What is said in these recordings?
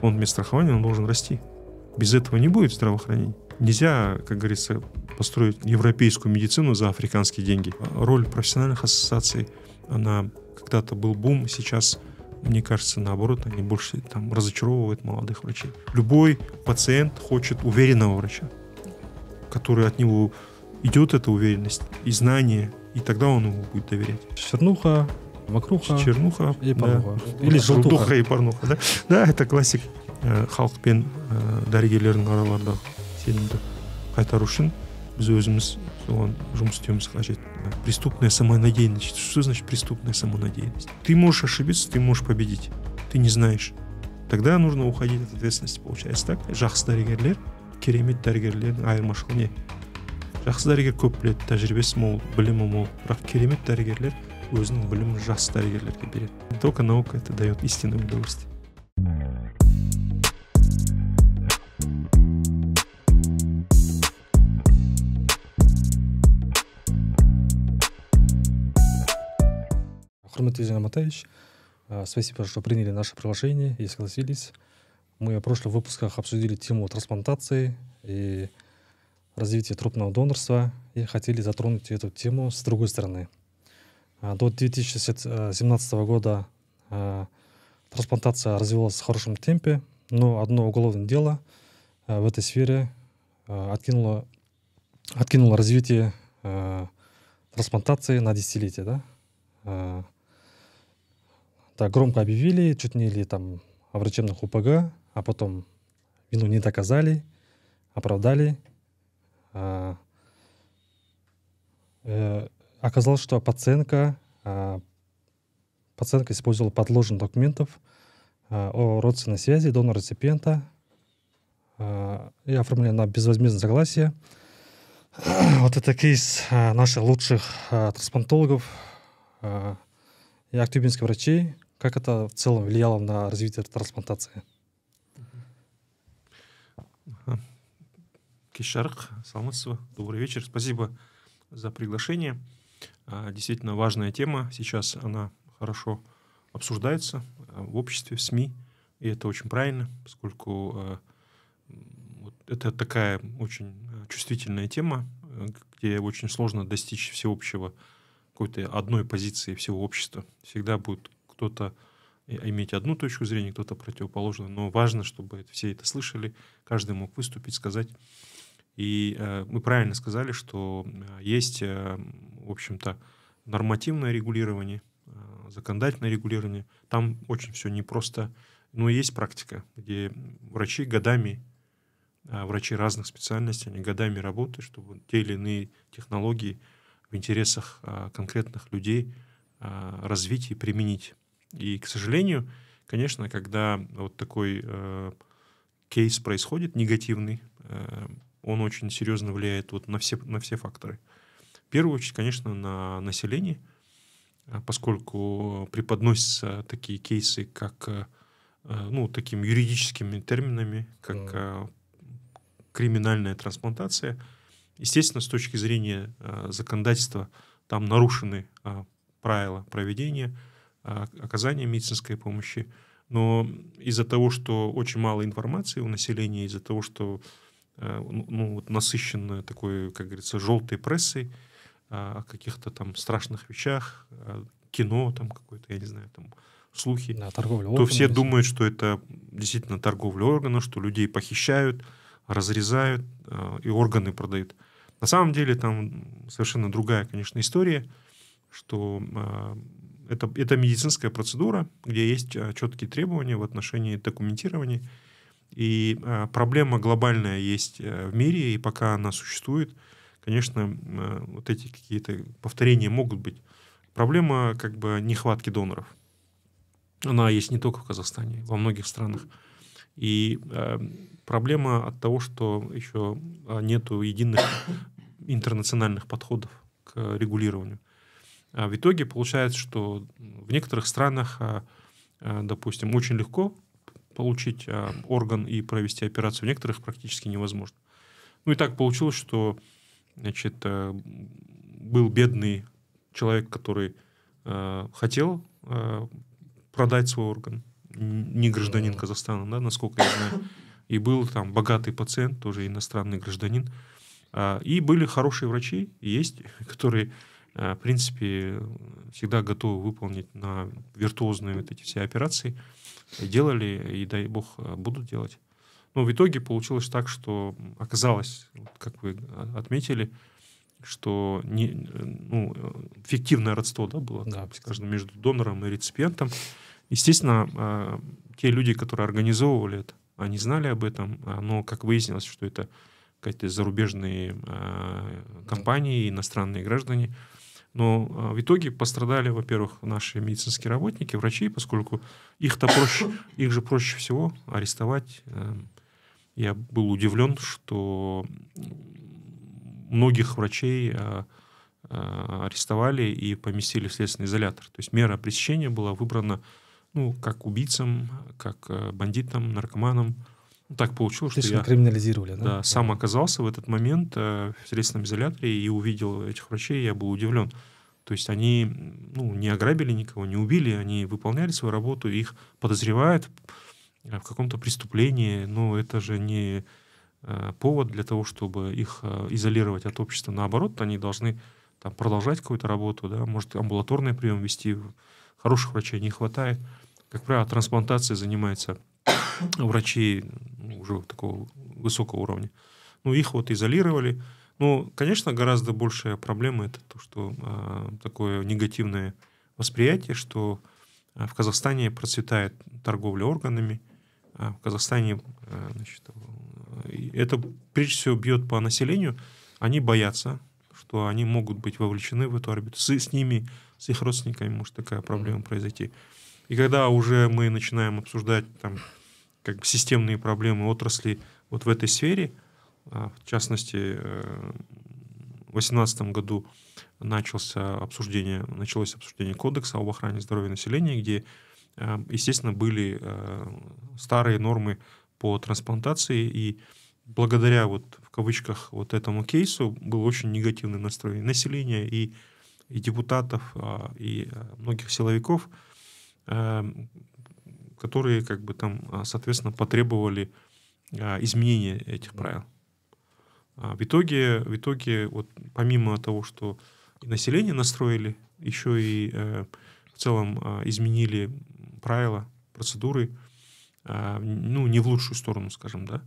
фонд медстрахования он должен расти. Без этого не будет здравоохранения. Нельзя, как говорится, построить европейскую медицину за африканские деньги. Роль профессиональных ассоциаций, она когда-то был бум, сейчас мне кажется, наоборот, они больше там разочаровывают молодых врачей. Любой пациент хочет уверенного врача, который от него идет эта уверенность и знание, и тогда он ему будет доверять. Чернуха, макруха чернуха и порнуха. Да. Или желтуха и порнуха. Да, да это классик. халық пен ә, дәрігерлердің араларында сенімді қайтару үшін біз өзіміз соған жұмыс істеуіміз қажет преступная самонадеянность. Что значит преступная самонадеянность? Ты можешь ошибиться ты можешь победить. Ты не знаешь. Тогда нужно уходить от ответственности получается так. Жақсы дәрігерлер керемет дәрігерлердің айырмашылығы не. Жақсы дәрігер көп біледі тәжірибесі мол білімі мол. Бірақ керемет дәрігерлер өзінің білімін жас дәрігерлерге береді только наука это дает истинное удовольствие Хурмат Аматаевич, спасибо, что приняли наше приглашение и согласились. Мы в прошлых выпусках обсудили тему трансплантации и развития трупного донорства и хотели затронуть эту тему с другой стороны. а, до 2017 года а, трансплантация развивалась в хорошем темпе, но одно уголовное дело а, в этой сфере откинуло, откинуло развитие трансплантации на десятилетие. Да? Так громко объявили, чуть не ли там о врачебных УПГ, а потом вину не доказали, оправдали. Э, оказалось, что пациентка, пациентка использовала подложных документов а, о родственной связи донора-реципиента а, и оформлена на безвозмездное согласие. Вот это кейс а, наших лучших трансплантологов и актюбинских врачей, как это в целом влияло на развитие трансплантации? Кишарх, Салмасова, добрый вечер. Спасибо за приглашение. А, действительно важная тема. Сейчас она хорошо обсуждается а, в обществе, в СМИ. И это очень правильно, поскольку а, это такая очень чувствительная тема, где очень сложно достичь всеобщего какой-то одной позиции всего общества. Всегда будет кто-то иметь одну точку зрения, кто-то противоположную, но важно, чтобы все это слышали, каждый мог выступить, сказать. И э, мы правильно сказали, что э, есть, э, в общем-то, нормативное регулирование, э, законодательное регулирование. Там очень все непросто, но есть практика, где врачи годами, э, врачи разных специальностей, они годами работают, чтобы те или иные технологии в интересах э, конкретных людей развить и применить. И, к сожалению, конечно, когда вот такой кейс происходит негативный, он очень серьезно влияет вот на все, на все факторы. В первую очередь, конечно, на население, э, поскольку преподносятся такие кейсы, как э, э, ну, такими юридическими терминами, как mm. криминальная трансплантация. Естественно, с точки зрения законодательства, там нарушены правила проведения – оказания медицинской помощи. Но из-за того, что очень мало информации у населения, из-за того, что э, ну, ну, вот насыщенная такой, как говорится, желтой прессой о каких-то там страшных вещах, кино там какое-то, я не знаю, там слухи, да, торговля то все думают, что это действительно торговля органов, что людей похищают, разрезают э, и органы продают. На самом деле там совершенно другая, конечно, история, что э, это, это медицинская процедура, где есть а, четкие требования в отношении документирования. И а, проблема глобальная есть э, в мире, и пока она существует, конечно, а, вот эти какие-то повторения могут быть. Проблема как бы нехватки доноров. Она есть не только в Казахстане, во многих странах. И э, проблема от того, что еще нету единых интернациональных подходов к регулированию. А в итоге получается, что в некоторых странах, а, а, допустим, очень легко получить орган и провести операцию, в некоторых практически невозможно. Ну и так получилось, что значит, был бедный человек, который хотел продать свой орган, не гражданин Казахстана, да, насколько я знаю. И был там богатый пациент, тоже иностранный гражданин. А, и были хорошие врачи, есть, которые, в принципе, всегда готовы выполнить на виртуозные вот эти все операции. Делали, и дай бог, будут делать. Но в итоге получилось так, что оказалось, как вы отметили, что не, ну, фиктивное родство да, было, да, скажем, между донором и реципиентом. Естественно, а, те люди, которые организовывали это, они знали об этом, а, но как выяснилось, что это какие-то зарубежные а, компании, иностранные граждане. Но в итоге пострадали, во-первых, наши медицинские работники, врачи, поскольку их-то проще, их же проще всего арестовать. Я был удивлен, что многих врачей а, а, арестовали и поместили в следственный изолятор. То есть мера пресечения была выбрана ну, как убийцам, как а, бандитам, наркоманам. Ну, так получилось, что я криминализировали, да? Да, сам оказался в этот момент в следственном изоляторе и увидел этих врачей, я был удивлен. То есть они ну, не ограбили никого, не убили, они выполняли свою работу, их подозревают в каком-то преступлении, но это же не Э, повод для того, чтобы их э, изолировать от общества. Наоборот, они должны там, продолжать какую-то работу, да, может, амбулаторный прием вести. Хороших врачей не хватает. Как правило, трансплантацией занимаются врачи ну, уже такого высокого уровня. Ну, их вот изолировали. Ну, конечно, гораздо большая проблема это то, что э, такое негативное восприятие, что э, в Казахстане процветает торговля органами, в Казахстане э, значит, это прежде всего бьет по населению. Они боятся, что они могут быть вовлечены в эту орбиту. С, с ними, с их родственниками может такая проблема произойти. И когда уже мы начинаем обсуждать там, как бы системные проблемы отрасли вот в этой сфере, а, в частности, э, в 2018 году начался обсуждение, началось обсуждение кодекса об охране здоровья населения, где, естественно, были э, старые нормы по трансплантации, и благодаря вот в кавычках вот этому кейсу был очень негативный настрой населения и, и депутатов, а, и а, многих силовиков, а, которые как бы там, соответственно, потребовали изменения этих правил. В итоге, в итоге вот помимо того, что население настроили, еще и э, в целом изменили правила, процедуры, а, ну, не в лучшую сторону, скажем, да.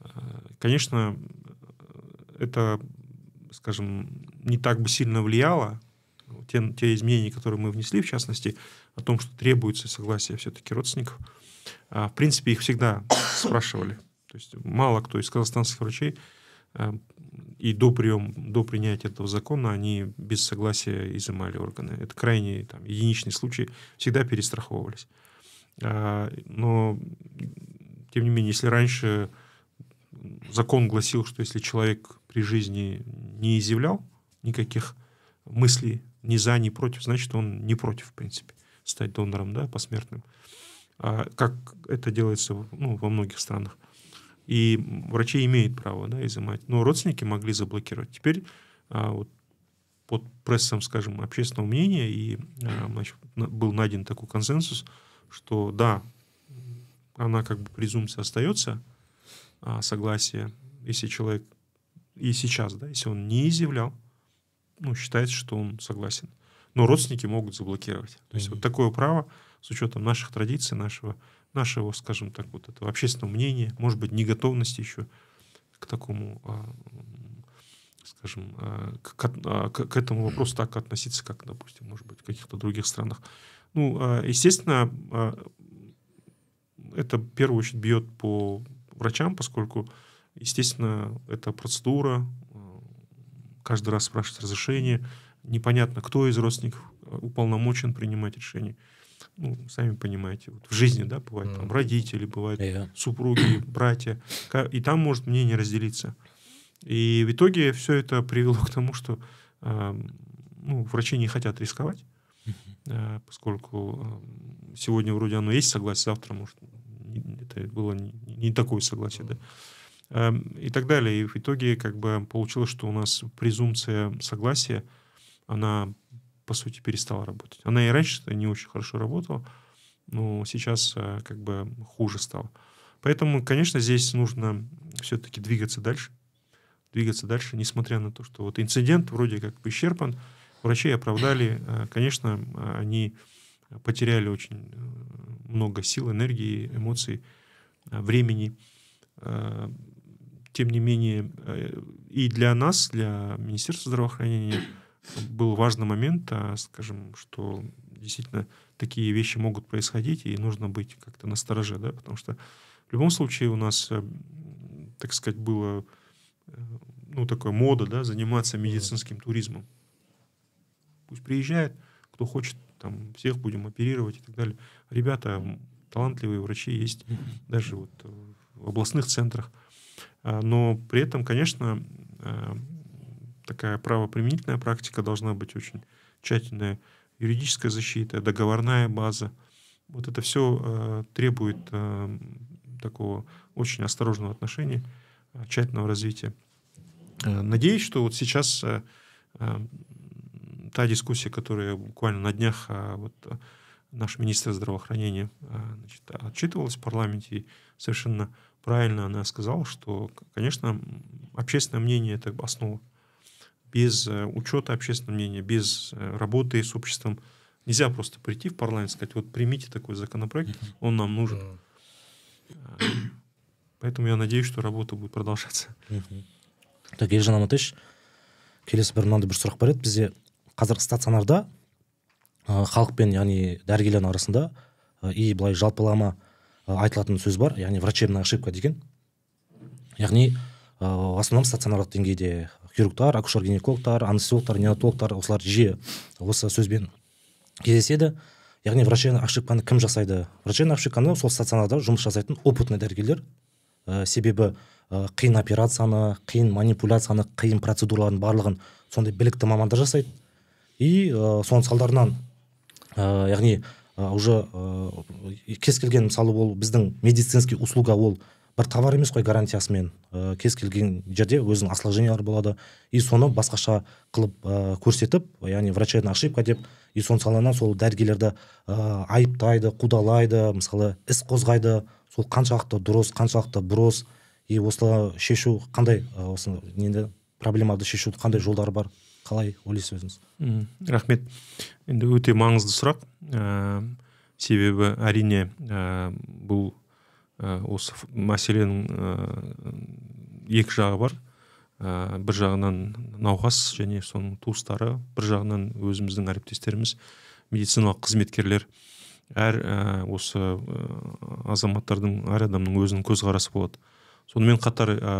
А, конечно, это, скажем, не так бы сильно влияло, те, те изменения, которые мы внесли, в частности, о том, что требуется согласие все-таки родственников, а, в принципе, их всегда спрашивали. То есть мало кто из казахстанских врачей и до, прием, до принятия этого закона они без согласия изымали органы. Это крайне там, единичный случай, всегда перестраховывались. А, но, тем не менее, если раньше закон гласил, что если человек при жизни не изъявлял никаких мыслей ни за, ни против, значит, он не против, в принципе, стать донором, да, посмертным. А как это делается ну, во многих странах. И врачи имеют право да, изымать. Но родственники могли заблокировать. Теперь а, вот, под прессом, скажем, общественного мнения и а, значит, был найден такой консенсус – что да, она как бы презумпция остается, а, согласие, если человек и сейчас, да, если он не изъявлял, ну, считается, что он согласен. Но родственники могут заблокировать. То есть mm-hmm. вот такое право с учетом наших традиций, нашего, нашего, скажем так, вот этого общественного мнения, может быть, не готовности еще к такому, а, скажем, а, к, к, к этому вопросу так относиться, как, допустим, может быть, в каких-то других странах. Ну, а, естественно, а, это в первую очередь бьет по врачам, поскольку, естественно, это процедура, а, каждый раз спрашивать разрешение, непонятно, кто из родственников уполномочен принимать решение. Ну, сами понимаете, вот в жизни, да, бывают там родители, бывают yeah. супруги, братья, и там может мнение разделиться. И в итоге все это привело к тому, что ну, врачи не хотят рисковать, Э, поскольку э, сегодня вроде оно есть согласие, завтра, может, это было не, не такое согласие, да, и так далее. И в итоге как бы получилось, что у нас презумпция согласия, она, по сути, перестала работать. Она и раньше не очень хорошо работала, но сейчас э, как бы хуже стало. Поэтому, конечно, здесь нужно все-таки двигаться дальше, двигаться дальше, несмотря на то, что вот инцидент вроде как исчерпан, врачей оправдали, э, конечно, они потеряли очень много сил, энергии, эмоций, времени. Тем не менее, и для нас, для Министерства здравоохранения, был важный момент, а, скажем, что действительно такие вещи могут происходить, и нужно быть как-то настороже, да, потому что в любом случае у нас, э, так сказать, было, э, ну, такая мода, да, заниматься медицинским туризмом. Пусть приезжает, кто хочет, там, всех будем оперировать и так далее. Ребята, талантливые врачи есть даже вот в областных центрах. А, но при этом, конечно, э, такая правоприменительная практика должна быть очень тщательная, юридическая защита, договорная база. Вот это все э, требует э, такого очень осторожного отношения, э, тщательного развития. Э, надеюсь, что вот сейчас э, э, та дискуссия, которая буквально на днях э, вот, э, наш министр здравоохранения э, значит, отчитывалась в парламенте, и совершенно правильно она сказала, что, конечно, общественное мнение — это основа без э, учета общественного мнения, без э, работы с обществом. Нельзя просто прийти в парламент и сказать, вот примите такой законопроект, он нам нужен. Поэтому я надеюсь, что работа будет продолжаться. так елжан амантаевич келесі бір мынандай бір сұрақ бар еді бізде қазір стационарда халықпен яғни дәрігерлердің арасында и былай жалпылама айтылатын сөз бар яғни врачебная ошибка деген яғни в основном стационарлық деңгейде хирургтар акушер гинекологтар анестезиологтар неонатологтар осылар жиі осы сөзбен кездеседі. Яғни врачебный ошибканы кім жасайды? Врачебный ошибканы сол стационарда жұмыс жасайтын опытный дәрігерлер. Ә, себебі ә, қиын операцияны қиын манипуляцияны қиын процедуралардың барлығын сондай білікті мамандар жасайды. И ә, соның салдарынан ә, яғни уже ә, кез келген мысалы ол біздің медицинский услуга ол бір товар емес қой гарантиясымен. Ә, кез келген жерде өзінің осложнениялары болады. И соны басқаша қылып ә, көрсетіп яғни врачебная ошибка деп и соның салдарынан сол дәрігерлерді ә, айыптайды қудалайды мысалы іс қозғайды. Сол қаншалықты дұрыс қаншалықты бұрыс и осыны шешу қандай осы нені проблемаларды шешу қандай жолдары бар? Қалай ойлайсыз өзіңіз? Рахмет. Енді өте маңызды сұрақ. Ә, себебі әрине ә, бұл осы мәселенің э, екі жағы бар. Ә, бір жағынан науқас және соның туыстары бір жағынан өзіміздің әріптестеріміз медициналық қызметкерлер. Әр ә, осы ә, азаматтардың әр адамның өзінің көзқарасы болады. Сонымен қатар ә,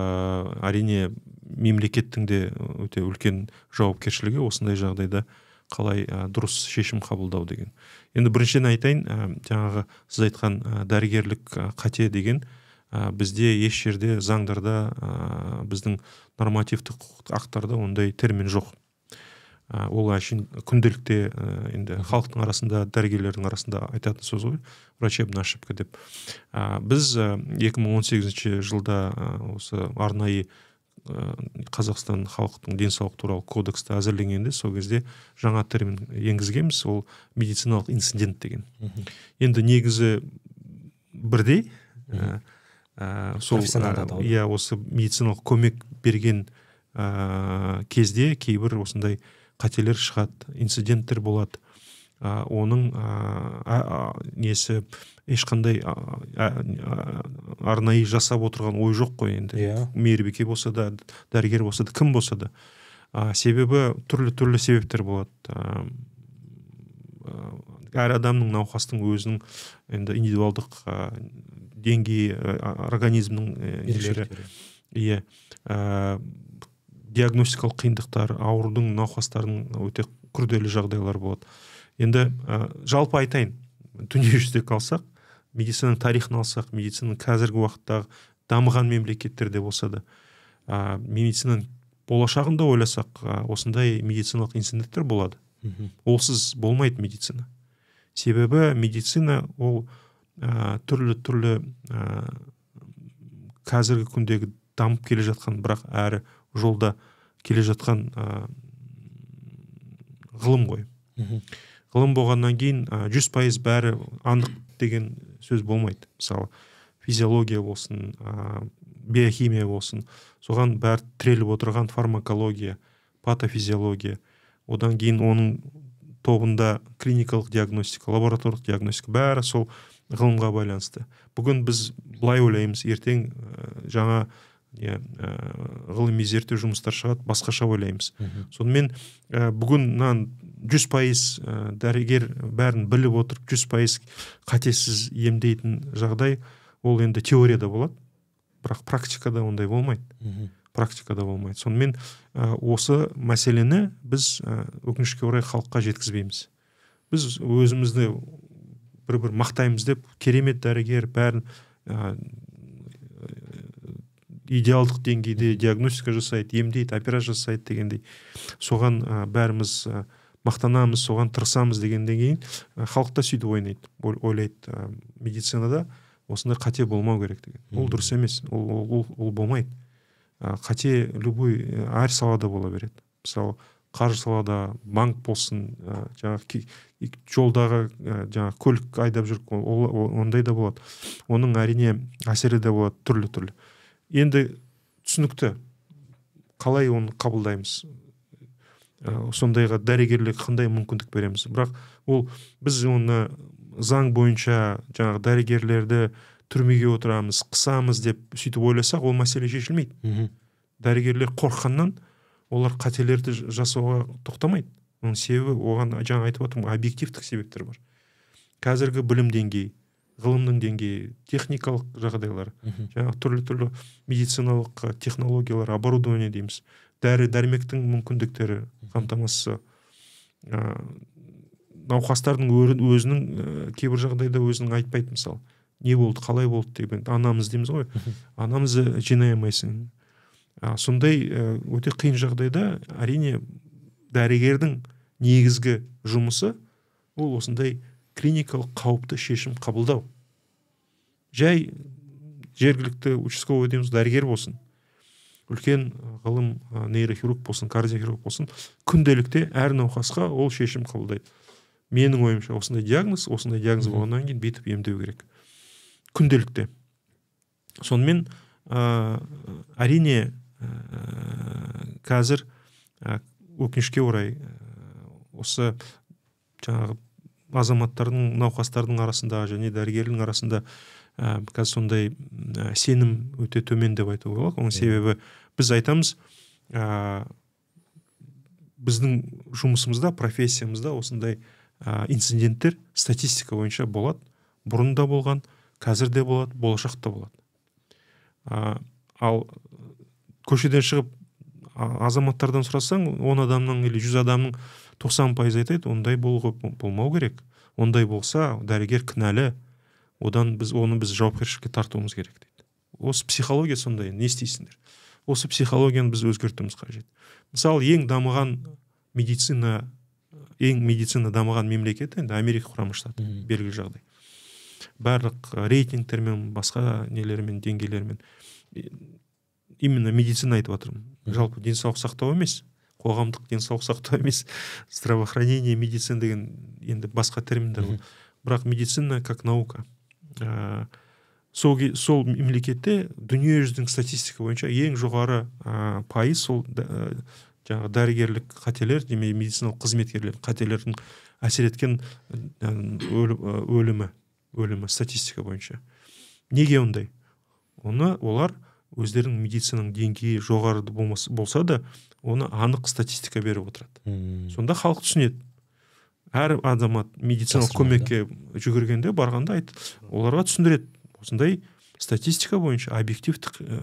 әрине мемлекеттің де өте үлкен жауапкершілігі осындай жағдайда қалай ә, дұрыс шешім қабылдау деген. Енді біріншіден айтайын ә, жаңағы сіз айтқан ә, дәрігерлік қате деген ә, бізде еш жерде заңдарда ә, біздің нормативтік құқықтық актарда ондай термин жоқ. Ә, ол әшейін күнделікте ә, енді халықтың арасында дәрігерлердің арасында айтатын сөз ғой врачебная ошибка деп. Ә, біз ә, 2018 жылда ә, осы арнайы қазақстан халықтың денсаулық туралы кодексті әзірленгенде сол кезде жаңа термин енгізгенбіз ол медициналық инцидент деген. Енді негізі бірдей ә, сол иә осы медициналық көмек берген ә, кезде кейбір осындай қателер шығады инциденттер болады. Ә, оның ә, несі ешқандай арнайы жасап отырған ой жоқ қой енді. Иә. Yeah. мейірбике болса да дәрігер болса да кім болса да. А, себебі түрлі түрлі себептер болады. А, әр адамның науқастың өзінің енді индивидуалдық ә, деңгейі организмнің нелері. Иә. Диагностикалық қиындықтар аурудың науқастардың өте күрделі жағдайлар болады. Енді ә, жалпы айтайын. Дүниежүзінде қалсақ медицинаның тарихын алсақ медицинаның қазіргі уақыттағы дамыған мемлекеттерде болса да ә, медицинаның болашағын да ойласақ ә, осындай медициналық инциденттер болады. Олсыз болмайды медицина. Себебі медицина ол ә, түрлі түрлі ә, қазіргі күндегі дамып келе жатқан бірақ әрі жолда келе жатқан ә, ғылым ғой. Ғылым болғаннан кейін жүз пайыз бәрі анық деген сөз болмайды. Мысалы физиология болсын ә, биохимия болсын. Соған бәрі тіреліп отырған фармакология патофизиология. Одан кейін оның тобында клиникалық диагностика лабораторлық диагностика бәрі сол ғылымға байланысты. Бүгін біз былай ойлаймыз. Ертең жаңа иә ә, ғылыми зерттеу жұмыстар шығады басқаша ойлаймыз. Сонымен ә, бүгін мынаны жүз пайыз ә, дәрігер бәрін біліп отырып жүз пайыз қатесіз емдейтін жағдай ол енді теорияда болады бірақ практикада ондай болмайды. Практикада болмайды. Сонымен ә, осы мәселені біз ә, өкінішке орай халыққа жеткізбейміз. Біз өзімізді бір бір мақтаймыз деп керемет дәрігер бәрін ә, идеалдық деңгейде диагностика жасайды емдейді операция жасайды дегендей. Соған ә, бәріміз ә, мақтанамыз соған тырысамыз дегеннен кейін ә, халық та сөйтіп ойнайды. Ойлайды ә, медицинада осындай қате болмау керек деген. Ол дұрыс емес ол, ол, ол, болмайды. Ә, қате любой әр салада бола береді. Мысалы қаржы салада банк болсын ә, жаңағы жолдағы ә, жаңағы көлік айдап жүріп ондай да болады. Оның әрине әсері де болады түрлі түрлі енді түсінікті. Қалай оны қабылдаймыз? Ә, сондайға дәрігерлер қандай мүмкіндік береміз? Бірақ ол біз оны заң бойынша жаңағы дәрігерлерді түрмеге отырамыз қысамыз деп сөйтіп ойласақ ол мәселе шешілмейді. Дәрігерлер қорыққаннан олар қателерді жасауға тоқтамайды. Оның себебі оған жаңа айтып отырмын объективтік себептер бар. Қазіргі білім деңгейі. Ғылымның деңгейі техникалық жағдайлар жаңағы түрлі түрлі медициналық технологиялар оборудование дейміз. Дәрі дәрмектің мүмкіндіктері қамтамасыз ә, науқастардың өзінің ә, кейбір жағдайда өзінің айтпайды мысалы не болды қалай болды? деген анамыз дейміз ғой. Анамызды жинай алмайсың ә, сондай өте қиын жағдайда әрине дәрігердің негізгі жұмысы ол осындай клиникалық қауіпті шешім қабылдау. Жай жергілікті участковый дейміз дәрігер болсын үлкен ғылым нейрохирург болсын кардиохирург болсын күнделікте әр науқасқа ол шешім қабылдайды. Менің ойымша осындай диагноз осындай диагноз болғаннан кейін бүйтіп емдеу керек. Күнделікте. Сонымен ә, әрине ә, қазір ә, өкінішке орай осы жаңағы азаматтардың науқастардың арасында және дәрігердің арасында ә, қазір сондай ә, сенім өте төмен деп айтуға болады. Оның себебі біз айтамыз ә, біздің жұмысымызда профессиямызда осындай ә, инциденттер статистика бойынша болады. Бұрын да болған қазір де болады болашақта болады. Ә, ал көшеден шығып азаматтардан сұрасаң он адамның или жүз адамның тоқсан пайыз айтады ондай болмау керек. Ондай болса дәрігер кінәлі. Одан біз оны біз жауапкершілікке тартуымыз керек дейді. Осы психология сондай не істейсіңдер. Осы психологияны біз өзгертуіміз қажет. Мысалы ең дамыған медицина ең медицина дамыған мемлекет енді америка құрама штаты белгілі жағдай. Барлық рейтингтермен басқа нелермен деңгейлермен именно медицина айтып жатырмын жалпы денсаулық сақтау емес қоғамдық денсаулық сақтау емес здравоохранение медицина деген енді басқа терминдер бірақ медицина как наука. Ә, сол, сол мемлекетте дүниежүзілік статистика бойынша ең жоғары ә, пайыз сол ә, жаңағы дәрігерлік қателер демей медициналық қызметкерлер қателердің әсер еткен өлімі өлімі статистика бойынша. Неге ондай? Оны олар өздерінің медицинаның деңгейі жоғары болса да оны анық статистика беріп отырады. Сонда халық түсінеді. Әр азамат медициналық көмекке жүгіргенде барғанда айт оларға түсіндіреді. Осындай статистика бойынша объективтік ә,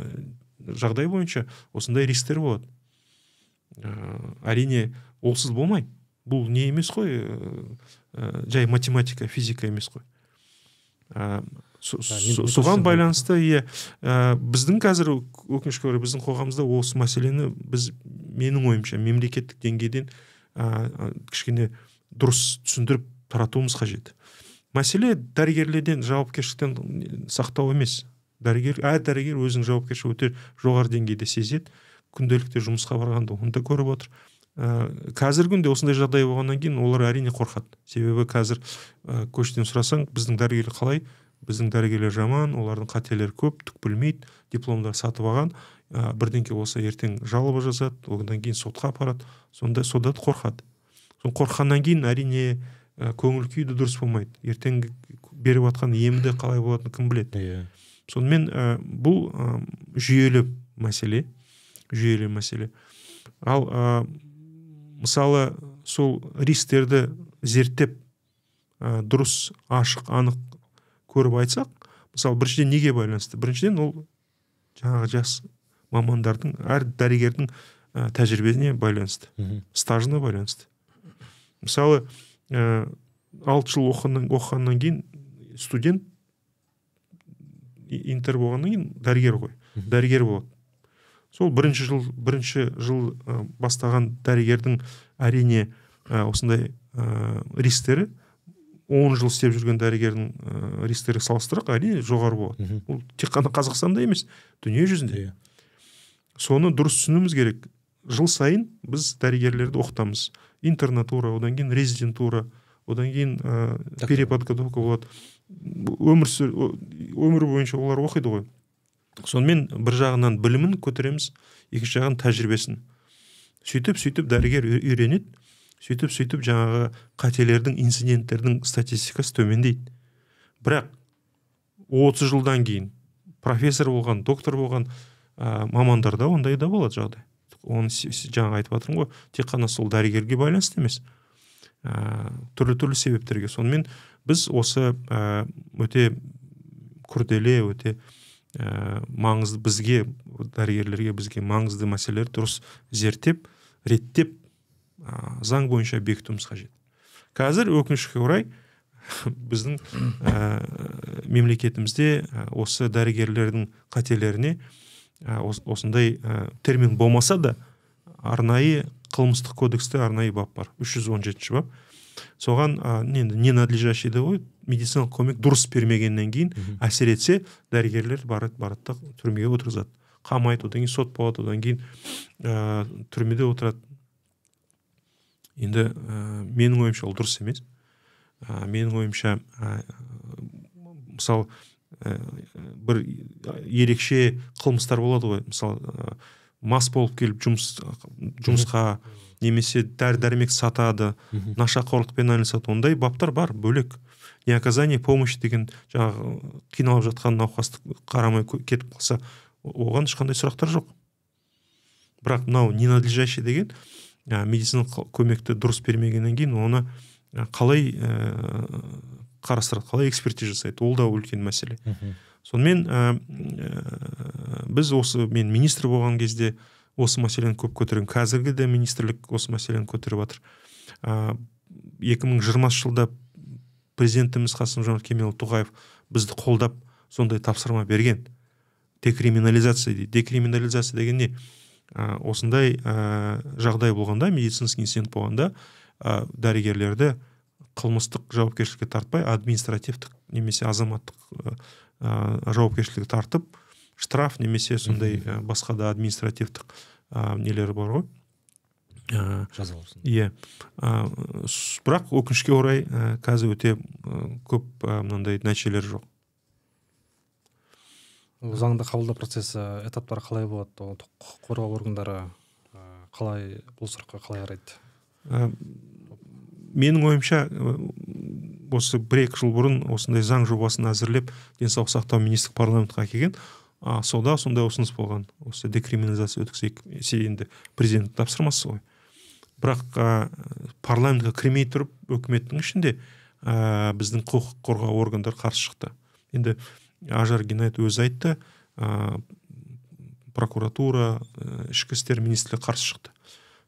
жағдай бойынша осындай рисктер болады. Ә, әрине олсыз болмайды бұл не емес қой ә, жай математика физика емес қой. Ә, соған байланысты иә ә, біздің қазір өкінішке орай біздің қоғамымызда осы мәселені біз менің ойымша мемлекеттік деңгейден ә, кішкене дұрыс түсіндіріп таратуымыз қажет. Мәселе дәрігерлерден жауапкершіліктен сақтау емес. Дәрігер әр дәрігер өзінің жауапкершілігі өте жоғары деңгейде сезеді. Күнделікті жұмысқа барғанда оны да көріп отыр. Ә, қазіргі күнде осындай жағдай болғаннан кейін олар әрине қорқады. Себебі қазір ә, көштен сұрасаң біздің дәрігерлер қалай? Біздің дәрігерлер жаман олардың қателері көп түк білмейді дипломдар сатып алған. Ә, бірдеңке болса ертең жалоба жазады одан кейін сотқа апарады. Сонда сода қорқады. Сон қорыққаннан кейін әрине ә, көңіл күй де дұрыс болмайды. Ертең беріп жатқан емді қалай болатынын кім біледі? Иә. Сонымен ә, бұл ә, жүйелі мәселе жүйелі мәселе. Ал ә, мысалы сол рисктерді зерттеп ә, дұрыс ашық анық көріп айтсақ мысалы біріншіден неге байланысты? Біріншіден ол жаңағы жас мамандардың әр дәрігердің ә, тәжірибесіне байланысты стажына байланысты. Мысалы ә, алты жыл оқығаннан, оқығаннан кейін студент интер болғаннан кейін дәрігер ғой. Дәрігер болады. Сол бірінші жыл бірінші жыл ә, бастаған дәрігердің әрине ә, осындай ә, рисктері он жыл істеп жүрген дәрігердің ә, рисктері салыстырсақ әрине жоғары болады. Ол тек қана қазақстанда емес дүние жүзінде. Иә. Соны дұрыс түсінуіміз керек. Жыл сайын біз дәрігерлерді оқытамыз. Интернатура одан кейін резидентура одан кейін ә, переподготовка болады. Өмір өмір бойынша олар оқиды ғой. Сонымен бір жағынан білімін көтереміз екінші жағынан тәжірибесін. Сөйтіп сөйтіп дәрігер үй- үйренеді сөйтіп сөйтіп жаңағы қателердің инциденттердің статистикасы төмендейді. Бірақ 30 жылдан кейін профессор болған доктор болған ә, мамандарда ондай да болады жағдай. Оны жаңа айтып жатырмын ғой тек қана сол дәрігерге байланысты емес ә, түрлі түрлі себептерге. Сонымен біз осы ә, өте күрделі өте ә, маңызды бізге дәрігерлерге бізге маңызды мәселелерді дұрыс зерттеп реттеп ә, заң бойынша бекітуіміз қажет. Қазір өкінішке орай біздің ә, мемлекетімізде осы дәрігерлердің қателеріне ә, ос- осындай ә, термин болмаса да арнайы қылмыстық кодексте арнайы бап бар. 317 бап. Соған ә, енді ненадлежащий деп ғой? Медициналық көмек дұрыс бермегеннен кейін әсер етсе дәрігерлер барады барады да түрмеге отырғызады. Қамайды одан кейін сот болады одан кейін ә, түрмеде отырады. Енді ә, менің ойымша ол дұрыс емес. Ә, менің ойымша ә, мысалы ә, бір ерекше қылмыстар болады ғой. Мысалы ә, мас болып келіп жұмыс жұмысқа немесе дәрі дәрмек сатады нашақорлықпен айналысады. Ондай баптар бар бөлек. Неоказание помощи деген жаңағы қиналып жатқан науқасты қарамай кетіп қалса оған ешқандай сұрақтар жоқ. Бірақ мынау ненадлежащий деген ә, медициналық көмекті дұрыс бермегеннен кейін оны қалай ә, қарастырады қалай экспертиза жасайды ол да үлкен мәселе. Сонымен ә, ә, біз осы мен министр болған кезде осы мәселені көп көтеремін. Қазіргі де министрлік осы мәселені көтеріп жатыр. Ә, 2020 жылда президентіміз қасым жомарт кемелұлы тоқаев бізді қолдап сондай тапсырма берген. Декриминализация дейді. Декриминализация деген не ә, осындай ә, жағдай болғанда медицинский инцидент болғанда ә, дәрігерлерді қылмыстық жауапкершілікке тартпай административтік немесе азаматтық ә, жауапкершілікке тартып штраф немесе сондай ә, басқа да административтік ә, нелер бар ғой. Иә бірақ өкінішке орай ә, қазір өте ә, көп мынандай нәтижелер жоқ. Заңды қабылдау процесі этаптары қалай болады? Ол құқық қорғау органдары қалай бұл сұраққа қалай қарайды? Ә, менің ойымша осы бір екі жыл бұрын осындай заң жобасын әзірлеп денсаулық сақтау министрлік парламентке әкелген а сода сондай ұсыныс болған. Осы декриминализация өткізейік енді президенттің тапсырмасы ғой. Бірақ ә, парламентке кірмей тұрып үкіметтің ішінде ә, біздің құқық қорғау органдары қарсы шықты. Енді ажар геннадий өзі айтты ә, прокуратура ә, ішкі істер министрлігі қарсы шықты.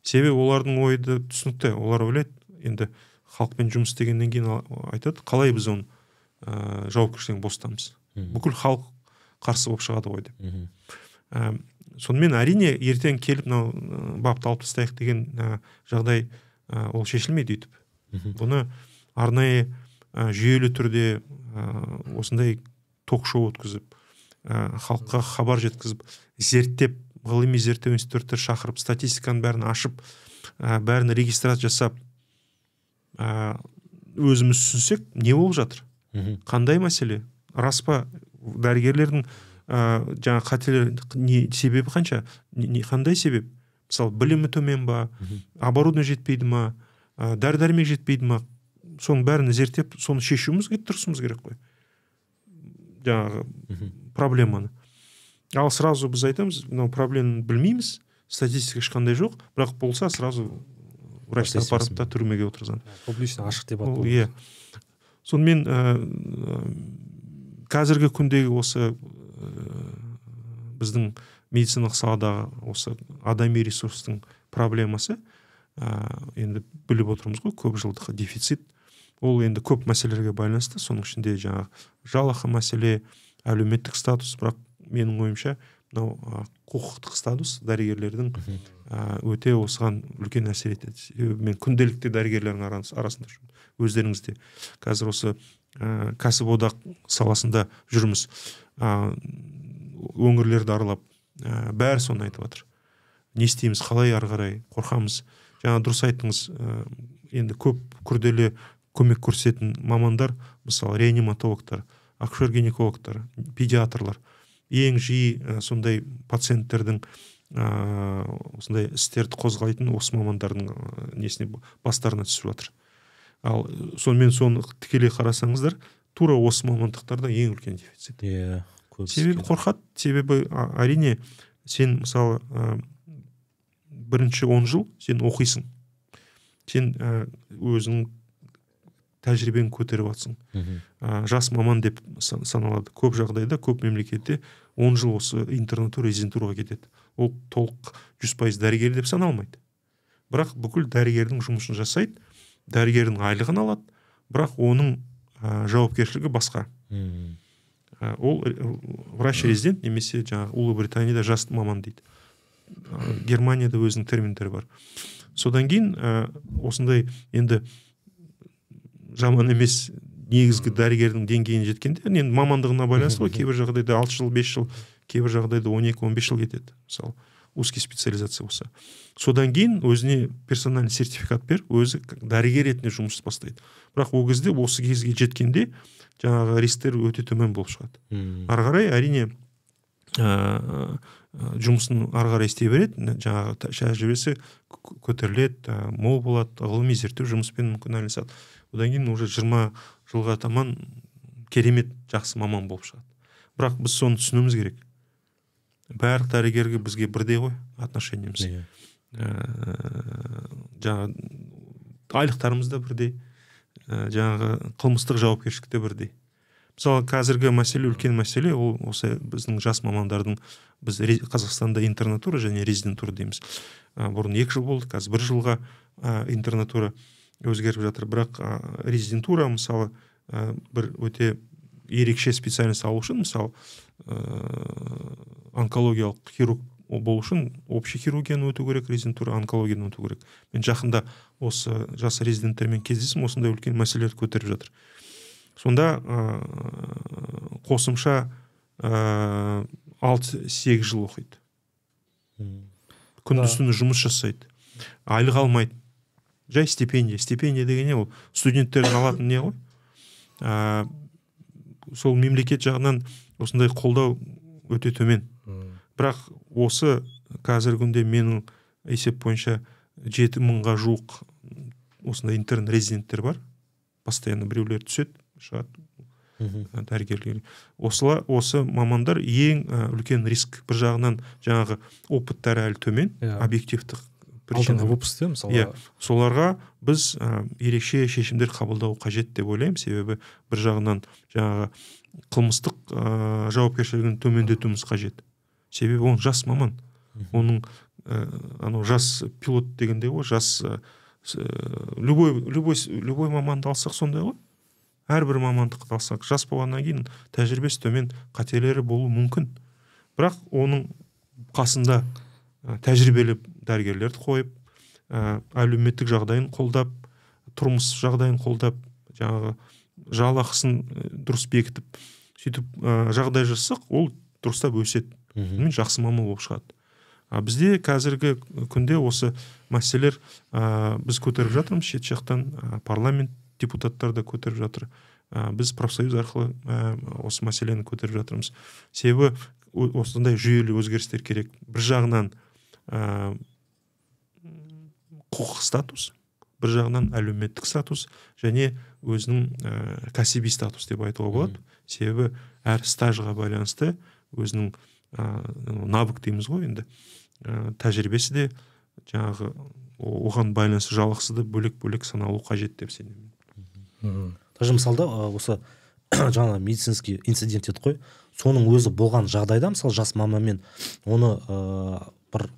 Себебі олардың ойы да түсінікті. Олар ойлайды енді халықпен жұмыс істегеннен кейін айтады қалай біз оны ә, жауапкершіліктен босатамыз бүкіл халық қарсы болып шығады ғой деп. Ә, сонымен әрине ертең келіп мынау бапты алып тастайық деген ә, жағдай ә, ол шешілмейді өйтіп. Бұны арнайы ә, жүйелі түрде ә, осындай ток шоу өткізіп ә, халыққа хабар жеткізіп зерттеп ғылыми зерттеу институттар шақырып статистиканың бәрін ашып ә, бәрін регистрация жасап ә, өзіміз түсінсек не болып жатыр? Қандай мәселе? Рас па дәрігерлердің ә, жаңа қателер не себебі қанша? Не, қандай себеп? Мысалы білімі төмен ба? Оборудование жетпейді ма? Ә, дәрі дәрмек жетпейді ма? Соның бәрін зерттеп соны шешуіміз керек тырысуымыз керек қой. Жаңағы проблеманы. Ал сразу біз айтамыз мынау проблеманы білмейміз статистика ешқандай жоқ бірақ болса сразу врачты апарып та түрмеге отырғызған публично ашық дебат иә. Сонымен ә, ә, қазіргі күндегі осы біздің медициналық саладағы осы адами ресурстың проблемасы ә, енді біліп отырмыз ғой көп жылдық дефицит. Ол енді көп мәселелерге байланысты. Соның ішінде жаңағы жалақы мәселе әлеуметтік статус. Бірақ менің ойымша мынау құқықтық статус дәрігерлердің ә, өте осыған үлкен әсер етеді. Себебі мен күнделікті дәрігерлердің арас- арасында жүрмін. Өздеріңіз де қазір осы ә, кәсіподақ саласында жүрміз. Өңірлерді аралап ә, бәрі соны айтып жатыр не істейміз қалай ары қарай қорқамыз? Жаңа дұрыс айттыңыз ә, енді көп күрделі көмек көрсететін мамандар мысалы реаниматологтар акушер гинекологтар педиатрлар ең жиі сондай пациенттердің ә, осындай істерді қозғайтын осы мамандардың несіне бастарына түсіп жатыр ал сонымен соны тікелей қарасаңыздар тура осы мамандықтарда ең үлкен дефицит. Иә көбісі себебі қорқады. Себебі а- әрине сен мысалы ә, бірінші он жыл сен оқисың. Сен ә, өзіңнің тәжірибеңді көтеріп жатсың ә, жас маман деп сан- саналады. Көп жағдайда көп мемлекетте 10 жыл осы интернатура резидентураға кетеді. Ол толық жүз пайыз дәрігер деп саналмайды. Бірақ бүкіл дәрігердің жұмысын жасайды дәрігердің айлығын алады. Бірақ оның ә, жауапкершілігі басқа. Ә, ол э, врач резидент немесе жаңағы ұлыбританияда жас маман дейді. Ә, германияда өзінің терминдері бар. Содан кейін ә, осындай енді жаман емес негізгі дәрігердің деңгейіне жеткенде енді мамандығына байланысты ғой кейбір жағдайда алты жыл бес жыл кейбір жағдайда он екі он бес жыл кетеді. Мысалы узкий специализация болса. Содан кейін өзіне персональный сертификат беріп өзі дәрігер ретінде жұмыс бастайды. Бірақ ол кезде осы кезге жеткенде жаңағы рисктер өте төмен болып шығады. Мхм. ары қарай әрине ә, жұмысын ары қарай істей береді жаңағы тәжірибесі көтеріледі ә, мол болады ғылыми зерттеу жұмыспен мүмкін айналысады одан кейін уже жиырма жылға таман керемет жақсы маман болып шығады. Бірақ біз соны түсінуіміз керек. Барлық дәрігерге бізге бірдей ғой отношениеміз. Иә. ә, жаңағы айлықтарымыз да бірдей. Жаңағы қылмыстық жауапкершілік те бірдей мысалы қазіргі мәселе үлкен мәселе ол осы біздің жас мамандардың біз қазақстанда интернатура және резидентура дейміз. Ә, бұрын екі жыл болды қазір бір жылға ә, интернатура өзгеріп жатыр. Бірақ резидентура мысалы бір өте ерекше специальность алу үшін мысалы онкологиялық хирург болу үшін общий хирургияны өту керек резидентура онкологияны өту керек. Мен жақында осы жас резиденттермен кездестім осындай үлкен мәселелерді көтеріп жатыр. Сонда ә, қосымша ә, алты сегіз жыл оқиды. Күндіз түні жұмыс жасайды. Айлық алмайды. Жай стипендия стипендия деген не ол студенттердің алатын не ғой? Ә, сол мемлекет жағынан осындай қолдау өте төмен. Бірақ осы қазіргі күнде менің есеп бойынша жеті мыңға жуық осындай интерн резиденттер бар. Постоянно біреулер түседі шығады. Мхм. дәрігерлер. Осылар осы мамандар ең үлкен риск. Бір жағынан жаңағы опыттары әлі төмен Иә. объективтік алдыңғы выпускте мысалы? Иә. соларға біз ә, ерекше шешімдер қабылдау қажет деп ойлаймын. Себебі бір жағынан жаңағы қылмыстық ә, жауапкершілігін төмендетуіміз қажет. Себебі ол жас маман. Оның ә, анау жас пилот дегендей ғой жас ә, любой любой любой маманды алсақ сондай ғой. Әрбір мамандықты алсақ жас болғаннан кейін тәжірибесі төмен қателері болуы мүмкін. Бірақ оның қасында ә, тәжірибелі дәрігерлерді қойып ә, әлеуметтік жағдайын қолдап тұрмыс жағдайын қолдап жаңағы жалақысын дұрыс бекітіп сөйтіп ә, жағдай жасасақ ол дұрыстап өседі. Мхм. жақсы маман болып шығады. А бізде қазіргі күнде осы мәселелер ә, біз көтеріп жатырмыз шет жақтан ә, парламент депутаттары да көтеріп жатыр. Ә, біз профсоюз арқылы ә, осы мәселені көтеріп жатырмыз. Себебі осындай жүйелі өзгерістер керек. Бір жағынан ә, құқық статус бір жағынан әлеуметтік статус және өзінің ә, кәсіби статус деп айтуға болады. Себебі әр стажға байланысты өзінің навык дейміз ғой енді. Ә, тәжірибесі де жаңағы оған байланысты жалақысы да бөлек бөлек саналу қажет деп сенемін. Даже мысалда осы жаңа медицинский инцидент дедік қой. Соның өзі болған жағдайда мысалы жас маманмен оны ә, бір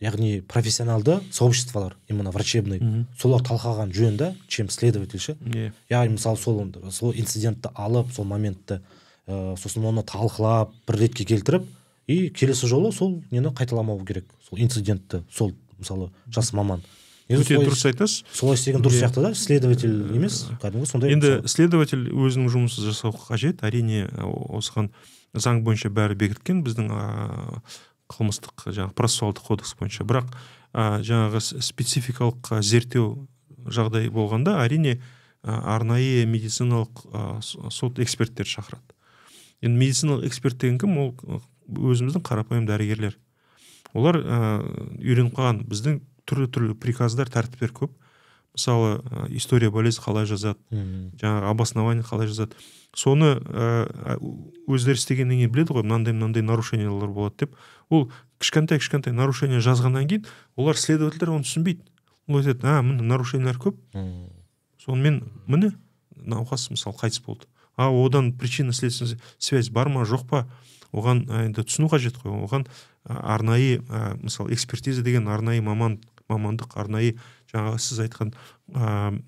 яғни профессионалды сообществолар именно врачебный солар талқылаған жөн да чем следователь ше иә яғни мысалы сол сол инцидентті алып сол моментті ә, сосын оны талқылап бір ретке келтіріп и келесі жолы сол нені қайталамау керек? Сол инцидентті сол мысалы жас маман. Өте дұрыс айтасыз. солай істеген дұрыс сияқты да следователь емес кәдімгі сондай енді следователь өзінің жұмысын жасау қажет. Әрине осыған заң бойынша бәрі бекіткен біздің қылмыстық жаңағы процессуалдық кодекс бойынша. Бірақ ә, жаңағы спецификалық зерттеу жағдай болғанда әрине арнайы медициналық сот эксперттер шақырады. Енді медициналық эксперт деген кім? Ол өзіміздің қарапайым дәрігерлер. Олар ә, үйреніп қалған біздің түрлі түрлі приказдар тәртіптер көп. Мысалы ә, история болезни қалай жазады жаңағы обоснование қалай жазады. Соны ә, өздері істегеннен кейін біледі ғой мынандай мынандай нарушениялар болады деп. Ол кішкентай кішкентай нарушение жазғаннан кейін олар следовательдер оны түсінбейді. Ол айтады а міне нарушениялар көп сонымен міне науқас мысалы қайтыс болды а одан причина следственный связь бар ма жоқ па? Оған енді түсіну қажет қой. Оған арнайы ә, мысалы экспертиза деген арнайы маман мамандық арнайы жаңағы сіз айтқан ә,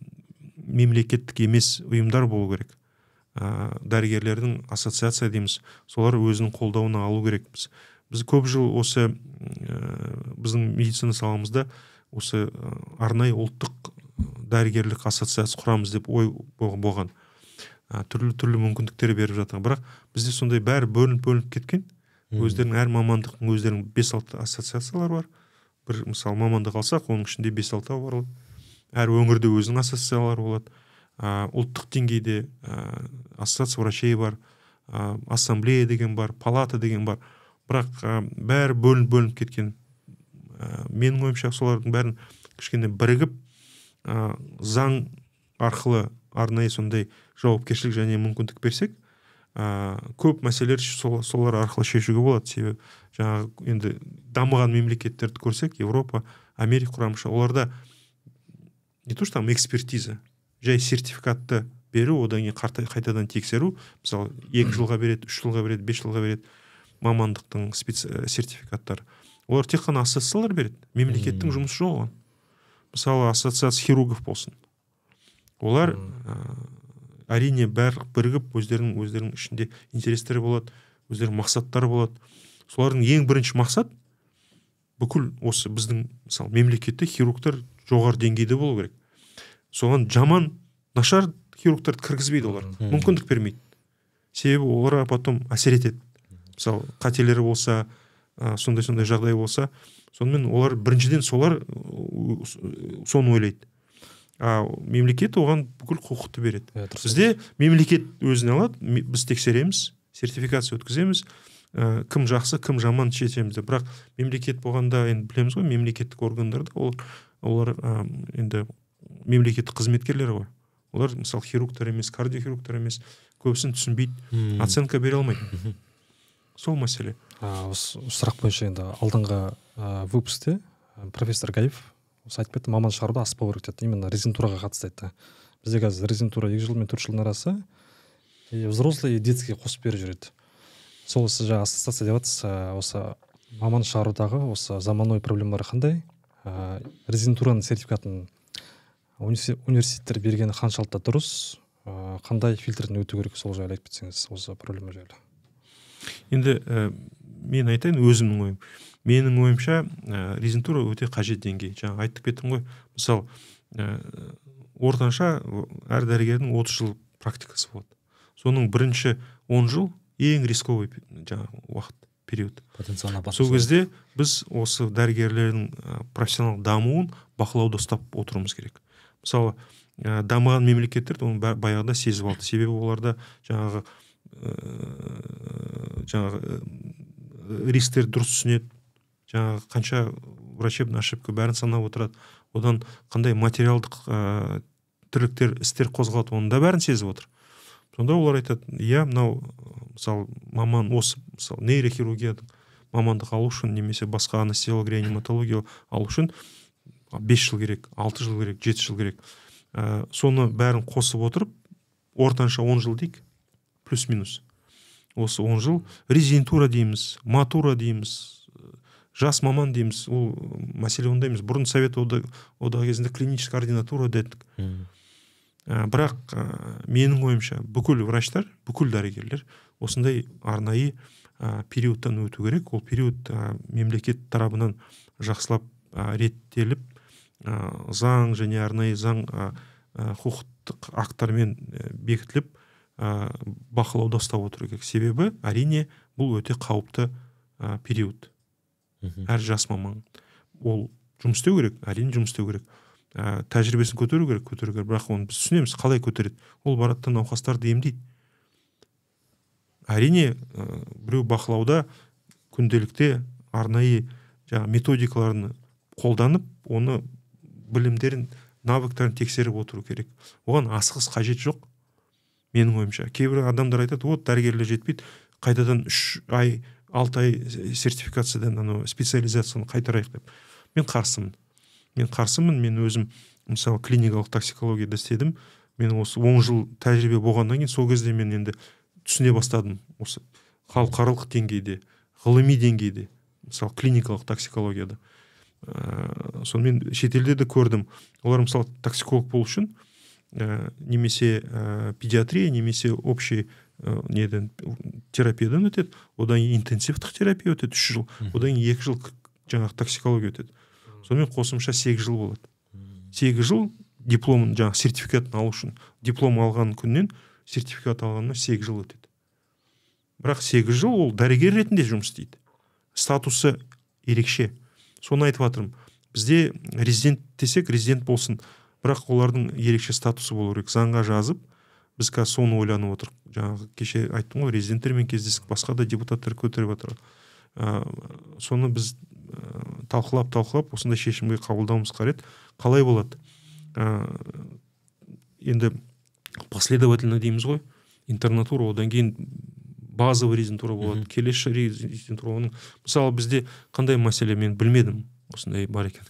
мемлекеттік емес ұйымдар болу керек. Ә, дәрігерлердің ассоциация дейміз. Солар өзінің қолдауына алу керек. Біз, біз көп жыл осы ә, біздің медицина саламызда осы арнайы ұлттық дәрігерлік ассоциация құрамыз деп ой болған. Түрлі түрлі мүмкіндіктер беріп жатыр. Бірақ бізде сондай бәрі бөлініп бөлініп кеткен. Өздерінің әр мамандықтың өздерінің бес алты ассоциациялары бар. Бір мысалы мамандық алсақ оның ішінде бес алтауы бар әр өңірде өзінің ассоциациялары болады. Ә, ұлттық деңгейде ә, ассоциация врачей бар ә, ассамблея деген бар палата деген бар. Бірақ ә, бәрі бөлініп бөлініп кеткен. Ә, менің ойымша солардың бәрін кішкене бірігіп ә, заң арқылы арнайы сондай жауапкершілік және мүмкіндік берсек ә, көп мәселелер сол, солар арқылы шешуге болады. Себебі жаңағы енді дамыған мемлекеттерді көрсек европа америка құрамынша оларда не то что там экспертиза жай сертификатты беру одан кейін қайтадан тексеру мысалы екі жылға береді үш жылға береді бес жылға береді мамандықтың специ... Э, сертификаттары. Олар тек қана ассоциациялар береді. Мемлекеттің жұмысы жоқ оған. Мысалы ассоциация хирургов болсын. Олар әрине бәрі бірігіп өздерінің өздерінің ішінде интерестері болады өздерінің мақсаттары болады. Солардың ең бірінші мақсат бүкіл осы біздің мысалы мемлекетте хирургтар жоғары деңгейде болу керек. Соған жаман нашар хирургтарды кіргізбейді олар. Мүмкіндік бермейді. Себебі оларға потом әсер етеді. Мысалы қателері болса ә, сондай сондай жағдай болса сонымен олар біріншіден солар соны ойлайды. А мемлекет оған бүкіл құқықты береді. Иә, бізде мемлекет өзіне алады біз тексереміз сертификация өткіземіз ә, кім жақсы кім жаман шешеміз бірақ мемлекет болғанда енді білеміз ғой мемлекеттік органдарда ол олар ә, енді мемлекеттік қызметкерлер ғой. Олар мысалы хирургтар емес кардиохирургтар емес көбісін түсінбейді оценка бере алмайды. Сол мәселе. А, осы сұрақ бойынша енді алдыңғы ә, выпускте профессор гаев осы айтып кетті маман шығаруда аспау керек деді именно резидентураға қатысты айтты. Бізде қазір резидентура екі жыл мен төрт жылдың арасы. И взрослый и детский қосып беріп жүреді. Сол сіз жаңа ассоциация деп жатырсыз осы маман шығарудағы осы заманауи проблемалар қандай? Ә, резидентураның сертификатын университеттер бергені қаншалықты дұрыс? Қандай фильтрден өту керек сол жайлы айтып кетсеңіз осы проблема жайлы? Енді ә, мен айтайын өзімнің ойым менің ойымша ә, өте қажет деңгей. Жаңа айтып кеттім ғой. Мысалы ә, э, ортанша әр дәрігердің 30 жыл практикасы болады. Соның бірінші 10 жыл ең рисковый жаңағы уақыт период. Сол кезде біз осы дәрігерлердің э, профессионал дамуын бақылауда ұстап отыруымыз керек. Мысалы ә, дамыған мемлекеттер оны баяғыда сезіп алды. Себебі оларда жаңағы ә, жаңағы ә, рисктерді дұрыс жаңағы қанша врачебный ошибка бәрін санап отырады. Одан қандай материалдық ә, тірліктер істер қозғалады оның да бәрін сезіп отыр. Сонда олар айтады иә мынау мысалы маман осы мысалы нейрохирургияның мамандық алу үшін немесе басқа анестезиолог реаниматология алу үшін бес жыл керек алты жыл керек жеті жыл керек ә, соны бәрін қосып отырып ортанша он жыл дейік плюс минус осы он жыл резидентура дейміз матура дейміз жас маман дейміз ол мәселе онда емес. Бұрын совет одағы кезінде клиническая ординатура дедік. Ә, бірақ ә, менің ойымша бүкіл врачтар бүкіл дәрігерлер осындай арнайы ә, периодтан өту керек. Ол период ә, мемлекет тарабынан жақсылап ә, реттеліп ә, заң және арнайы заң ә, құқықтық акттармен бекітіліп ә, бақылауда ұстап отыру керек. Себебі әрине бұл өте қауіпті ә, период. Әр жас маман. Ол жұмыс істеу керек әрине жұмыс істеу керек. Ә, тәжірибесін көтеру керек көтеру керек. Бірақ оны біз түсінеміз қалай көтереді. Ол барады да науқастарды емдейді. Әрине ә, біреу бақылауда күнделікте арнайы жаңағы методикаларын қолданып оны білімдерін навыктарын тексеріп отыру керек. Оған асығыс қажет жоқ. Менің ойымша. Кейбір адамдар айтады вот дәрігерлер жетпейді қайтадан үш ай алты ай сертификациядан анау специализацияны қайтарайық деп. Мен қарсымын. Мен қарсымын. Мен өзім мысалы клиникалық токсикологияда істедім. Мен осы он жыл тәжірибе болғаннан кейін сол кезде мен енді түсіне бастадым. Осы халықаралық деңгейде ғылыми деңгейде мысалы клиникалық токсикологияда. Ә, сонымен шетелде де көрдім. Олар мысалы токсиколог болу үшін ә, немесе ә, педиатрия немесе общий неден терапиядан өтеді. Одан кейін интенсивтік терапия өтеді үш жыл. Одан кейін екі жыл жаңағы токсикология өтеді. Сонымен қосымша сегіз жыл болады. Сегіз жыл дипломын жаңағы сертификатын алу үшін. Диплом алған күннен сертификат алғанына сегіз жыл өтеді. Бірақ сегіз жыл ол дәрігер ретінде жұмыс істейді. Статусы ерекше. Соны айтып жатырмын. Бізде резидент десек резидент болсын. Бірақ олардың ерекше статусы болу керек. Заңға жазып біз қазір соны ойланып отырмық жаңағы кеше айттым ғой резиденттермен кездестік басқа да депутаттар көтеріп жатыр ә, соны біз ә, талқылап талқылап осындай шешімге қабылдауымыз қажет. Қалай болады? Ә, енді последовательно дейміз ғой. Интернатура одан кейін базовый резидентура болады келесі резидентура оның. Мысалы бізде қандай мәселе мен білмедім осындай бар екен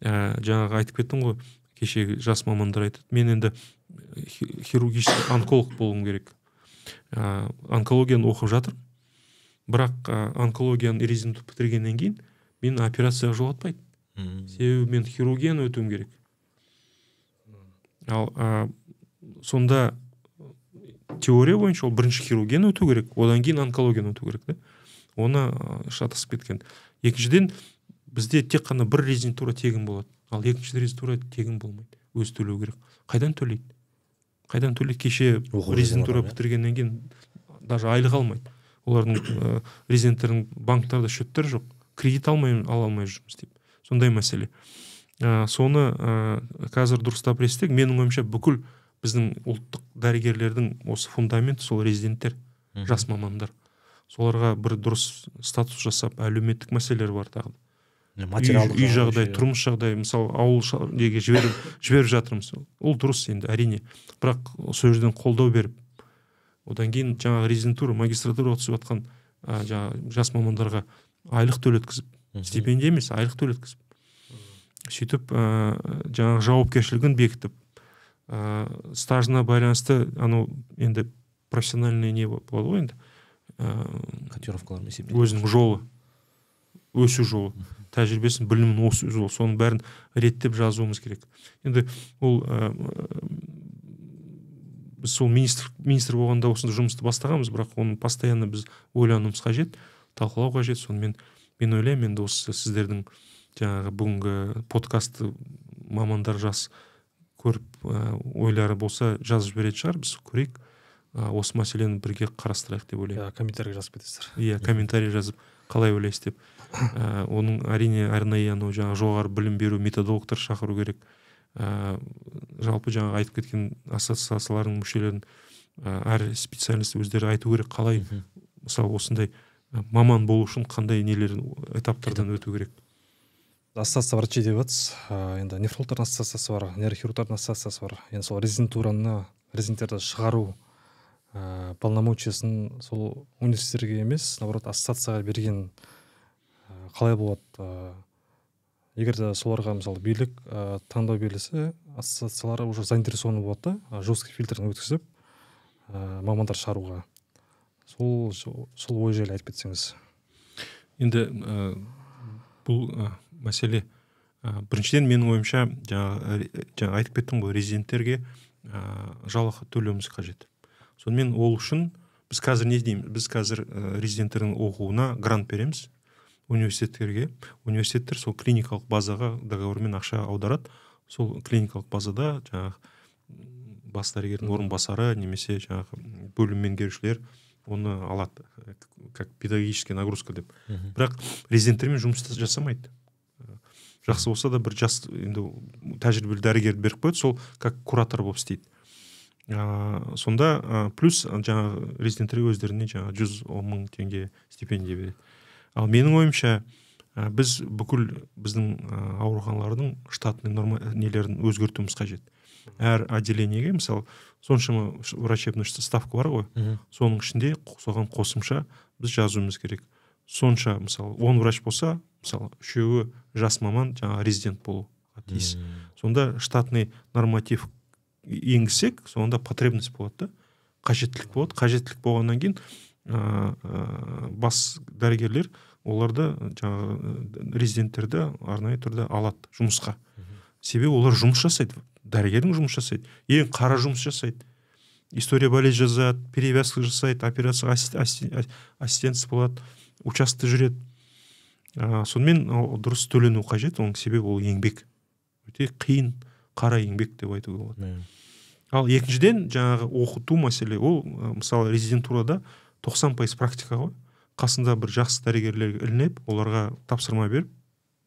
ә, жаңағы айтып кеттім ғой кешегі жас мамандар айтады мен енді хирургический онколог болуым керек ә, онкологияны оқып жатыр бірақ ә, онкологияны резидент бітіргеннен кейін мен операцияға жолатпайды себебі мен хирургияны өтуім керек. Ал ә, сонда теория бойынша ол бірінші хирургияны өту керек. Одан кейін онкологияны өту керек да оны шатасып кеткен. Екіншіден бізде тек қана бір резидентура тегін болады. Ал екінші резидентура тегін болмайды өзі төлеу керек. Қайдан төлейді? Қайдан төлейді? Кеше резидентура бітіргеннен кейін даже айлық алмайды. Олардың ә, резиденттердің банктарда счеттері жоқ. Кредит алмай ала алмай жұмыс істейді сондай мәселе. Ә, соны ә, қазір дұрыстап реттесек менің ойымша бүкіл біздің ұлттық дәрігерлердің осы фундаменті сол резиденттер жас мамандар. Соларға бір дұрыс статус жасап әлеуметтік мәселелер бар тағы материалдық үй, үй жағдай тұрмыс жағдай мысалы ауыл неге жіберіп жіберіп жатырмыз. Ол дұрыс енді әрине. Бірақ сол жерден қолдау беріп одан кейін жаңағы резидентура магистратураға түсіп жатқан ә, жаңағы жас мамандарға айлық төлеткізіп стипендия емес айлық төлеткізіп сөйтіп ә, жаңағы жауапкершілігін бекітіп ә, стажына байланысты анау енді профессиональный не болады ғой енді ә, котировкалар өзінің жолы. Өсу жолы тәжірибесін білімін осы жол соның бәрін реттеп жазуымыз керек. Енді ол ә, біз сол министр министр болғанда осындай жұмысты бастағанбыз бірақ оны постоянно біз ойлануымыз қажет талқылау қажет. Сонымен мен ойлаймын енді осы сіздердің жаңағы бүгінгі подкастты мамандар жас көріп ә, ойлары болса жазып жіберетін шығар. Біз көрейік. А, осы мәселені бірге қарастырайық деп ойлаймын. Иә комментарий жазып кетесіздер. Иә комментарий жазып қалай ойлайсыз деп. Ә, оның әрине арнайы анау жаңағы жоғары білім беру методологтар шақыру керек. Ә, жалпы жаңағы айтып кеткен ассоциациялардың мүшелерін ә, әр специалист өздері айту керек қалай мысалы осындай маман болу үшін қандай нелер этаптардан өту керек? Ассоциация врачей деп жатсыз енді нефрологтардың ассоциациясы бар нейрохирургтардың ассоциациясы бар. Енді сол резидентураны резиденттерді шығару ә, полномочиясын сол университеттерге емес наоборот ассоциацияға берген қалай болады? Ә, егер де соларға мысалы билік ә, таңдау берілсе ассоциациялар уже заинтересован болады да жесткий фильтрден өткізіп ә, мамандар шығаруға. Сол сол ой жайлы айтып кетсеңіз. Енді ә, бұл ә, мәселе ә, біріншіден менің ойымша жаңағы жаңа айтып кеттім ғой резиденттерге ә, жалақы төлеуіміз қажет. Сонымен ол үшін біз қазір не дейміз біз қазір ә, резиденттердің оқуына грант береміз. Университеттерге. Университеттер сол клиникалық базаға договормен ақша аударады. Сол клиникалық базада жаңағы бас дәрігердің орынбасары немесе жаңағы бөлім меңгерушілер оны алады. Как педагогическая нагрузка деп. Бірақ резиденттермен жұмыс жасамайды. Жақсы болса да бір жас енді тәжірибелі дәрігерді беріп қояды сол как куратор болып істейді. Ә, сонда ә, плюс жаңағы резиденттерге өздеріне жаңағы жүз он мың теңге стипендия береді. Ал менің ойымша ә, біз бүкіл біздің ауруханалардың штатный норма нелерін өзгертуіміз қажет. Әр отделениеге мысалы соншама врачебный ставка бар ғой. Соның ішінде соған қосымша біз жазуымыз керек. Сонша мысалы он врач болса мысалы үшеуі жас маман жаңағы резидент болуға тиіс. Сонда штатный норматив енгізсек сонда потребность болады да. Қажеттілік болады. Қажеттілік болғаннан кейін бас дәрігерлер оларды жаңағы резиденттерді арнайы түрде алады жұмысқа. Себебі олар жұмыс жасайды дәрігердің жұмыс жасайды ең қара жұмыс жасайды. История болезнь жазады перевязка жасайды операция ассистенция болады участокта жүреді. Ә, сонымен дұрыс төлену қажет оның себебі ол еңбек. Өте қиын қара еңбек деп айтуға болады. Ал екіншіден жаңағы оқыту мәселе ол мысалы резидентурада 90 пайыз практика ғой. Қасында бір жақсы дәрігерлер ілініп оларға тапсырма беріп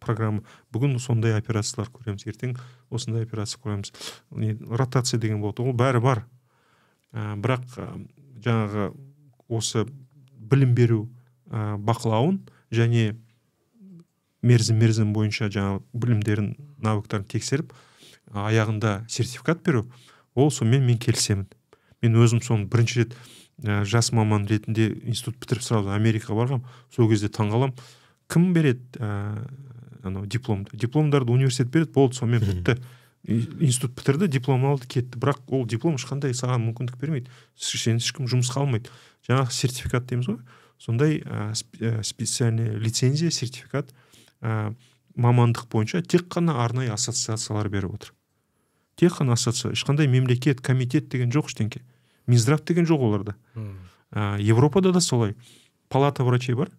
программа. Бүгін сондай операциялар көреміз ертең осындай операция көреміз. Ротация деген болады ол бәрі бар. Ә, бірақ ә, жаңағы осы білім беру ә, бақылауын және мерзім мерзім бойынша жаңағы білімдерін навыктарын тексеріп аяғында сертификат беру ол сонымен мен келісемін. Мен өзім соны бірінші рет ә, жас маман ретінде институт бітіріп сразу америкаға барғанмын сол кезде таңғаламын. Кім береді ә, анау дипломды дипломдарды университет береді болды сонымен бітті. Институт бітірді диплом алды кетті. Бірақ ол диплом ешқандай саған мүмкіндік бермейді. Сен ешкім жұмысқа алмайды. Жаңағы сертификат дейміз ғой. Сондай ә, специальный лицензия сертификат ә, мамандық бойынша тек қана арнайы ассоциациялар беріп отыр. Тек қана ассоциация ешқандай мемлекет комитет деген жоқ ештеңке. Минздрав деген жоқ оларда. Ә, европада да солай. Палата врачей бар.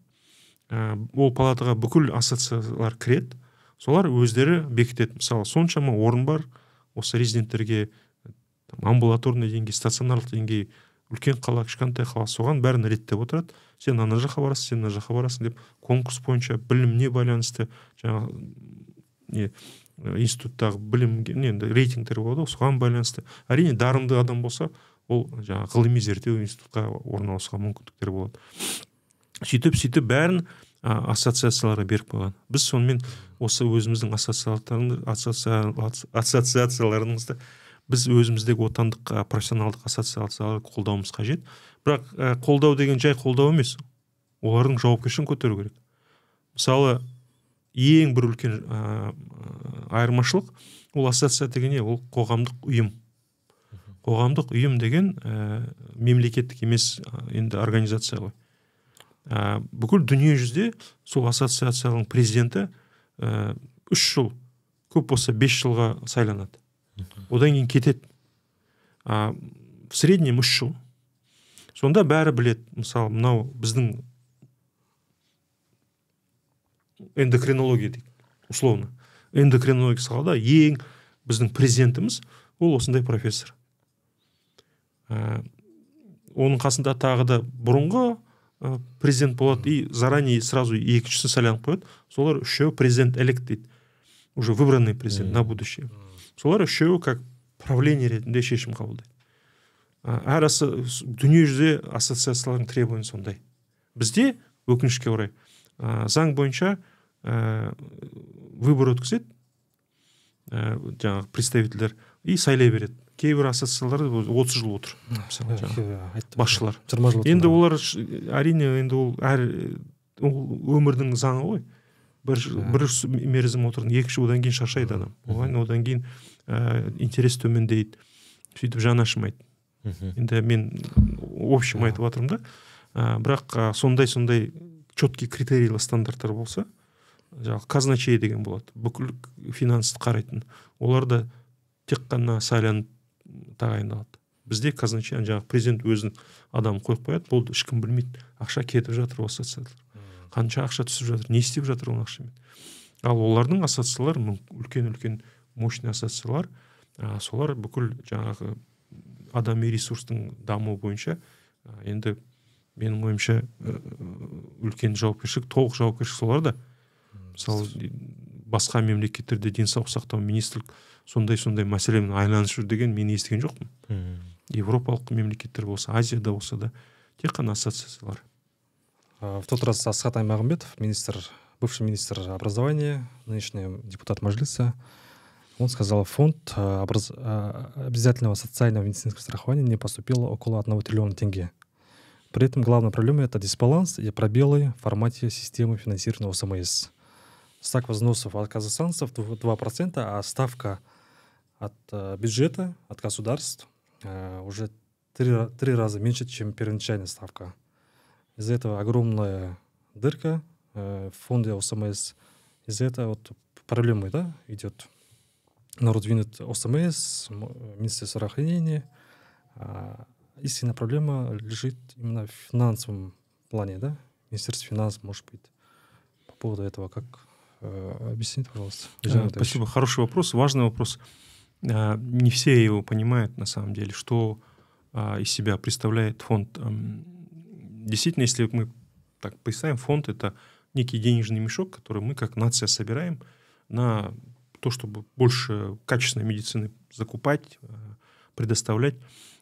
Ә, ол палатаға бүкіл ассоциациялар кіреді. Солар өздері бекітеді. Мысалы соншама орын бар. Осы резиденттерге амбулаторный деңгей стационарлық деңгей үлкен қала кішкентай қала соған бәрін реттеп отырады. Сен ана жаққа барасың сен мына жаққа барасың деп конкурс бойынша біліміне байланысты жаңағы не институттағы білім енді рейтингтер болады ғой соған байланысты. Әрине дарынды адам болса ол жаңағы ғылыми зерттеу институтқа орналасуға мүмкіндіктер болады. Сөйтіп сөйтіп бәрін ә, ассоциацияларға беріп қойған. Біз сонымен осы өзіміздің ассоциацияларымызды біз өзіміздегі отандық ә, профессионалдық ассоциацияларды қолдауымыз қажет. Бірақ ә, қолдау деген жай қолдау емес. Олардың жауапкершілігін көтеру керек. Мысалы ең бір үлкен ә, айырмашылық ол ассоциация деген не? Ол қоғамдық ұйым. Қоғамдық ұйым деген ә, мемлекеттік емес енді организация ғой. Ә, бүкіл дүние жүзде сол ассоциацияның президенті ә, үш жыл көп болса бес жылға сайланады. Одан кейін кетеді. А, в среднем үш жыл. Сонда бәрі білет. мысалы мынау біздің эндокринология дейді условно. Эндокринология салада ең біздің президентіміз ол осындай профессор. Ә, оның қасында тағы да бұрынғы ә, президент болады. И заранее сразу екіншісін сайланып қояды. Солар үшеуі президент элект дейді. Уже выбранный президент на будущее. Солар үшеуі как правление ретінде шешім қабылдайды. Әр дүниежүзі ассоциациялардың требования сондай. Бізде өкінішке орай ә, заң бойынша ә, выбор өткізеді. Ә, жаңағы представительдер и сайлай береді. Кейбір ассоциациялар отыз жыл отыр. Басшылар. Жиырма жыл енді олар әрине енді ол әр ол өмірдің заңы ғой. Бір бір мерзім отырды екі одан кейін шаршайды адам. Оған одан кейін ә, интерес төмендейді. Сөйтіп жаны ашымайды. Енді мен общем айтып жатырмын да. Ә, бірақ ә, сондай сондай четкий критерийлі стандарттар болса жаңағы казначей деген болады. Бүкіл финансты қарайтын. Олар да тек қана сайланып тағайындалады. Бізде казначей жаңағы президент өзінің адамын қойып қояды болды ешкім білмейді. Ақша кетіп жатыр осы ассоциациялар қанша ақша түсіп жатыр не істеп жатыр ол ақшамен. Ал олардың ассоциациялары үлкен үлкен мощный ассоциациялар ә, солар бүкіл жаңағы адами ресурстың дамуы бойынша енді менің ойымша үлкен жауапкершілік толық жауапкершілік соларда мысалы басқа мемлекеттерде денсаулық сақтау министрлік сондай сондай мәселемен айналысып жүр деген мен естіген жоқпын. Европалық мемлекеттер болса азияда болса да тек қана ассоциациялар. В тот раз асхат аймағамбетов министр бывший министр образования нынешний депутат мажилиса он сказал фонд образ... обязательного социального медицинского страхования не поступило около одного триллиона тенге. При этом главная проблема это дисбаланс и пробелы в формате системы финансирования ОСМС. Стак взносов от казахстанцев 2%, а ставка от э, бюджета, от государств э, уже три, три раза меньше, чем первоначальная ставка. Из-за этого огромная дырка э, в фонде ОСМС. Из-за этого вот проблемы да, идет. Народ винит ОСМС, Министерство здравоохранения, а истинная проблема лежит именно в финансовом плане, да? Министерство финансов, может быть, по поводу этого, как объясните, пожалуйста. Спасибо, хороший вопрос, важный вопрос. А, не все его понимают, на самом деле, что а, из себя представляет фонд. Действительно, если мы так представим, фонд — это некий денежный мешок, который мы как нация собираем на то, чтобы больше качественной медицины закупать, а, предоставлять.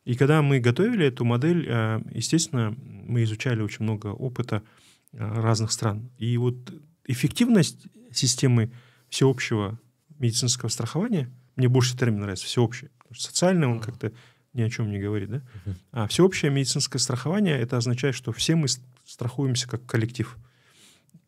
И когда мы готовили эту модель, естественно, мы изучали очень много опыта разных стран. И вот эффективность системы всеобщего медицинского страхования, мне больше термин нравится, всеобщее. Социальное он как-то ни о чем не говорит, да? А всеобщее медицинское страхование, это означает, что все мы страхуемся как коллектив.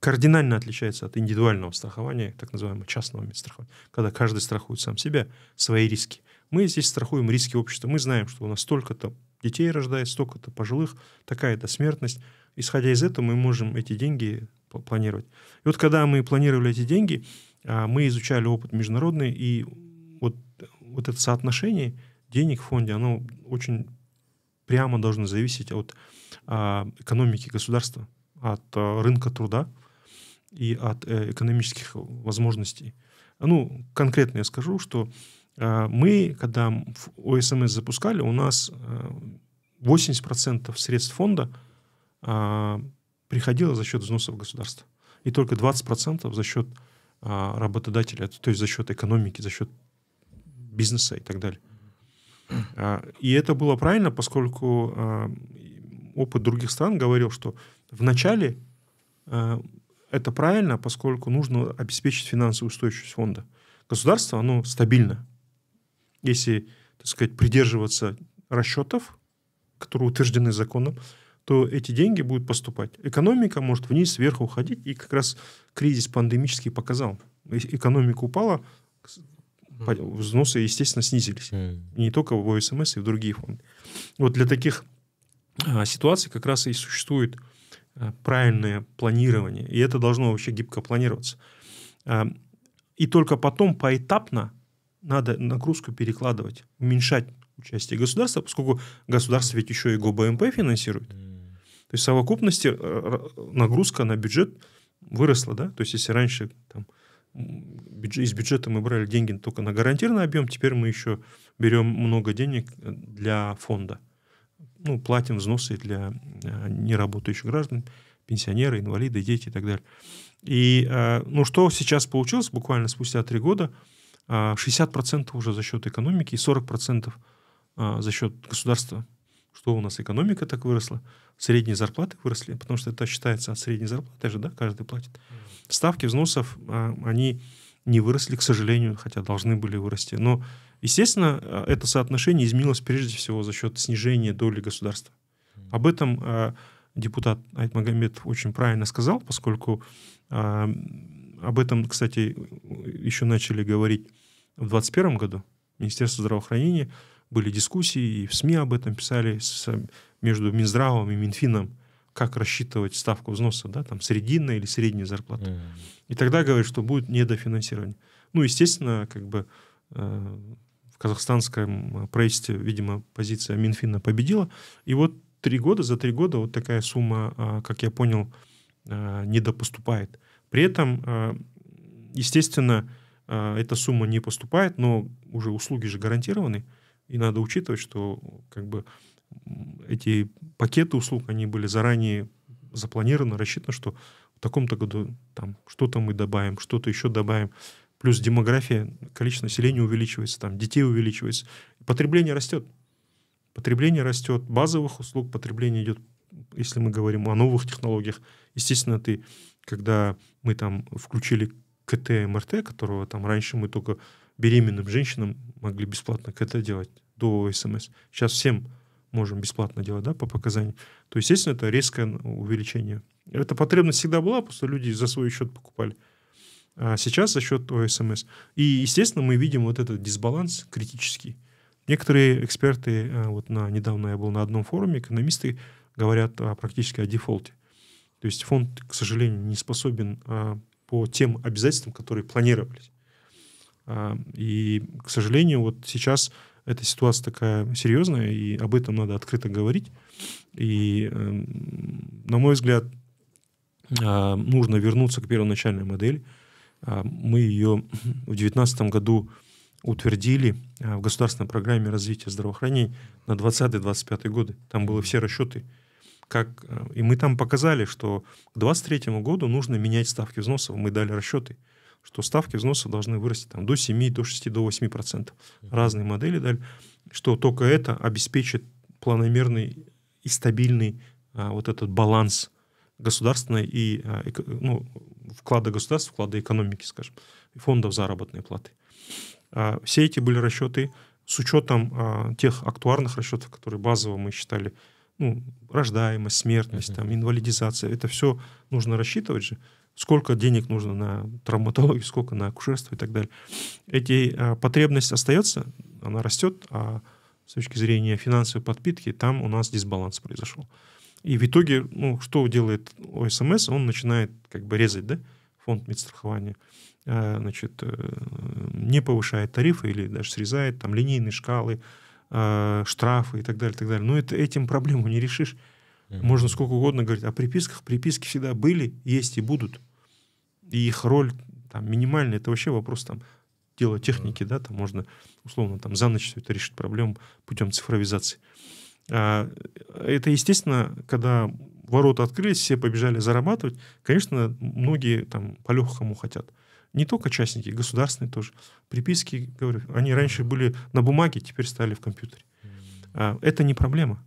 Кардинально отличается от индивидуального страхования, так называемого частного медстрахования, когда каждый страхует сам себя, свои риски. Мы здесь страхуем риски общества. Мы знаем, что у нас столько-то детей рождается, столько-то пожилых, такая-то смертность. Исходя из этого, мы можем эти деньги планировать. И вот когда мы планировали эти деньги, а, мы изучали опыт международный, и вот, вот это соотношение денег в фонде, оно очень прямо должно зависеть от а, экономики государства, от а, рынка труда и от э, экономических возможностей. Ну, конкретно я скажу, что а, мы, когда ОСМС запускали, у нас 80% э, средств фонда а, приходило за счет взносов государства. И только 20% за счет а, работодателя, то есть за счет экономики, за счет бизнеса и так далее. И это было правильно, поскольку опыт других стран говорил, что вначале это правильно, поскольку нужно обеспечить финансовую устойчивость фонда. Государство, оно стабильно, если, так сказать, придерживаться расчетов, которые утверждены законом, то эти деньги будут поступать. Экономика может вниз, вверх уходить, и как раз кризис пандемический показал. Экономика упала, взносы, естественно, снизились. Не только в ОСМС, и в другие фонды. Вот для таких а, ситуаций как раз и существует а, правильное планирование. И это должно вообще гибко планироваться. А, и только потом поэтапно надо нагрузку перекладывать, уменьшать участие государства, поскольку государство ведь еще и ГОБМП финансирует. То есть в совокупности э, нагрузка на бюджет выросла, да? То есть если раньше там, из бюджета мы брали деньги только на гарантированный объем, теперь мы еще берем много денег для фонда. ну, платим взносы для э, неработающих граждан, пенсионеры, инвалиды, дети и так далее. И э, ну, что сейчас получилось буквально спустя три года? 60% уже за счет экономики и 40% за счет государства. Что у нас экономика так выросла, средние зарплаты выросли, потому что это считается от средней зарплаты же, да, каждый платит. Ставки взносов, они не выросли, к сожалению, хотя должны были вырасти. Но, естественно, э, это соотношение изменилось прежде всего за счет снижения доли государства. Об этом э, депутат Айтмагомедов очень правильно сказал, поскольку э, об этом, кстати, еще начали говорить в 2021 году. Министерство здравоохранения были дискуссии, и в СМИ об этом писали с, между Минздравом и Минфином как рассчитывать ставку взноса, да, там срединная или средняя зарплата. Mm. И тогда говорят, что будет недофинансирование. Ну, естественно, как бы э, в казахстанском правительстве, видимо, позиция Минфина победила. И вот три года, за три года вот такая сумма, э, как я понял, э, недопоступает. При этом, э, естественно, э, эта сумма не поступает, но уже услуги же гарантированы. И надо учитывать, что как бы эти пакеты услуг, они были заранее запланированы, рассчитано, что в таком-то году там что-то мы добавим, что-то еще добавим. Плюс демография, количество населения увеличивается, там детей увеличивается. Потребление растет. Потребление растет, базовых услуг потребление идет, если мы говорим о новых технологиях. Естественно, ты, когда мы там включили КТ, МРТ, которого там раньше мы только беременным женщинам могли бесплатно КТ делать до СМС. Сейчас всем можем бесплатно делать, да, по показаниям, то, естественно, это резкое увеличение. Эта потребность всегда была, просто люди за свой счет покупали. А сейчас за счет ОСМС. И, естественно, мы видим вот этот дисбаланс критический. Некоторые эксперты, а, вот на, недавно я был на одном форуме, экономисты говорят о, практически о дефолте. То есть фонд, к сожалению, не способен а, по тем обязательствам, которые планировались. А, и, к сожалению, вот сейчас эта ситуация такая серьезная, и об этом надо открыто говорить. И, эм, на мой взгляд, а, нужно вернуться к первоначальной модели. А, мы ее в 2019 году утвердили а, в государственной программе развития здравоохранения на 20-25 годы. Там были все расчеты. Как, и мы там показали, что к 2023 году нужно менять ставки взносов. Мы дали расчеты что ставки взноса должны вырасти там, до 7, до 6, до 8 процентов. Разные модели дали, что только это обеспечит планомерный и стабильный а, вот этот баланс государственной и а, эко, ну, вклада государства, вклада экономики, скажем, фондов заработной платы. А, все эти были расчеты с учетом а, тех актуарных расчетов, которые базово мы считали, ну, рождаемость, смертность, uh-huh. там, инвалидизация, это все нужно рассчитывать же сколько денег нужно на травматологию, сколько на акушерство и так далее. Эти а, потребность остается, она растет, а с точки зрения финансовой подпитки там у нас дисбаланс произошел. И в итоге, ну, что делает ОСМС? Он начинает как бы резать, да, фонд медстрахования, а, значит, э, не повышает тарифы или даже срезает там линейные шкалы, а, штрафы и так далее, и так далее. Но это, этим проблему не решишь. Можно сколько угодно говорить о приписках. Приписки всегда были, есть и будут и их роль там минимальная, это вообще вопрос там дела техники, да, там можно условно там за ночь все это решить проблему путем цифровизации. А, это, естественно, когда ворота открылись, все побежали зарабатывать, конечно, многие там по-легкому хотят. Не только частники, государственные тоже. Приписки, говорю, они раньше были на бумаге, теперь стали в компьютере. А, это не проблема.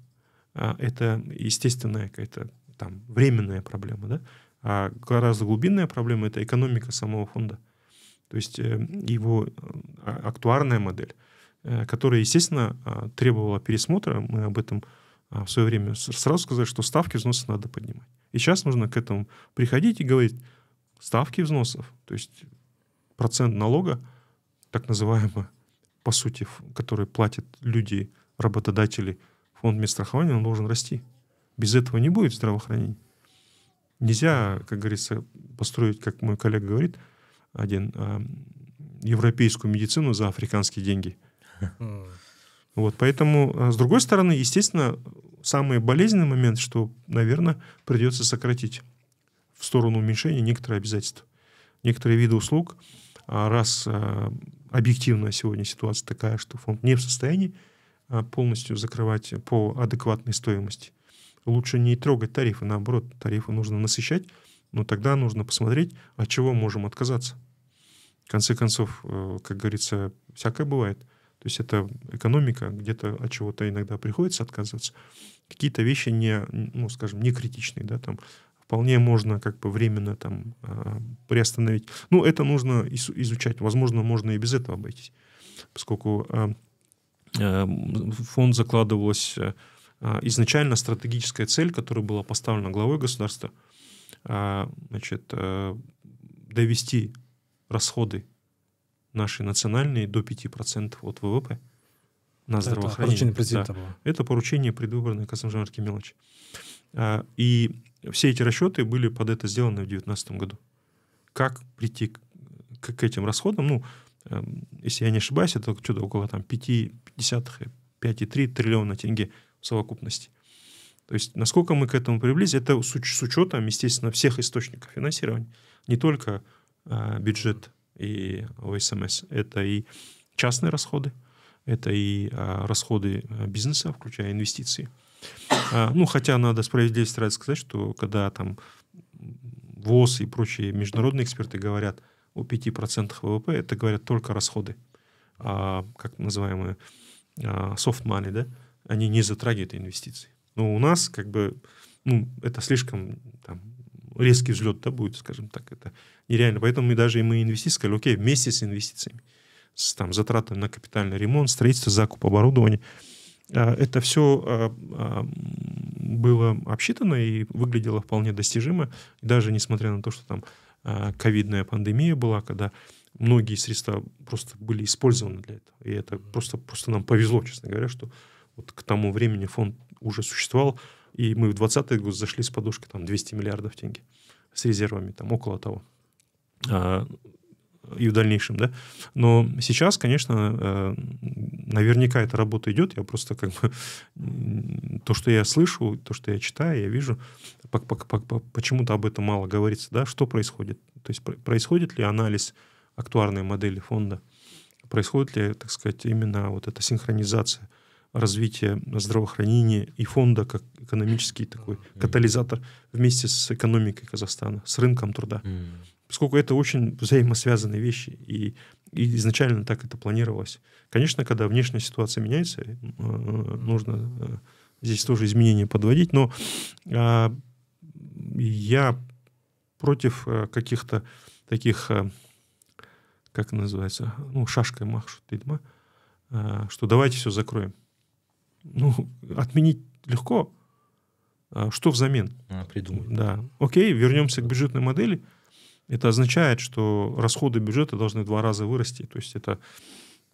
А, это естественная какая-то там временная проблема, да. А гораздо глубинная проблема — это экономика самого фонда. То есть э, его э, актуарная модель, э, которая, естественно, а, требовала пересмотра. Мы об этом а, в свое время сразу сказали, что ставки взносов надо поднимать. И сейчас нужно к этому приходить и говорить, ставки взносов, то есть процент налога, так называемый, по сути, который платят люди, работодатели, фонд медстрахования, он должен расти. Без этого не будет здравоохранения. Нельзя, как говорится, построить, как мой коллега говорит, один, а, европейскую медицину за африканские деньги. Вот, поэтому, а, с другой стороны, естественно, самый болезненный момент, что, наверное, придется сократить в сторону уменьшения некоторые обязательства. Некоторые виды услуг, а, раз объективная сегодня ситуация такая, что фонд не в состоянии полностью закрывать по адекватной стоимости. Лучше не трогать тарифы, наоборот, тарифы нужно насыщать, но тогда нужно посмотреть, от чего можем отказаться. В конце концов, э, как говорится, всякое бывает. То есть это экономика, где-то от чего-то иногда приходится отказываться. Какие-то вещи не, ну, скажем, не критичные, да, там вполне можно как бы временно там а, приостановить. Ну, это нужно изучать. Возможно, можно и без этого обойтись, поскольку а, а, фонд закладывалась изначально стратегическая цель, которая была поставлена главой государства, значит, довести расходы наши национальные до 5% от ВВП на здравоохранение. Это поручение да. было. Это поручение предвыборной Касымжан мелочи. И все эти расчеты были под это сделаны в 2019 году. Как прийти к, к этим расходам? Ну, эм, если я не ошибаюсь, это что-то около там 5,3 триллиона тенге в совокупности. То есть насколько мы к этому приблизились, это с, с учетом, естественно, всех источников финансирования. Не только э, бюджет и ОСМС, это и частные расходы, это и э, расходы э, бизнеса, включая инвестиции. А, ну, хотя надо справедливости ради сказать, что когда там ВОЗ и прочие международные эксперты говорят о 5% ВВП, это говорят только расходы, а, как называемые а, soft money, да, они не затрагивают инвестиции. Но у нас как бы, ну, это слишком там, резкий взлет, да, будет, скажем так, это нереально. Поэтому мы даже и мы инвестиции сказали, окей, вместе с инвестициями, с там, затратами на капитальный ремонт, строительство, закуп оборудования – а, это все а, а, было обсчитано и выглядело вполне достижимо. Даже несмотря на то, что там ковидная пандемия была, когда многие средства просто были использованы для этого. И это просто, просто нам повезло, честно говоря, что вот к тому времени фонд уже существовал, и мы в 2020 год зашли с подушкой там 200 миллиардов тенге с резервами, там около того и в дальнейшем, да. Но сейчас, конечно, э, наверняка эта работа идет. Я просто как бы то, что я слышу, то, что я читаю, я вижу, почему-то об этом мало говорится, да, что происходит. То есть происходит ли анализ актуарной модели фонда, происходит ли, так сказать, именно вот эта синхронизация развития здравоохранения и фонда как экономический такой катализатор вместе с экономикой Казахстана, с рынком труда поскольку это очень взаимосвязанные вещи, и, и изначально так это планировалось. Конечно, когда внешняя ситуация меняется, э, нужно э, здесь тоже изменения подводить, но а, я против э, каких-то таких, как называется, ну, шашкой махшут, что давайте все закроем. Ну, отменить легко, а что взамен? А, придумать. Да. Окей, вернемся к бюджетной модели – это означает, что расходы бюджета должны в два раза вырасти. То есть это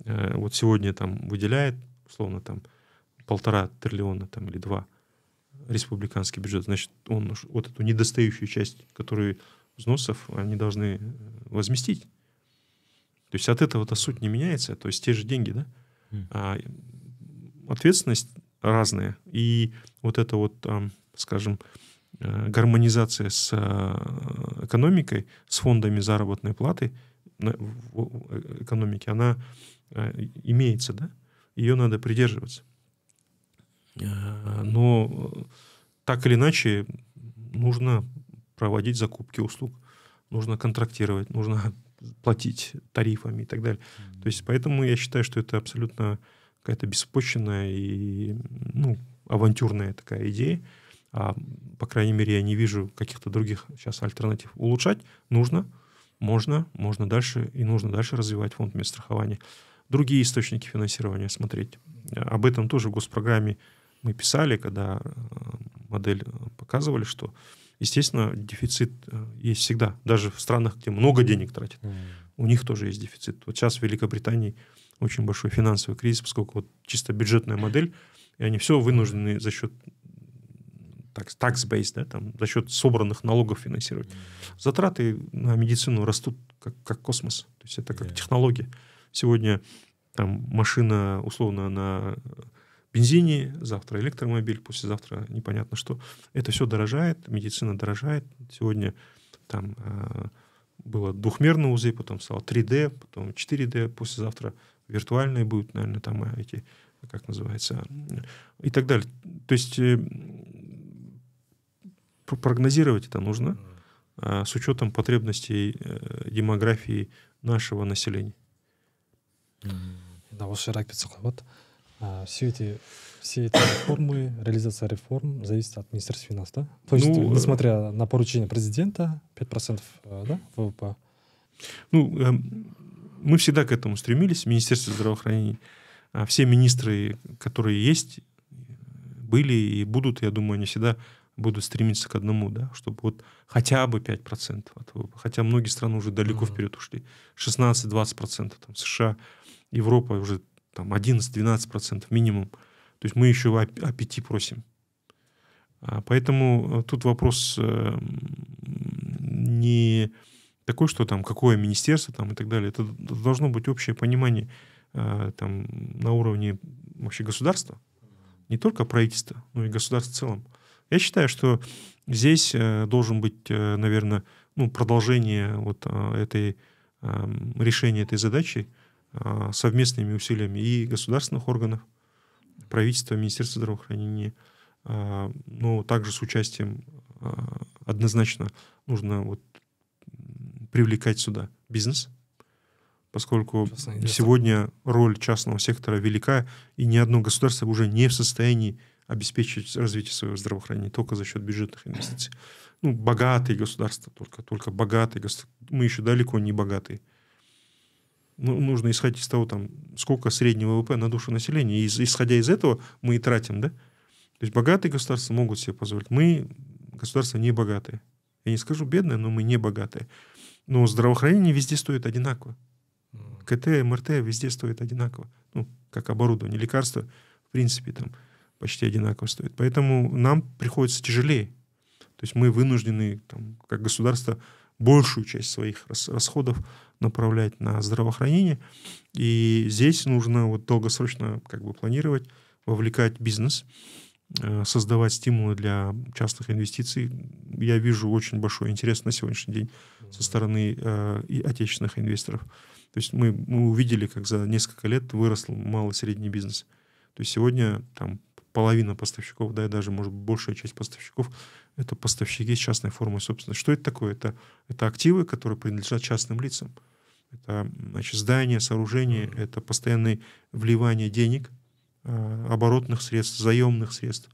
э, вот сегодня там выделяет, условно, там полтора триллиона там, или два республиканский бюджет, значит, он вот эту недостающую часть, которую взносов, они должны э, возместить. То есть от этого-то суть не меняется, то есть те же деньги, да? А ответственность разная. И вот это вот, скажем, Э, гармонизация с э, экономикой, с фондами заработной платы в экономике, она э, имеется, да? Ее надо придерживаться. Но так или иначе нужно проводить закупки услуг, нужно контрактировать, нужно платить тарифами и так далее. Mm-hmm. То есть поэтому я считаю, что это абсолютно какая-то беспочвенная и ну, авантюрная такая идея а, по крайней мере, я не вижу каких-то других сейчас альтернатив. Улучшать нужно, можно, можно дальше, и нужно дальше развивать фонд медстрахования. Другие источники финансирования смотреть. Об этом тоже в госпрограмме мы писали, когда э, модель э, показывали, что, естественно, дефицит э, есть всегда. Даже в странах, где много денег тратят, mm. у них тоже есть дефицит. Вот сейчас в Великобритании очень большой финансовый кризис, поскольку вот чисто бюджетная модель, и они все вынуждены за счет tax-based, да, там, за счет собранных налогов финансировать. Затраты на медицину растут как, как космос. То есть это как yeah. технология. Сегодня там машина условно на бензине, завтра электромобиль, послезавтра непонятно что. Это все дорожает, медицина дорожает. Сегодня там э, было двухмерное УЗИ, потом стало 3D, потом 4D, послезавтра виртуальные будут, наверное, там эти как называется, и так далее. То есть э, прогнозировать это нужно а, с учетом потребностей э, демографии нашего населения. Да, осы жер айтып кетсек вот все эти все эти реформы, реализация реформ зависит от Министерства финансов, да? То есть, ну, несмотря на поручение президента, 5% да, ВВП. Ну, эм, мы всегда к этому стремились, Министерство здравоохранения. А все министры, которые есть, были и будут, я думаю, они всегда будут стремиться к одному, да, чтобы вот хотя бы 5% от ВВП. Хотя многие страны уже далеко mm-hmm. вперед ушли. 16-20%, там США, Европа уже там 11-12% минимум. То есть мы еще о, о 5 просим. А поэтому э, тут вопрос э, не такой, что там какое министерство там и так далее. Это должно быть общее понимание э, там на уровне вообще государства, не только правительства, но и государства в целом. Я считаю, что здесь э, должен быть, э, наверное, ну, продолжение вот этой решения этой задачи совместными усилиями и государственных органов, правительства, Министерства здравоохранения, но также с участием однозначно нужно вот привлекать сюда бизнес, поскольку сегодня роль частного сектора велика, и ни одно государство уже не в состоянии обеспечить развитие своего здравоохранения только за счет бюджетных инвестиций. Ну, богатые государства, только, только богатые государства. Мы еще далеко не богатые. Ну, нужно исходить из того, там, сколько среднего ВВП на душу населения. И исходя из этого мы и тратим, да? То есть богатые государства могут себе позволить. Мы государства не богатые. Я не скажу бедные, но мы не богатые. Но здравоохранение везде стоит одинаково. КТ, МРТ везде стоит одинаково. Ну, как оборудование. Лекарства, в принципе, там почти одинаково стоят. Поэтому нам приходится тяжелее. То есть мы вынуждены, там, как государство, большую часть своих расходов направлять на здравоохранение. И здесь нужно вот долгосрочно как бы планировать, вовлекать бизнес, создавать стимулы для частных инвестиций. Я вижу очень большой интерес на сегодняшний день со стороны э, и отечественных инвесторов. То есть мы, мы увидели, как за несколько лет вырос малый и средний бизнес. То есть сегодня там половина поставщиков, да, и даже, может, большая часть поставщиков — это поставщики с частной формой собственности. Что это такое? Это, это активы, которые принадлежат частным лицам. Это значит, здания, сооружения, это постоянное вливание денег — Э, оборотных средств, заемных средств,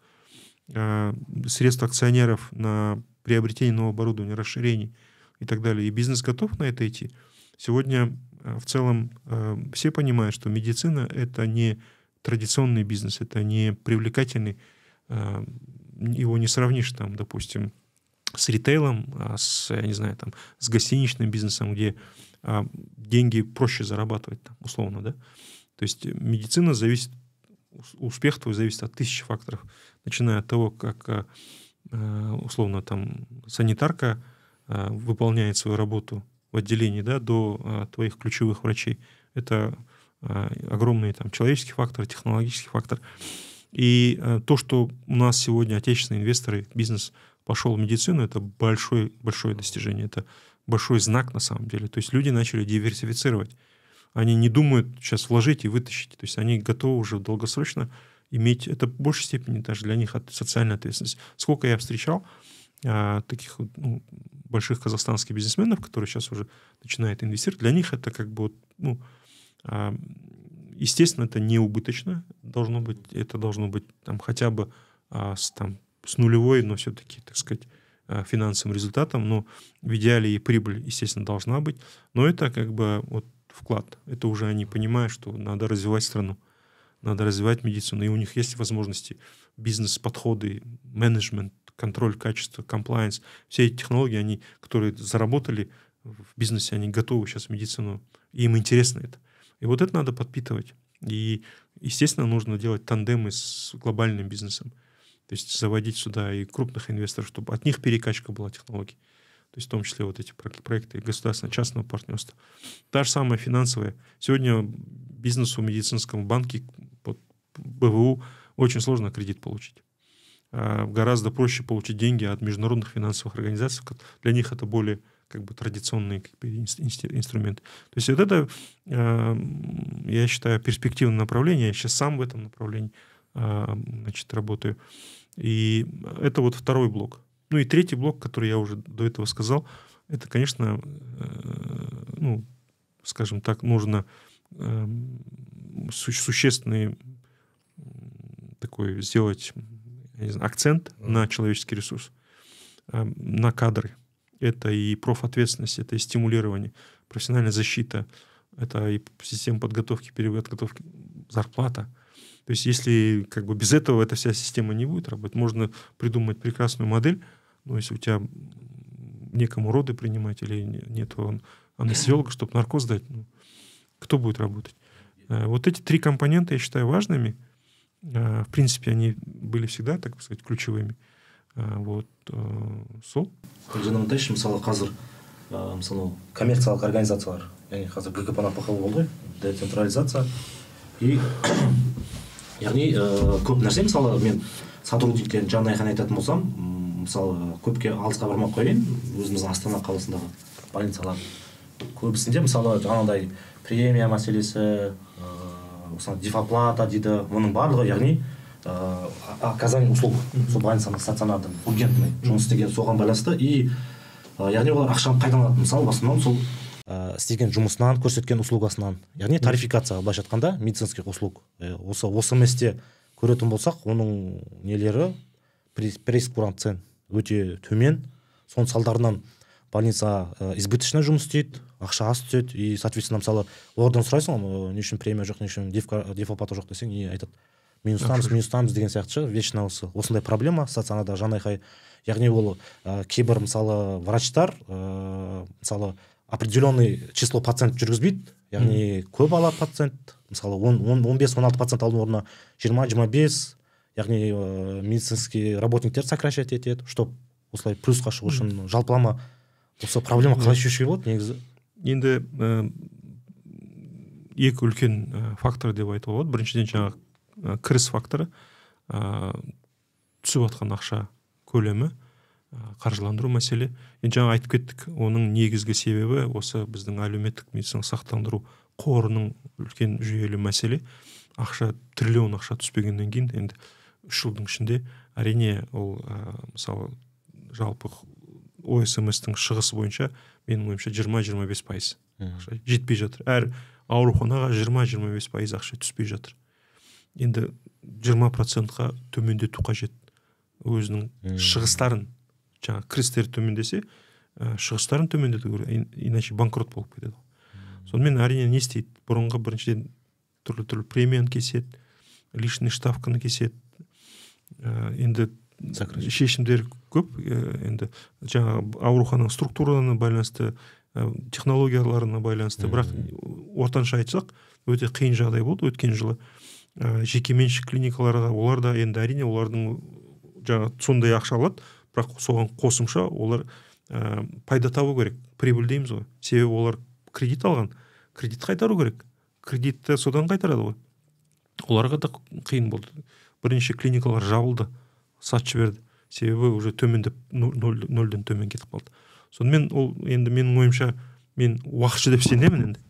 э, средств акционеров на приобретение нового оборудования, расширений и так далее. И бизнес готов на это идти. Сегодня э, в целом все понимают, что медицина — это не традиционный бизнес, это не привлекательный, его не сравнишь там, допустим, с ритейлом, а с, я не знаю, там, с гостиничным бизнесом, где деньги проще зарабатывать, условно, да. То есть медицина зависит успех твой зависит от тысячи факторов, начиная от того, как э, э, условно там санитарка э, выполняет свою работу в отделении, да, до твоих ключевых врачей. Это огромный там человеческий фактор, технологический фактор. И то, что у нас сегодня отечественные инвесторы, бизнес пошел в медицину, это большое, большое достижение, это большой знак на самом деле. То есть люди начали диверсифицировать они не думают сейчас вложить и вытащить. То есть они готовы уже долгосрочно иметь, это в большей степени даже для них социальная ответственность. Сколько я встречал а, таких ну, больших казахстанских бизнесменов, которые сейчас уже начинают инвестировать, для них это как бы, ну, а, естественно, это не убыточно должно быть, это должно быть там хотя бы а, с, там, с нулевой, но все-таки, так сказать, а, финансовым результатом, но в идеале и прибыль, естественно, должна быть, но это как бы вот вклад. Это уже они понимают, что надо развивать страну, надо развивать медицину, и у них есть возможности, бизнес-подходы, менеджмент, контроль качества, комплайенс. Все эти технологии, они, которые заработали в бизнесе, они готовы сейчас в медицину, и им интересно это. И вот это надо подпитывать. И, естественно, нужно делать тандемы с глобальным бизнесом. То есть заводить сюда и крупных инвесторов, чтобы от них перекачка была технологий то есть в том числе вот эти проекты государственно-частного партнерства. Та же самая финансовая. Сегодня бизнесу медицинскому банке под БВУ очень сложно кредит получить. А гораздо проще получить деньги от международных финансовых организаций. Для них это более как бы традиционные как бы, инструменты. То есть вот это, э, я считаю, перспективное направление. Я сейчас сам в этом направлении э, значит, работаю. И это вот второй блок. Ну и третий блок, который я уже до этого сказал, это, конечно, э, ну, скажем так, нужно э, существенный такой сделать знаю, акцент на человеческий ресурс, э, на кадры. Это и профответственность, это и стимулирование, профессиональная защита, это и система подготовки, переподготовки, зарплата. То есть если как бы без этого эта вся система не будет работать, можно придумать прекрасную модель, но если у тебя некому роды принимать или нет анестезиолога, чтобы наркоз дать, ну, кто будет работать? Э, вот эти три компонента я считаю важными – в принципе, они были всегда, так сказать, ключевыми. вот сол жанымдайшы мысалы қазір ә, мысалы коммерциялық организациялар яғни қазір гкп пхл болды ғой децентрализация и яғни ә, көп нәрсе мысалы мен сотрудниктерін жаңа айтатын болсам мысалы көпке алысқа бармай ақ қояйын. Өзіміздің астана қаласындағы больницалар көбісінде мысалы жаңағыдай премия мәселесі мысалы дефоплата дейді оның барлығы яғни ыыы оказание услуг. Сол больницаның стационардың ургентный жұмыс істеген соған байланысты. И яғни олар ақшаны қайдан алады мысалы в основном сол ә, істеген жұмысынан көрсеткен услугасынан яғни тарификация былайша айтқанда медицинских услуг. Осы осы месте көретін болсақ оның нелері? Прейскурант цен өте төмен. Соның салдарынан больница ә, избыточно жұмыс істейді ақша аз түседі. И соответственно мысалы олардан сұрайсың ғой не үшін премия жоқ не үшін дефоплата жоқ десең и айтады. Минустамыз минустамыз деген сияқты ше вечно осы осындай проблема. Стационарда жанайқай яғни ол ә, кейбір мысалы врачтар ә, мысалы определенный число пациент жүргізбейді. Яғни көп алады пациент мысалы он он бес он алты пациент алдың орнына жиырма жиырма бес яғни ә, медицинский работниктер сокращать етеді чтобы осылай плюсқа шығу үшін жалпылама осы проблема қалай шешуге болады негізі? Енді ә, екі үлкен ә, фактор деп айтуға болады. Біріншіден жаңағы ә, кіріс факторы ә, түсіп жатқан ақша көлемі қаржыландыру мәселе. Енді жаңа айтып кеттік оның негізгі себебі осы біздің әлеуметтік медициналық сақтандыру қорының үлкен жүйелі мәселе. Ақша триллион ақша түспегеннен кейін енді үш жылдың ішінде әрине ол ә, мысалы жалпы осмстің шығысы бойынша менің ойымша жиырма жиырма бес пайыз. Ақша жетпей жатыр. Әр ауруханаға жиырма жиырма бес пайыз ақша түспей жатыр. Енді жиырма процентқа төмендету қажет. Өзінің шығыстарын жаңағы кірістері төмендесе ә, шығыстарын төмендету керек. Иначе банкрот болып кетеді сонымен әрине не істейді? Бұрынғы біріншіден түрлі түрлі премияны кеседі лишний ставканы кеседі енді шешімдер көп. Енді жаңағы аурухананың структураларына байланысты технологияларына байланысты. Бірақ ортанша айтсақ өте қиын жағдай болды. Өткен жылы ә, жекеменшік клиникаларға олар да енді әрине олардың жаңағы сондай ақша алады. Бірақ соған қосымша олар ә, пайда табу керек. Прибыль дейміз ғой. Себебі олар кредит алған. Кредит қайтару керек. Кредитті содан қайтарады ғой. Оларға да қиын болды. Бірнеше клиникалар жабылды сатып жіберді. Себебі уже төмендеп нөлден төмен кетіп қалды. Сонымен ол енді менің ойымша мен уақытша деп сенемін енді.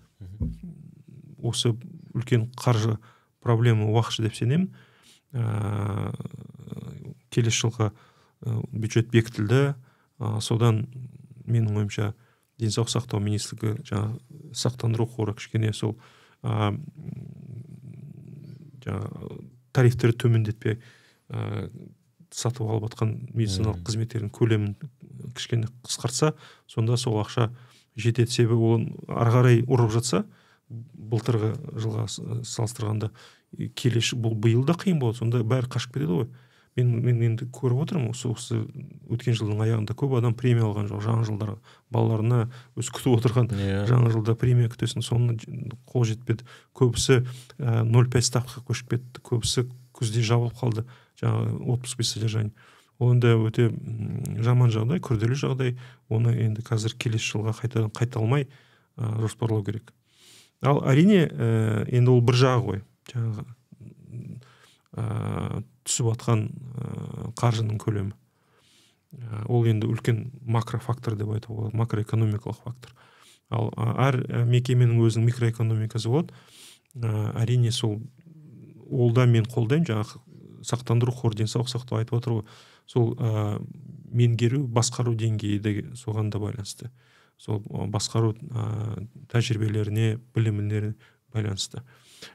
Осы үлкен қаржы проблема уақытша деп сенемін. Ә, келесі жылға бюджет бекітілді. Ә, содан менің ойымша денсаулық сақтау министрлігі жаңағы сақтандыру қоры кішкене сол ә, жаңағы тарифтерді төмендетпей ә, сатып алып жатқан медициналық қызметтердің көлемін кішкене қысқартса сонда сол ақша жетеді. Себебі ол ары қарай ұрып жатса былтырғы жылға салыстырғанда келесі бұл биыл да қиын болады. Сонда бәрі қашып кетеді ғой. Мен мен енді көріп отырмын осы осы өткен жылдың аяғында көп адам премия алған жоқ жаңа жылдарға балаларына өзі күтіп отырған yeah. Иә. жаңа жылда премия күтесің соны қол жетпеді көбісі ноль пять ставкаға көшіп кетті көбісі күзде жабылып қалды жаңағы отпуск без содержания ол енді өте жаман жағдай күрделі жағдай оны енді қазір келесі жылға қайтадан қайталмай ә, жоспарлау керек ал әрине ә, енді ол бір жағы ғой жаңағы ә, түсіп жатқан ә, қаржының көлемі. Ә, ол енді үлкен макрофактор деп айтуға болады макроэкономикалық фактор. Ал әр ә, мекеменің өзінің микроэкономикасы болады. Ә, әрине сол ол да мен қолдаймын жаңағы сақтандыру қоры денсаулық сақтау айтып отыр ғой. Сол ә, меңгеру басқару деңгейі де соған да байланысты. Сол басқару ә, тәжірибелеріне біліміне байланысты.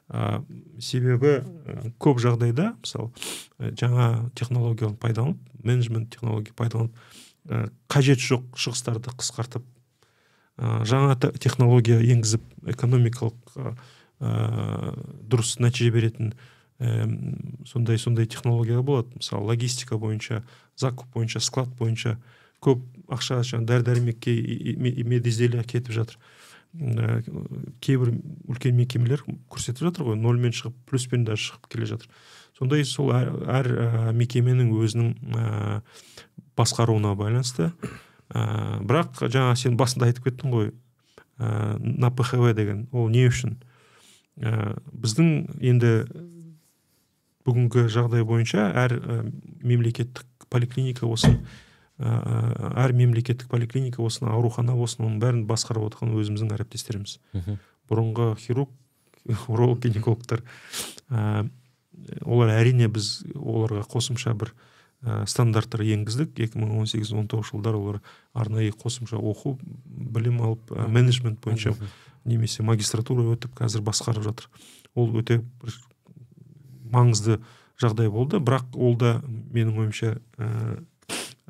Ә, себебі ә, көп жағдайда мысалы ә, жаңа технологияны пайдаланып менеджмент технология пайдаланып ә, қажет жоқ шығыстарды қысқартып ә, жаңа те- технология енгізіп экономикалық ә, ә, дұрыс нәтиже беретін әм, сондай сондай технологиялар болады. Мысалы логистика бойынша закуп бойынша склад бойынша көп ақша жаңағы дәрі дәрмекке медизделие кетіп жатыр. Ә, кейбір үлкен мекемелер көрсетіп жатыр ғой нольмен шығып плюспен даже шығып келе жатыр. Сондай сол әр, ә, мекеменің өзінің ә, басқаруына байланысты. Ә, бірақ жаңа сен басында айтып кеттің ғой ә, на пхв деген ол не үшін? Ә, біздің енді бүгінгі жағдай бойынша әр ә, мемлекеттік поликлиника ә, әр мемлекеттік поликлиника болсын аурухана болсын оның бәрін басқарып отырған өзіміздің әріптестеріміз. Бұрынғы хирург уролог гинекологтар ә, олар әрине біз оларға қосымша бір ә, стандарттар енгіздік. 2018-19 жылдары олар арнайы қосымша оқу білім алып ә, менеджмент бойынша немесе магистратура өтіп қазір басқарып жатыр. Ол өте бір маңызды жағдай болды. Бірақ ол да менің ойымша ә,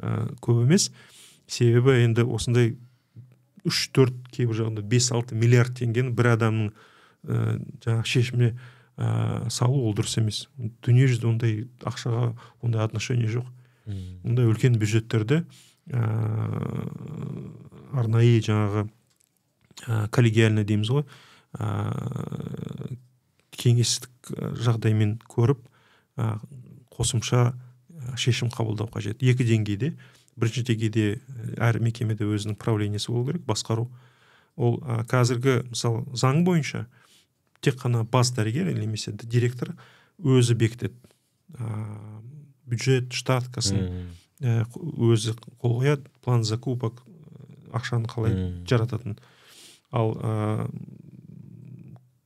ә, көп емес. Себебі енді осындай үш төрт кейбір жағдайда бес алты миллиард теңгені бір адамның ә, жаңағы шешіміне ә, салу ол дұрыс емес. Дүниежүзінде ондай ақшаға ондай отношение жоқ. Ондай үлкен бюджеттерді ә, арнайы жаңағы ә, коллегиально дейміз ғой. Ә, кеңестік жағдаймен көріп ә, қосымша шешім қабылдау қажет. Екі деңгейде. Бірінші деңгейде әр мекемеде өзінің правлениесі болу керек басқару. Ол ә, қазіргі мысалы заң бойынша тек қана бас дәрігер немесе директор өзі бекітеді. Ә, бюджет штаткасын ә, өзі қол қояды план закупок ақшаны қалай жарататын. Ал ә,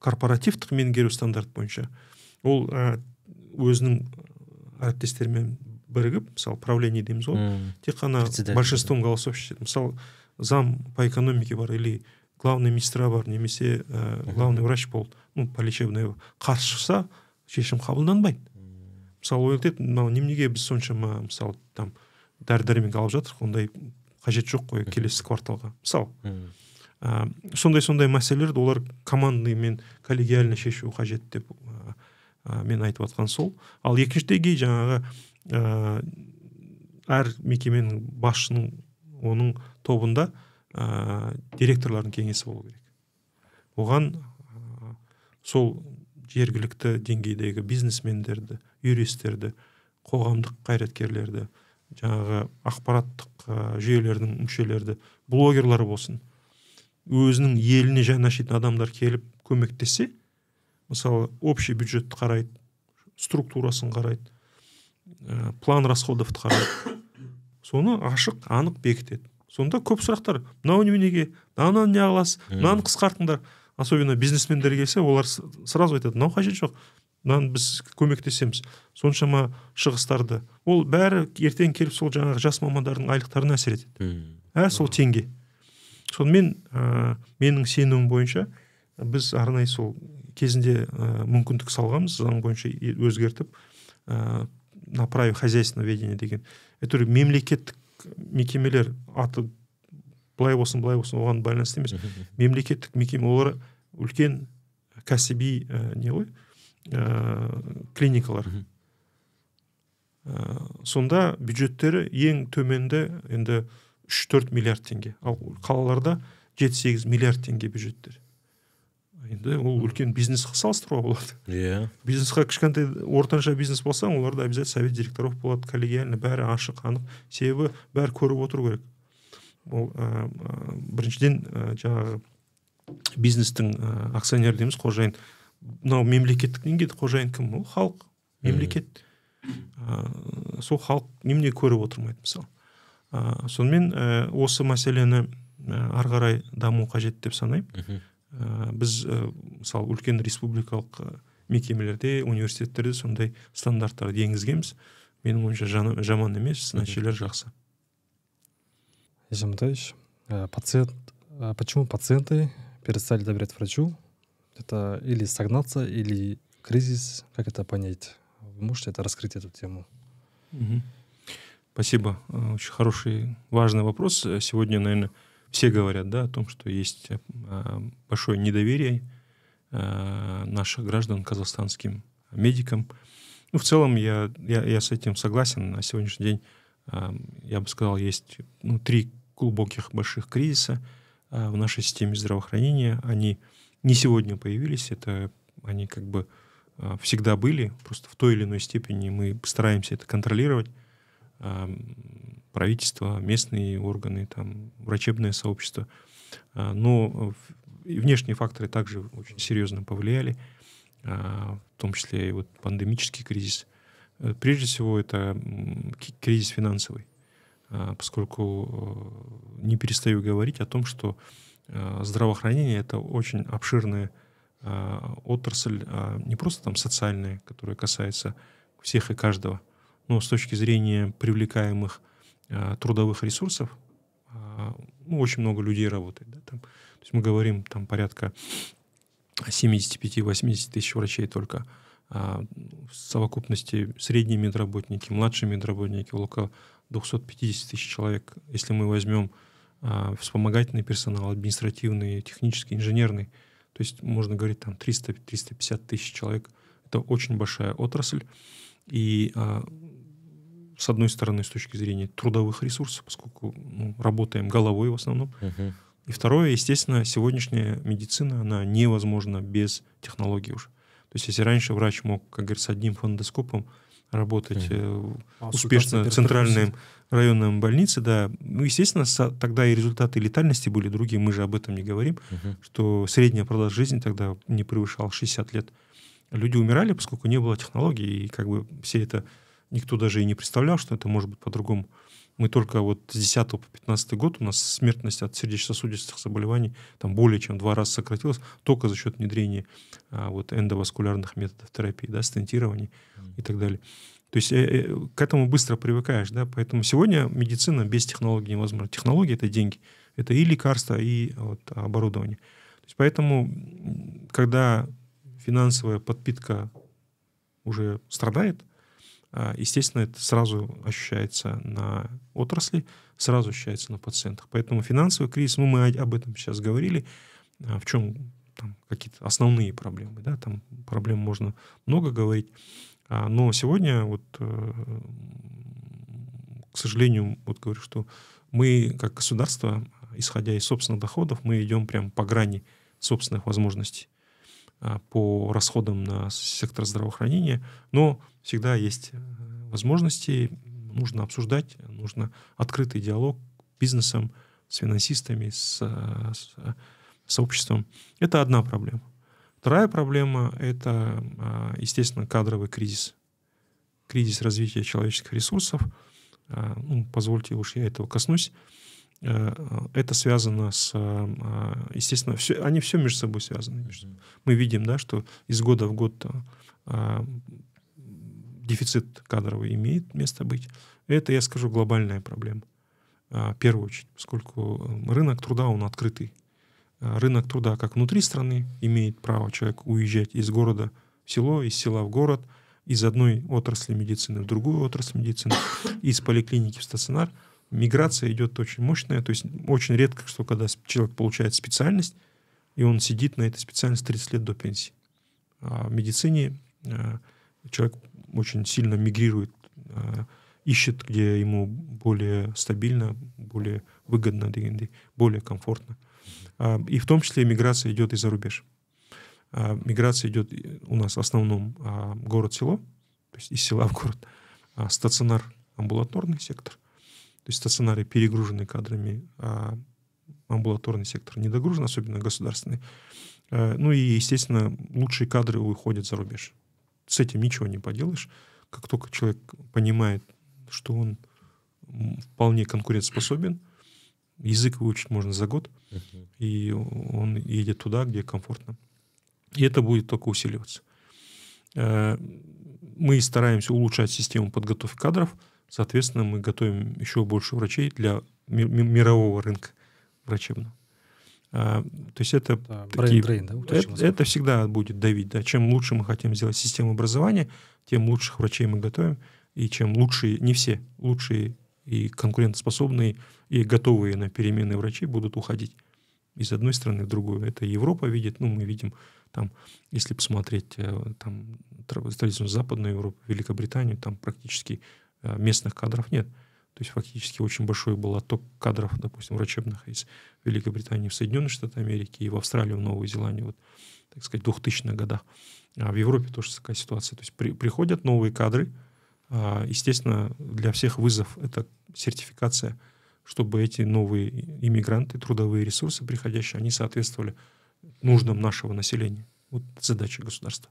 корпоративтік меңгеру стандарт бойынша ол ә, өзінің әріптестерімен бірігіп мысалы правление дейміз ғой. Тек қана большинством голосов мысалы зам по экономике бар или главный министра бар немесе ә, главный врач болды ну по лечебной қарсы шықса шешім қабылданбайды. Мысалы ол айтады мынау неменеге біз соншама мысалы там дәрі дәрмек алып жатырмық ондай қажет жоқ қой келесі кварталға. Мысалы ә, сондай сондай мәселелерді олар командныймен коллегиально шешу қажет деп ә, ә, мен айтып жатқан сол. Ал екінші деңгей жаңағы әр мекеменің басшының оның тобында ә, директорлардың кеңесі болу керек. Оған ә, сол жергілікті деңгейдегі бизнесмендерді юристтерді қоғамдық қайраткерлерді жаңағы ақпараттық ә, жүйелердің мүшелерді блогерлар болсын өзінің еліне жаны ашитын адамдар келіп көмектессе мысалы общий бюджетті қарайды структурасын қарайды ә, план расходовты қарайды соны ашық анық бекітеді. Сонда көп сұрақтар. Мынау неменеге мынаны не қыласыз мынаны қысқартыңдар? Особенно бизнесмендер келсе олар сразу айтады мынау қажет жоқ. Мынаны біз көмектесеміз соншама шығыстарды. Ол бәрі ертең келіп сол жаңағы жас мамандардың айлықтарына әсер етеді. Әр сол теңге. Сонымен ә, менің сенімім бойынша біз арнайы сол кезінде ә, мүмкіндік салғанбыз. Заң бойынша өзгертіп ә, направив хозяйственное ведение деген. Әйтеуір мемлекеттік мекемелер аты былай болсын былай болсын оған байланысты емес. Мемлекеттік мекеме олар үлкен кәсіби ә, не ғой ә, клиникалар. Ә, сонда бюджеттері ең төменді енді үш төрт миллиард теңге. Ал қалаларда жеті сегіз миллиард теңге бюджеттер. Енді ол үлкен бизнесқа салыстыруға болады. Иә. Бизнесқа кішкентай ортанша бизнес болсаң оларда обязательно совет директоров болады коллегиально бәрі ашық анық. Себебі бәрі көріп отыру керек. Ол ә, біріншіден ә, жаңағы бизнестің ә, акционер дейміз қожайын. Мынау мемлекеттік деңгейде қожайын кім? Ол халық мемлекет. Ә, сол халық немене көріп отырмайды мысалы? Ә, сонымен ә, осы мәселені ары қарай даму қажет деп санаймын. біз ә, мысалы үлкен республикалық мекемелерде университеттерде сондай стандарттарды енгізгенбіз менің ойымша жаман емес нәтижелер жақсы ежан пациент почему пациенты перестали доверять врачу это или стагнация или кризис как это понять вы можете это раскрыть эту тему Спасибо. Очень хороший, важный вопрос. Сегодня, наверное, все говорят да, о том, что есть большое недоверие наших граждан казахстанским медикам. Ну, в целом я, я, я с этим согласен. На сегодняшний день, я бы сказал, есть ну, три глубоких больших кризиса в нашей системе здравоохранения. Они не сегодня появились, это они как бы всегда были, просто в той или иной степени мы стараемся это контролировать. Правительство, местные органы, там, врачебное сообщество. Но и внешние факторы также очень серьезно повлияли, в том числе и вот пандемический кризис. Э, прежде всего, это кризис финансовый, поскольку э, не перестаю говорить о том, что э, здравоохранение — это очень обширная отрасль, не просто там социальная, которая касается всех и каждого, но с точки зрения привлекаемых трудовых ресурсов, ну, очень много людей работает. Да, там, то есть мы говорим там порядка 75-80 тысяч врачей только. А в совокупности средние медработники, младшие медработники около 250 тысяч человек. Если мы возьмем а, вспомогательный персонал, административный, технический, инженерный, то есть можно говорить там 300-350 тысяч человек. Это очень большая отрасль. И а, с одной стороны, с точки зрения трудовых ресурсов, поскольку ну, работаем головой в основном, uh-huh. И второе, естественно, сегодняшняя медицина, она невозможна без технологий уже. То есть если раньше врач мог, как говорится, одним фондоскопом работать mm. э, успешно в центральной районной больнице, да, ну, естественно, тогда и результаты летальности были другие, мы же об этом не говорим, uh-huh. что средняя продолжительность жизни тогда не превышала 60 лет. Люди умирали, поскольку не было технологий, и как бы все это, никто даже и не представлял, что это может быть по-другому. Мы только вот с 10 по 15 год у нас смертность от сердечно-сосудистых заболеваний там более чем два раза сократилась только за счет внедрения а, вот эндоваскулярных методов терапии, да, стентирований mm. и так далее. То есть э, э, к этому быстро привыкаешь, да, поэтому сегодня медицина без технологий невозможна. Технологии — это деньги, это и лекарства, и вот, оборудование. То есть поэтому, когда финансовая подпитка уже страдает, естественно, это сразу ощущается на отрасли, сразу ощущается на пациентах. Поэтому финансовый кризис, ну, мы об этом сейчас говорили, а, в чем там какие-то основные проблемы, да, там проблем можно много говорить, а, но сегодня вот, э, к сожалению, вот говорю, что мы как государство, исходя из собственных доходов, мы идем прям по грани собственных возможностей. А, по расходам на сектор здравоохранения, но всегда есть э, возможности, нужно обсуждать, нужно открытый диалог с бизнесом, с финансистами, с, с сообществом. Это одна проблема. Вторая проблема — это, а, естественно, кадровый кризис. Кризис развития человеческих ресурсов. А, ну, позвольте уж я этого коснусь. Э, это связано с, э, естественно, все, они все между собой связаны. Мы видим, да, что из года в год э, дефицит кадровый имеет место быть. Это, я скажу, глобальная проблема. В первую очередь, поскольку рынок труда, он открытый. Рынок труда как внутри страны имеет право человек уезжать из города в село, из села в город, из одной отрасли медицины в другую отрасль медицины, из поликлиники в стационар – миграция идет очень мощная. То есть очень редко, что когда человек получает специальность, и он сидит на этой специальности 30 лет до пенсии. А в медицине а, человек очень сильно мигрирует, а, ищет, где ему более стабильно, более выгодно, более комфортно. А, и в том числе миграция идет и за рубеж. Миграция идет у нас в основном город-село, то есть из села в город, стационар, амбулаторный сектор, то есть стационары перегружены кадрами, а амбулаторный сектор недогружен, особенно государственный. Э, ну и, естественно, лучшие кадры уходят за рубеж. С этим ничего не поделаешь. Как только человек понимает, что он вполне конкурентоспособен. Язык выучить можно за год, и он едет туда, где комфортно. И это будет только усиливаться. Э, мы стараемся улучшать систему подготовки кадров, соответственно, мы готовим еще больше врачей для мирового рынка врачебного. А, то есть это да, такие, drain, да, это, это всегда будет давить. Да. Чем лучше мы хотим сделать систему образования, тем лучших врачей мы готовим, и чем лучшие, не все, лучшие и конкурентоспособные и готовые на перемены врачи будут уходить из одной страны в другую. Это Европа видит, ну, мы видим там, если посмотреть э, там, традиционную Западную Европу, Великобританию, там практически местных кадров нет. То есть фактически очень большой был отток кадров, допустим, врачебных из Великобритании в Соединенные Штаты Америки и в Австралию, в Новую Зеландию, вот, так сказать, в 2000-х годах. А в Европе тоже такая ситуация. То есть при, приходят новые кадры, а, естественно, для всех вызов это сертификация, чтобы эти новые иммигранты, трудовые ресурсы приходящие, они соответствовали нуждам нашего населения. Вот задача государства.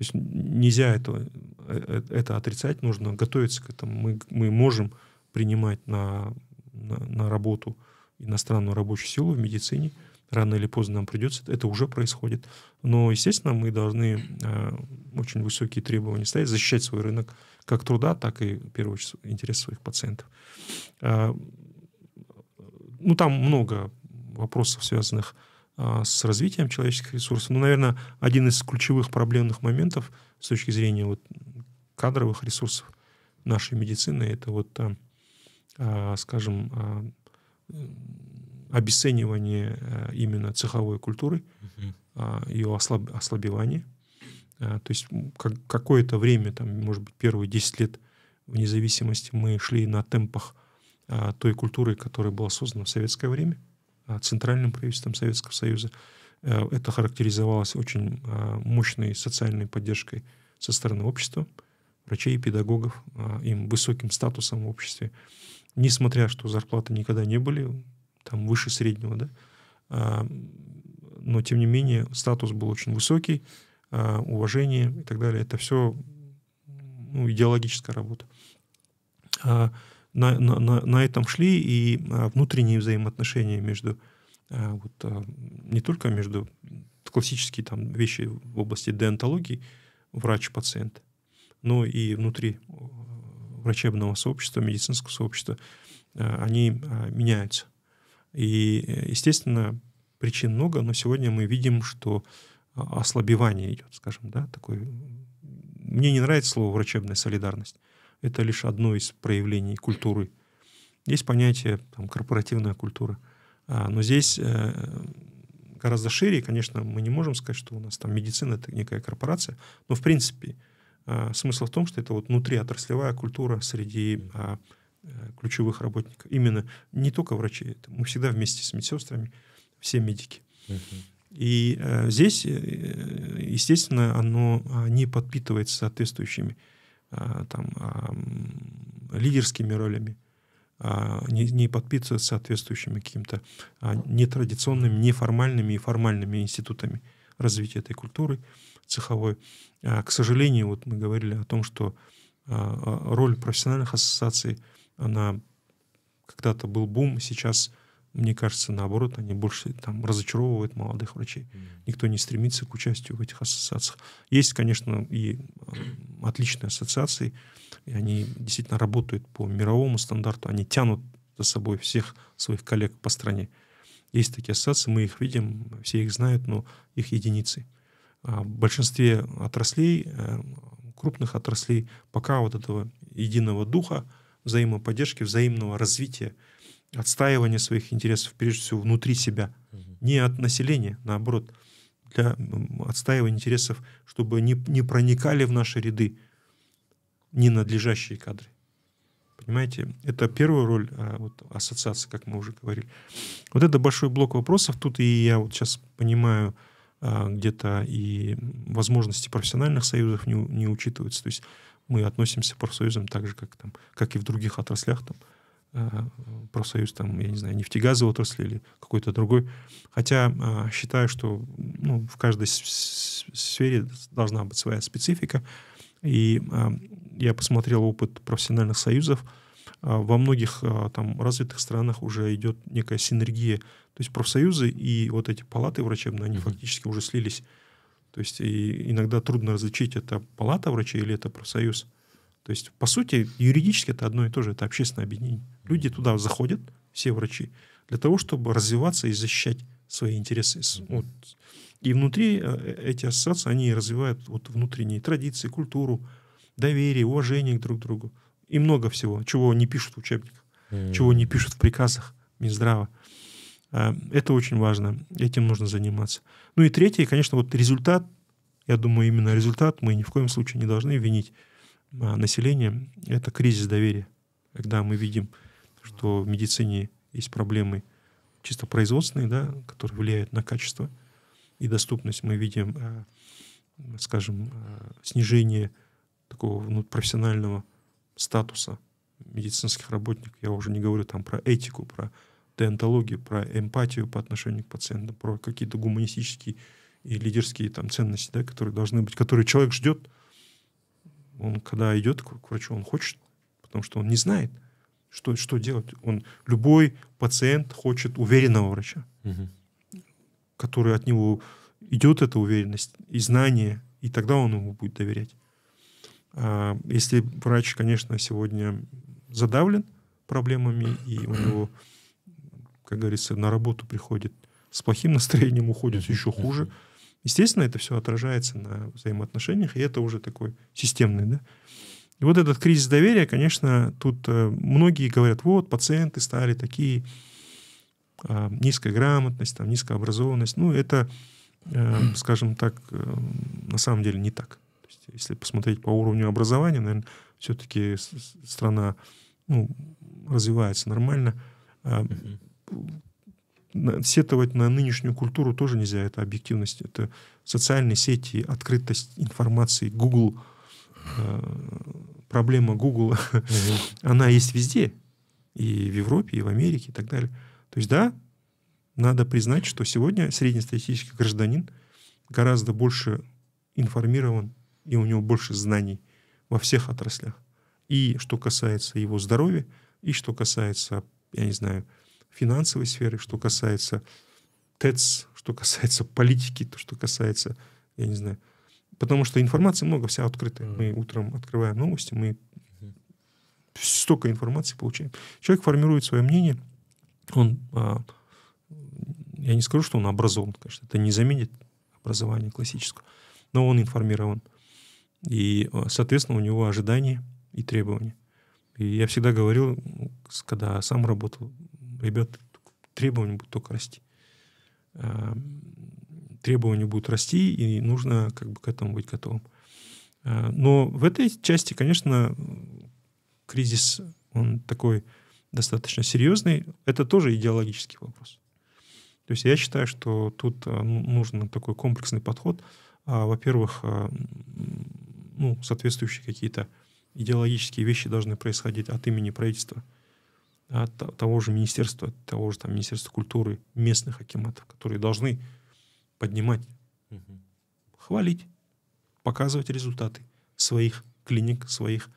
То есть нельзя это, э, это отрицать, нужно готовиться к этому. Мы, мы можем принимать на, на, на работу иностранную рабочую силу в медицине. Рано или поздно нам придется, это уже происходит. Но, естественно, мы должны э, очень высокие требования ставить, защищать свой рынок как труда, так и, в первую очередь, интерес своих пациентов. Э, ну, там много вопросов, связанных э, с развитием человеческих ресурсов. Ну, наверное, один из ключевых проблемных моментов с точки зрения вот, кадровых ресурсов нашей медицины, это вот э, а, скажем, а, обесценивание а, именно цеховой культуры, ее ослаб, ослабевание. То есть как, какое-то время, там, может быть, первые 10 лет в независимости мы шли на темпах той культуры, которая была создана в советское время, центральным правительством Советского Союза. Это характеризовалось очень мощной социальной поддержкой со стороны общества, врачей и педагогов, им высоким статусом в обществе несмотря что зарплаты никогда не были там выше среднего, да, а, но тем не менее статус был очень высокий, а, уважение и так далее. Это все ну, идеологическая работа. На, на, на, этом шли и а, внутренние взаимоотношения между а, вот, а, не только между классические там вещи в области деонтологии врач-пациент, но и внутри врачебного сообщества, медицинского сообщества, они меняются. И, естественно, причин много, но сегодня мы видим, что ослабевание идет, скажем, да, такой... Мне не нравится слово «врачебная солидарность». Это лишь одно из проявлений культуры. Есть понятие там, корпоративная культура. А, но здесь гораздо шире, конечно, мы не можем сказать, что у нас там медицина — это некая корпорация, но в принципе а, смысл в том, что это вот внутриотраслевая культура среди а, э, ключевых работников. Именно не только врачи, это мы всегда вместе с медсестрами, все медики. И э, здесь, э, естественно, оно а, не подпитывается соответствующими там, а, лидерскими ролями, а, не, не подпитывается соответствующими какими-то а, нетрадиционными, неформальными и формальными институтами развития этой культуры цеховой. К сожалению, вот мы говорили о том, что роль профессиональных ассоциаций, она когда-то был бум, сейчас, мне кажется, наоборот, они больше там разочаровывают молодых врачей. Никто не стремится к участию в этих ассоциациях. Есть, конечно, и отличные ассоциации, и они действительно работают по мировому стандарту, они тянут за собой всех своих коллег по стране. Есть такие ассоциации, мы их видим, все их знают, но их единицы. А в большинстве отраслей, э, крупных отраслей, пока вот этого единого духа, взаимоподдержки, взаимного развития, отстаивания своих интересов, прежде всего, внутри себя, не от населения, наоборот, для отстаивания интересов, чтобы не, не проникали в наши ряды ненадлежащие кадры. Понимаете, это первая роль а, вот, ассоциации, как мы уже говорили. Вот это большой блок вопросов. Тут и я вот сейчас понимаю, а, где-то и возможности профессиональных союзов не, не учитываются. То есть мы относимся к профсоюзам так же, как, там, как и в других отраслях. Там, профсоюз, там, я не знаю, нефтегазовой отрасли или какой-то другой. Хотя а, считаю, что ну, в каждой сфере должна быть своя специфика. И я посмотрел опыт профессиональных союзов. а, во многих а, там развитых странах уже идет некая синергия. То есть профсоюзы и вот эти палаты врачебные, они фактически уже слились. То есть и иногда трудно различить, это палата врачей или это профсоюз. То есть, по сути, юридически это одно и то же, это общественное объединение. Люди туда заходят, все врачи, для того, чтобы развиваться и защищать свои интересы. Вот. И внутри э, эти ассоциации, они развивают вот внутренние традиции, культуру, доверие, уважение друг к другу. И много всего, чего не пишут в учебниках, mm-hmm. чего не пишут в приказах Минздрава. А, это очень важно, этим нужно заниматься. Ну и третье, конечно, вот результат, я думаю, именно результат мы ни в коем случае не должны винить а, население, это кризис доверия. Когда мы видим, что в медицине есть проблемы чисто производственные, да, которые влияют на качество и доступность, мы видим, а, скажем, снижение такого профессионального статуса медицинских работников. Я уже не говорю там про этику, про деонтологию, про эмпатию по отношению к пациентам, про какие-то гуманистические и лидерские там ценности, да, которые должны быть, которые человек ждет. Он, когда идет к врачу, он хочет, потому что он не знает, что, что делать. Он, любой пациент хочет уверенного врача, угу. который от него идет эта уверенность и знание, и тогда он ему будет доверять. А если врач, конечно, сегодня задавлен проблемами, и у него, как говорится, на работу приходит с плохим настроением, уходит еще хуже, естественно, это все отражается на взаимоотношениях, и это уже такой системный, да. И вот этот кризис доверия, конечно, тут э, многие говорят, вот, пациенты стали такие, а, низкая грамотность, там, низкая образованность. Ну, это, э, скажем так, э, на самом деле не так если посмотреть по уровню образования, наверное, все-таки страна ну, развивается нормально. Сетовать на нынешнюю культуру тоже нельзя, это объективность, это социальные сети, открытость информации, Google, а, проблема Google, она есть везде, и в Европе, и в Америке, и так далее. То есть, да, надо признать, что сегодня среднестатистический гражданин гораздо больше информирован и у него больше знаний во всех отраслях. И что касается его здоровья, и что касается, я не знаю, финансовой сферы, что касается ТЭЦ, что касается политики, то, что касается, я не знаю. Потому что информации много, вся открытая. Мы утром открываем новости, мы столько информации получаем. Человек формирует свое мнение, он, а, я не скажу, что он образован, конечно, это не заменит образование классическое, но он информирован. И, э, соответственно, у него ожидания и требования. И я всегда говорил, когда сам работал, ребят, требования будут только расти. А, требования будут расти, и нужно как бы к этому быть готовым. А, но в этой части, конечно, кризис, он такой достаточно серьезный. Это тоже идеологический вопрос. То есть я считаю, что тут э, ну, нужен такой комплексный подход. А, во-первых, ну, соответствующие какие-то идеологические вещи должны происходить от имени правительства, от того же министерства, от того же там Министерства культуры, местных акиматов, которые должны поднимать, угу. хвалить, показывать результаты своих клиник, своих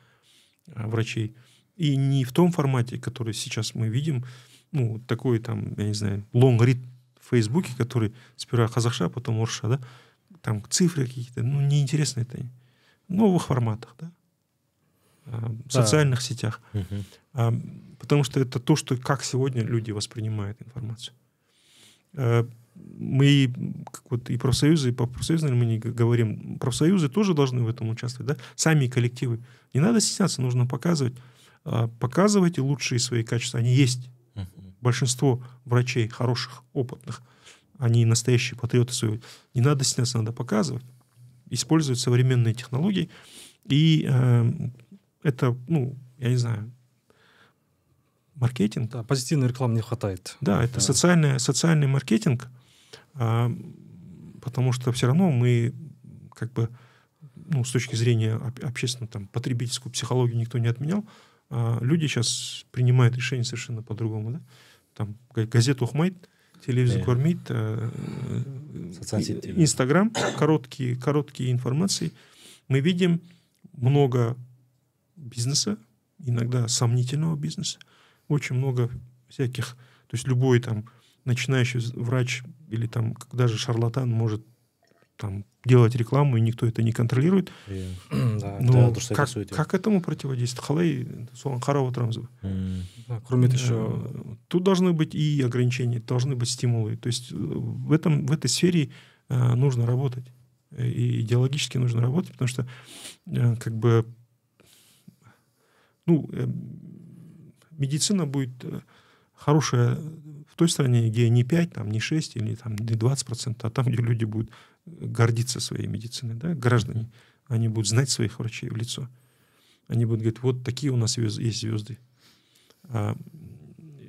а, врачей. И не в том формате, который сейчас мы видим, ну, такой там, я не знаю, long read в Фейсбуке, который сперва казахша, потом орша, да, там цифры какие-то, ну, неинтересно это новых форматах, да, а, в социальных да. сетях. Угу. Потому что это то, что как сегодня люди воспринимают информацию. А, мы вот и профсоюзы, и по профсоюзной мы не говорим, профсоюзы тоже должны в этом участвовать, да, сами коллективы. Не надо стесняться, нужно показывать. Показывайте лучшие свои качества, они есть. Угу. Большинство врачей хороших, опытных, они настоящие патриоты своего. Не надо стесняться, надо показывать используют современные технологии. И э, это, ну, я не знаю, маркетинг. Да, позитивной рекламы не хватает. Да, это да. Социальный, социальный маркетинг, а, потому что все равно мы как бы, ну, с точки зрения общественного, там, потребительскую психологию никто не отменял, а люди сейчас принимают решения совершенно по-другому, да? Там газету «Ухмайт» телевизор yeah. кормит, э, Инстаграм, короткие, короткие информации. Мы видим много бизнеса, иногда сомнительного бизнеса, очень много всяких, то есть любой там начинающий врач или там даже шарлатан может там делать рекламу, и никто это не контролирует. да, Но как, как этому противодействовать? Қалай соған қарап отырамыз Кроме еще... Э, тут должны быть и ограничения, должны быть стимулы. То есть э, в, этом, в этой сфере э, нужно работать. И идеологически нужно работать, потому что как бы ну, медицина будет хорошая в той стране, где не 5, там, не 6 или там, не 20 процентов, а там, где люди будут гордиться своей медициной, да, граждане, они будут знать своих врачей в лицо. Они будут говорить, вот такие у нас есть звезды. А,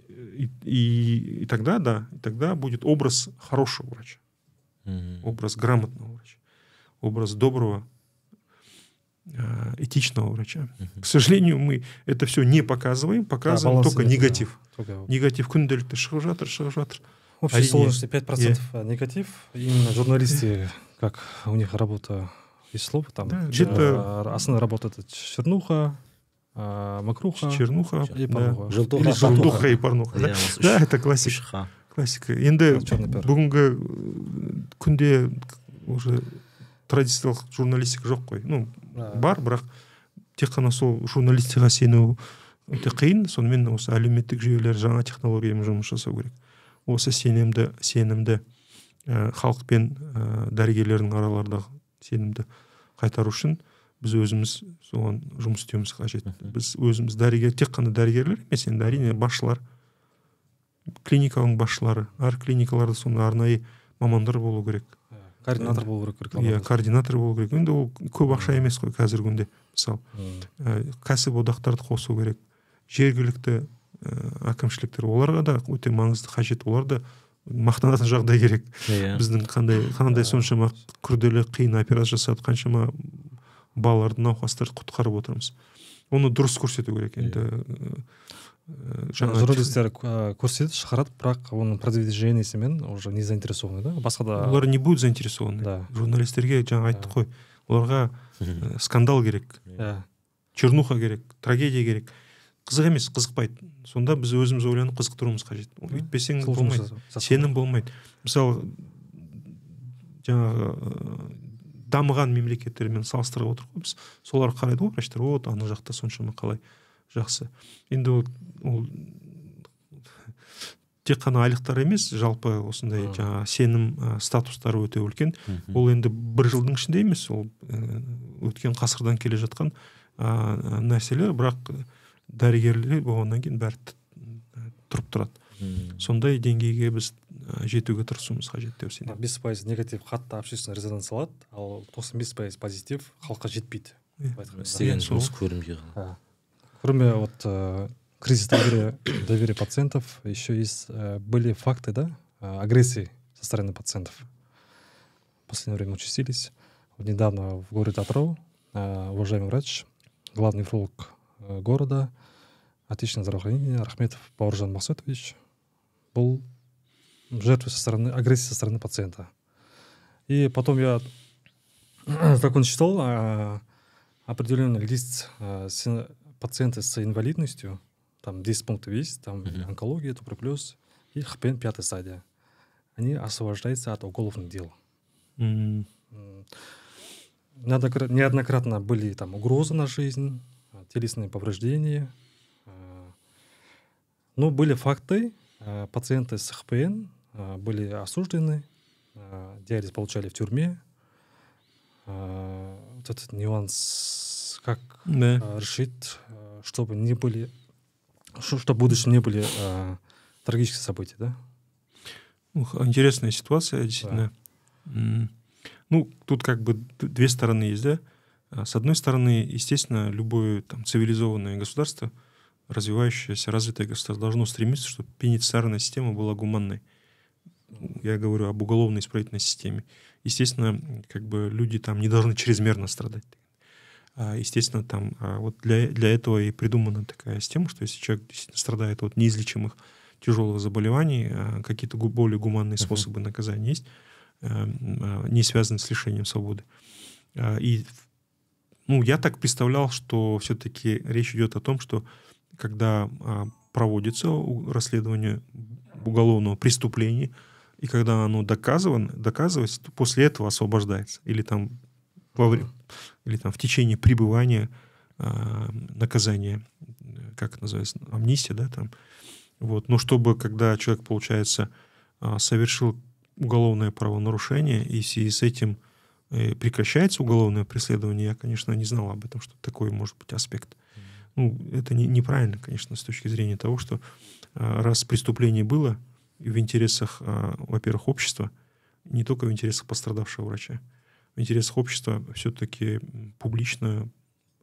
и, и, и тогда, да, и тогда будет образ хорошего врача, mm-hmm. образ грамотного врача, образ доброго, этичного врача. Mm-hmm. К сожалению, мы это все не показываем, показываем да, только негатив. Да, только... Негатив күнделікті шығып жатыр, шығып жатыр. В общей сложности 5% yeah. негатив. Именно журналисты, как у них работа из слов, там да, это... основная работа это чернуха, а, макруха, чернуха и порнуха. Да. Желтуха, Или желтуха и порнуха. Да, да это классика. классика енді бүгінгі күнде уже традициялық журналистика жоқ қой ну бар бірақ тек қана сол журналистикаға сену өте қиын. Сонымен осы әлеуметтік жүйелер жаңа технологиямен жұмыс жасау керек. Осы сенімді сенімді ә, халық пен ә, дәрігерлердің аралардағы сенімді қайтару үшін біз өзіміз соған жұмыс істеуіміз қажет. Біз өзіміз дәрігер тек қана дәрігерлер емес енді әрине басшылар клиниканың басшылары әр клиникаларда сондай арнайы мамандар болу керек. Координатор болу керек иә координатор болу керек. Енді ол көп ақша емес қой қазіргі күнде мысалы. Ә, кәсіп одақтарды қосу керек. Жергілікті Э, әкімшіліктер оларға да өте маңызды қажет. Олар да мақтанатын жағдай керек. Yeah. Иә. біздің қандай қандай соншама күрделі қиын операция жасап қаншама балаларды науқастарды құтқарып отырмыз. Оны дұрыс көрсету керек енді иә. э, жаңа журналистер көрсетеді шығарады бірақ оның продвижениесімен уже не заинтересованы да? Басқа да олар не будет заинтересованы. Да. Журналистерге жаңа айттық қой. Оларға э, скандал керек. Иә чернуха керек трагедия керек. Қызық емес қызықпайды. Сонда біз өзіміз ойланып қызықтыруымыз қажет. Өйтпесең болмайды. сенім болмайды. Мысалы жаңағы дамыған мемлекеттермен салыстырып отырық қой біз. Солар қарайды ғой врачтар вот ана жақта соншама қалай жақсы. Енді ол, ол тек қана айлықтар емес жалпы осындай жаңағы сенім ә, статустары өте үлкен. Ол енді бір жылдың ішінде емес ол өткен ғасырдан келе жатқан ә, нәрселер бірақ дәрігерлер болғаннан кейін бәрі тұрып тұрады. Сондай деңгейге біз жетуге тырысуымыз қажет деп сенемін. Бес пайыз негатив қатты общественный резонанс алады ал тоқсан бес пайыз позитив халыққа жетпейді. Істеген жұмыс көрінбей кроме вот э, кризис доверия, доверия пациентов еще есть э, были факты да агрессии со стороны пациентов в последнее время участились вот недавно в городе Атырау э, уважаемый врач главный нефролог города отличное здравоохранение Рахметов Бауыржан Максутович был жертвой со стороны агрессии со стороны пациента. И потом я, как он читал, определенный лист а, пациенты с инвалидностью, там 10 пунктов есть, там mm-hmm. онкология, туберкулез и ХПН пятая стадия. Они освобождаются от уголовных дел. Mm-hmm. Неоднократно были там угрозы на жизнь, телесные повреждения – но были факты, э, пациенты с ХПН э, были осуждены, э, диализ получали в тюрьме. Вот этот нюанс, как да. решить, чтобы не были, чтобы в будущем не были трагические события, да? Интересная ситуация, действительно. Да. Ну, тут как бы две стороны есть, да? С одной стороны, естественно, любое там цивилизованное государство – развивающееся, развитое государство должно стремиться, чтобы пенитенциарная система была гуманной. Я говорю об уголовной исправительной системе. Естественно, как бы люди там не должны чрезмерно страдать. А, естественно, там а вот для, для этого и придумана такая система, что если человек действительно страдает от неизлечимых тяжелых заболеваний, а, какие-то более гуманные способы наказания есть, а, не связанные с лишением свободы. И ну, я так представлял, что все-таки речь идет о том, что когда проводится расследование уголовного преступления, и когда оно доказано, доказывается, то после этого освобождается. Или там, во время, или там в течение пребывания а, наказания, как это называется, амнистия, да, там. Вот. Но чтобы, когда человек, получается, а, совершил уголовное правонарушение, и в связи с этим э, прекращается уголовное преследование, я, конечно, не знал об этом, что такой может быть аспект. Ну, это не, неправильно, конечно, с точки зрения того, что а, раз преступление было в интересах, а, во-первых, общества, не только в интересах пострадавшего врача, в интересах общества все-таки публично,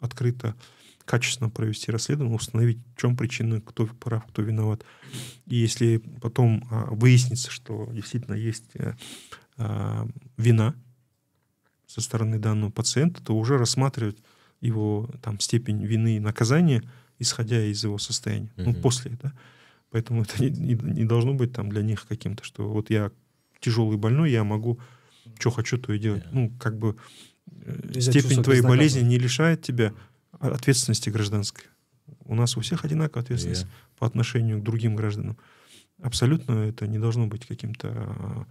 открыто, качественно провести расследование, установить, в чем причина, кто прав, кто виноват. И если потом а, выяснится, что действительно есть э, а, вина со стороны данного пациента, то уже рассматривать его там степень вины и наказания, исходя из его состояния, mm-hmm. ну после, да. Поэтому это не, не, не должно быть там для них каким-то, что вот я тяжелый больной, я могу, что хочу, то и делать. Ну, как бы э, степень твоей болезни не лишает тебя ответственности гражданской. У нас у всех одинаковая ответственность yeah. по отношению к другим гражданам. Абсолютно это не должно быть каким-то, а,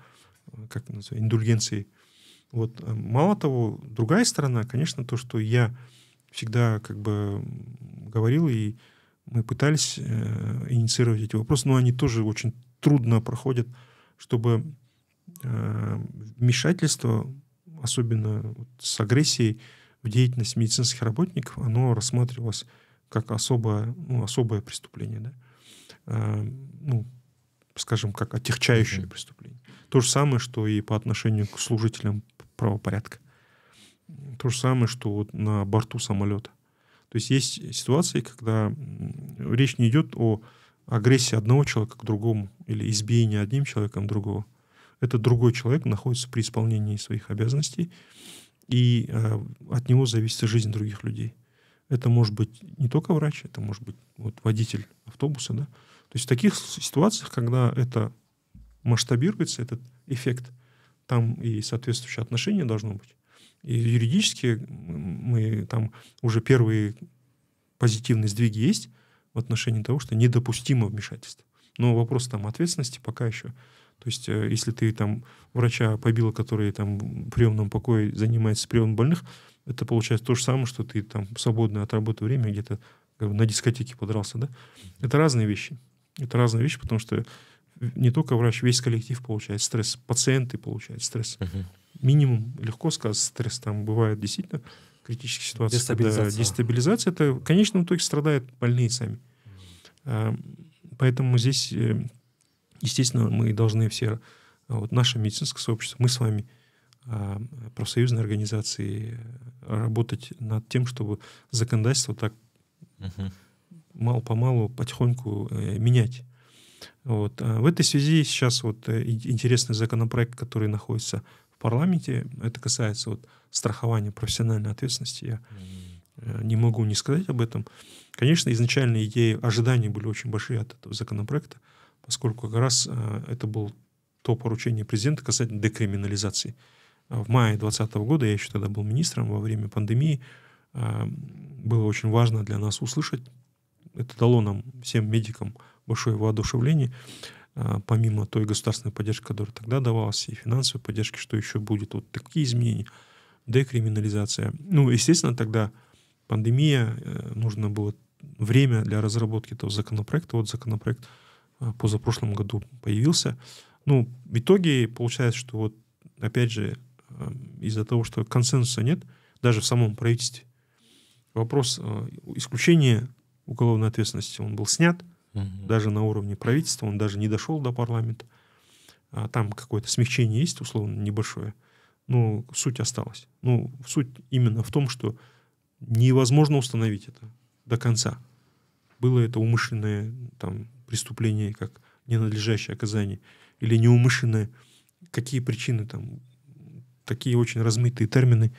как называется, индульгенцией. Вот. А мало того, другая сторона, конечно, то, что я всегда как бы говорил, и мы пытались э, инициировать эти вопросы, но они тоже очень трудно проходят, чтобы э, вмешательство, особенно вот с агрессией, в деятельность медицинских работников, оно рассматривалось как особое, ну, особое преступление, да? а, ну, скажем, как отягчающее mm-hmm. преступление. То же самое, что и по отношению к служителям правопорядка. То же самое, что вот на борту самолета. То есть есть ситуации, когда речь не идет о агрессии одного человека к другому или избиении одним человеком другого. Это другой человек находится при исполнении своих обязанностей, и э, от него зависит жизнь других людей. Это может быть не только врач, это может быть вот, водитель автобуса. Да? То есть в таких ситуациях, когда это масштабируется, этот эффект, там и соответствующее отношение должно быть. И юридически мы там уже первые позитивные сдвиги есть в отношении того, что недопустимо вмешательство. Но вопрос там ответственности пока еще то есть, э, если ты там врача побил, который там в приемном покое занимается приемом больных, это получается то же самое, что ты там свободное от работы время где-то на дискотеке подрался, да? Это разные вещи. Это разные вещи, потому что не только врач, весь коллектив получает стресс, пациенты получают стресс. Минимум, легко сказать, стресс там бывает действительно критические ситуации. Дестабилизация. дестабилизация, это в конечном итоге страдают больные сами. Uh-huh. Поэтому здесь э, Естественно, мы должны все, вот наше медицинское сообщество, мы с вами, а, профсоюзные организации, работать над тем, чтобы законодательство так uh-huh. мало-помалу, потихоньку э, менять. Вот. А в этой связи сейчас вот э, интересный законопроект, который находится в парламенте, это касается вот страхования профессиональной ответственности. Я uh-huh. не могу не сказать об этом. Конечно, изначально идеи, ожидания были очень большие от этого законопроекта поскольку как раз э, это было то поручение президента касательно декриминализации. В мае 2020 года, я еще тогда был министром, во время пандемии, э, было очень важно для нас услышать. Это дало нам, всем медикам, большое воодушевление. Э, помимо той государственной поддержки, которая тогда давалась, и финансовой поддержки, что еще будет вот такие изменения, декриминализация. Ну, естественно, тогда пандемия, нужно было время для разработки этого законопроекта. Вот законопроект а, позапрошлом году появился. Ну, в итоге получается, что вот, опять же, а, из-за того, что консенсуса нет, даже в самом правительстве, вопрос а, исключения уголовной ответственности, он был снят, угу. даже на уровне правительства, он даже не дошел до парламента. А там какое-то смягчение есть, условно, небольшое, но суть осталась. Ну, суть именно в том, что невозможно установить это до конца. Было это умышленное там, преступление как ненадлежащее оказание или неумышленное, какие причины там, такие очень размытые термины,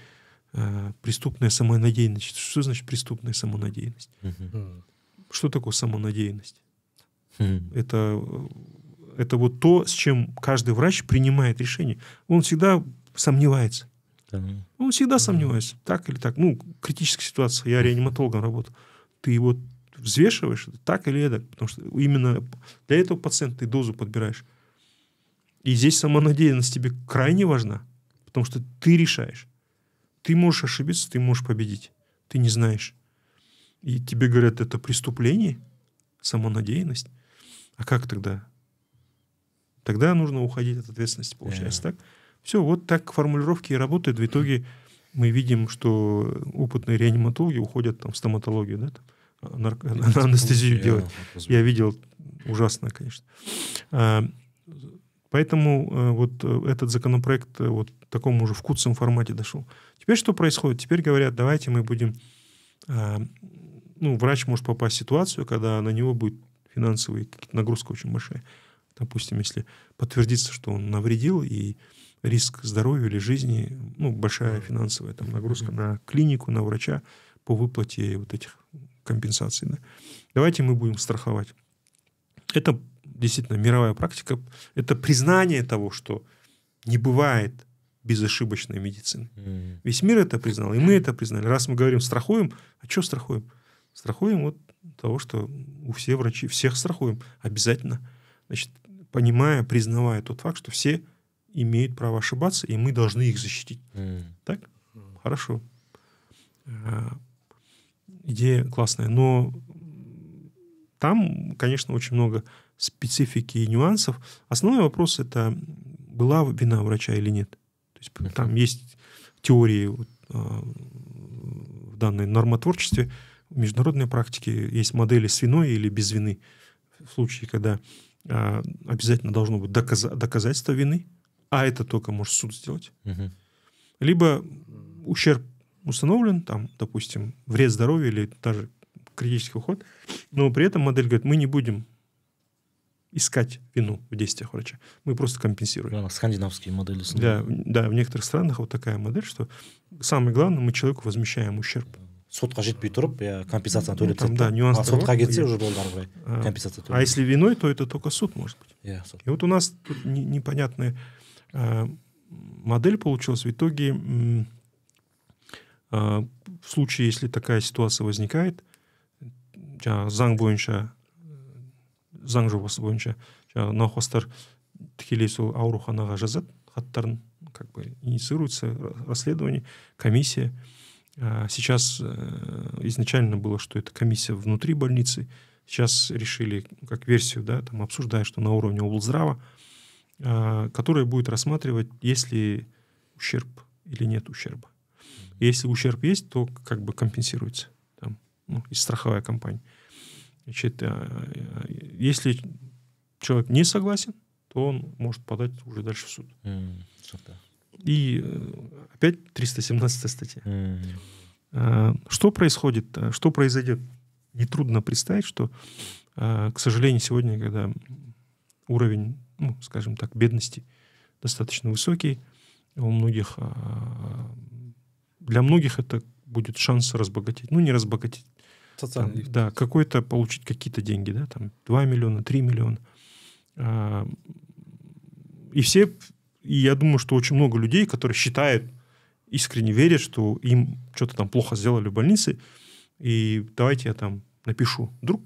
э, преступная самонадеянность. Что значит преступная самонадеянность? uh Что такое самонадеянность? uh Это, это вот то, с чем каждый врач принимает решение. Он всегда сомневается. Да. Он всегда сомневается, так или так. Ну, критическая ситуация. Я реаниматологом работал. Ты вот взвешиваешь, так или это, потому что именно для этого пациента ты дозу подбираешь. И здесь самонадеянность тебе крайне важна, потому что ты решаешь. Ты можешь ошибиться, ты можешь победить. Ты не знаешь. И тебе говорят, это преступление, самонадеянность. А как тогда? Тогда нужно уходить от ответственности, получается, Yeah. так? Все, вот так формулировки и работают. В итоге мы видим, что опытные реаниматологи уходят там, в стоматологию, да, там, нарко- на анестезию делать. Я видел ужасно, конечно. А, Поэтому э, вот э, этот законопроект э, вот в таком уже вкусном формате дошел. Теперь что происходит? Теперь говорят, давайте мы будем... а, Ну, врач может попасть в ситуацию, когда на него будет финансовая нагрузка очень большая. Допустим, если подтвердится, что он навредил, и риск здоровью или жизни, ну, большая финансовая там нагрузка на клинику, на врача по выплате вот этих компенсаций. Да. Давайте мы будем страховать. Это действительно мировая практика. Это признание того, что не бывает безошибочной медицины. М. Весь мир это признал, и мы это признали. Раз мы говорим страхуем, а что страхуем? Страхуем вот того, что у всех врачи, всех страхуем обязательно. Значит, понимая, признавая тот факт, что все имеют право ошибаться, и мы должны их защитить. М. Так? Хорошо. Идея классная. Но там, конечно, очень много специфики и нюансов. Основной вопрос это была вина врача или нет. То есть там есть теории вот, а, в данной нормотворчестве, в международной практике есть модели с виной или без вины. В случае, когда а, обязательно должно быть доказа- доказательство вины, а это только может суд сделать либо ущерб установлен, там, допустим, вред здоровью или даже критический уход, но при этом модель говорит, мы не будем искать вину в действиях врача, мы просто компенсируем. Жаңағы скандинавские модели. Да, да, в некоторых странах вот такая модель, что самое главное, мы человеку возмещаем ущерб. сотқа жетпей тұрып иә компенсацияны Ну, төлеп там, тастайды да, а нюанстар сотқа кетсе уже болды ары қарай А, компенсация а если виной, то это только суд может быть. иә сот И вот у нас тут не- непонятная а, модель получилась. В итоге, а, в случае, если такая ситуация возникает, заң бойынша заң жобасы бойынша жаңағы науқастар тікелей сол ауруханаға жазады хаттарын как бы инициируется ра- расследование комиссия. А, сейчас э, изначально было что это комиссия внутри больницы. Сейчас решили как версию да там обсуждая что на уровне облздрава а, которая будет рассматривать есть ли ущерб или нет ущерба если ущерб есть то как бы компенсируется там ну, из страховая компания Значит, а, э, если человек не согласен, то он может подать уже дальше в суд. М, түсінікті И э, опять 317 статья. М, А, Что происходит, а, что произойдет? Нетрудно представить, что, а, к сожалению, сегодня, когда уровень, ну, скажем так, бедности достаточно высокий, у многих, а, для многих это будет шанс разбогатеть. Ну, не разбогатеть, там, Социальный лифт. да, какой-то получить какие-то деньги, да, там 2 миллиона, 3 миллиона. А, И все, и я думаю, что очень много людей, которые считают, искренне верят, что им что-то там плохо сделали в больнице, и давайте я там напишу. Вдруг,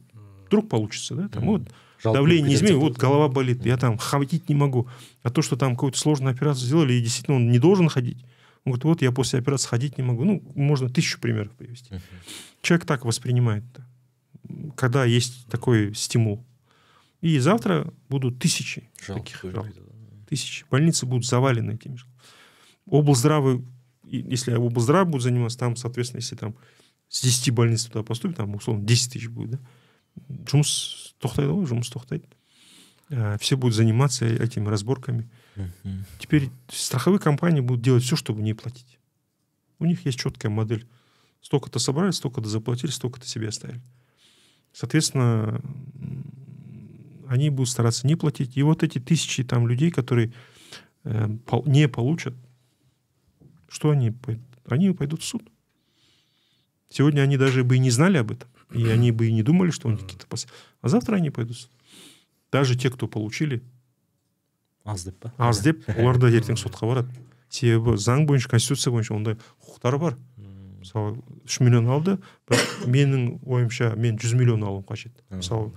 вдруг получится, да, там, вот Жалко давление не изменил, вот голова болит, я там ходить не могу. А то, что там какую-то сложную операцию сделали, и действительно он не должен ходить. Он говорит, вот я после операции ходить не могу. Ну, можно тысячу примеров привести. мгм. Человек так воспринимает, когда есть такой стимул. И завтра будут тысячи жалко таких жалоб. Тысячи. Больницы будут завалены этими жалобами. Облздрава, и если облздрав будет заниматься, там, соответственно, если там с 10 больниц туда поступит, там, условно, 10 тысяч будет, да? Жұмыс тоқтайды ғой, жұмыс тоқтайды. А, Все будут заниматься этими разборками. Мгм. Теперь страховые компании будут делать все, чтобы не платить. У них есть четкая модель. Столько-то собрали, столько-то заплатили, столько-то себе оставили. Соответственно, они будут стараться не платить. И вот эти тысячи там людей, которые э, пол- не получат, что они? Они пойдут в суд. Сегодня они даже бы и не знали об этом. И они бы и не думали, что у них какие-то пос... А завтра они пойдут в суд. Даже те, кто получили аз деп па? аз деп олар да ертең сотқа барады. Себебі заң бойынша конституция бойынша ондай құқықтары бар. Мысалы үш миллион алды бірақ менің ойымша мен жүз миллион алуым қажет. Мысалы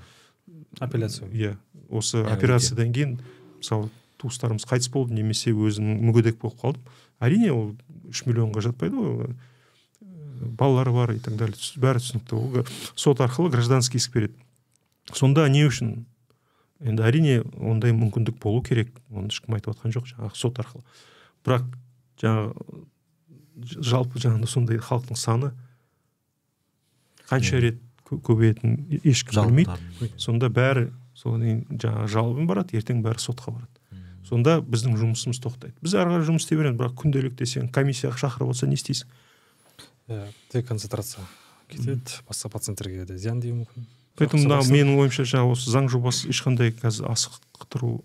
апелляция. иә осы операциядан кейін мысалы туыстарымыз қайтыс болды немесе өзім мүгедек болып қалдым. Әрине ол үш миллионға жатпайды ғой. Балалары бар и так далее. Бәрі түсінікті. Ол сот арқылы гражданский иск береді. Сонда не үшін енді әрине ондай мүмкіндік болу керек. Оны ешкім айтып жатқан жоқ жаңағы сот арқылы. Бірақ жаңағы жалпы жаңағыдай сондай халықтың саны қанша рет кө- көбейетінін ешкім білмейді. сонда бәрі содан кейін жаңағы жалобын барады ертең бәрі сотқа барады. Сонда біздің жұмысымыз тоқтайды. Біз ары қарай жұмыс істей береміз бірақ күнделікті сен комиссияға шақырып отырса не істейсің? Иә концентрация кетеді. Басқа пациенттерге де зиян деуі мүмкін. Поэтому мына менің ойымша жаңағы осы заң жобасы ешқандай қазір асықтыру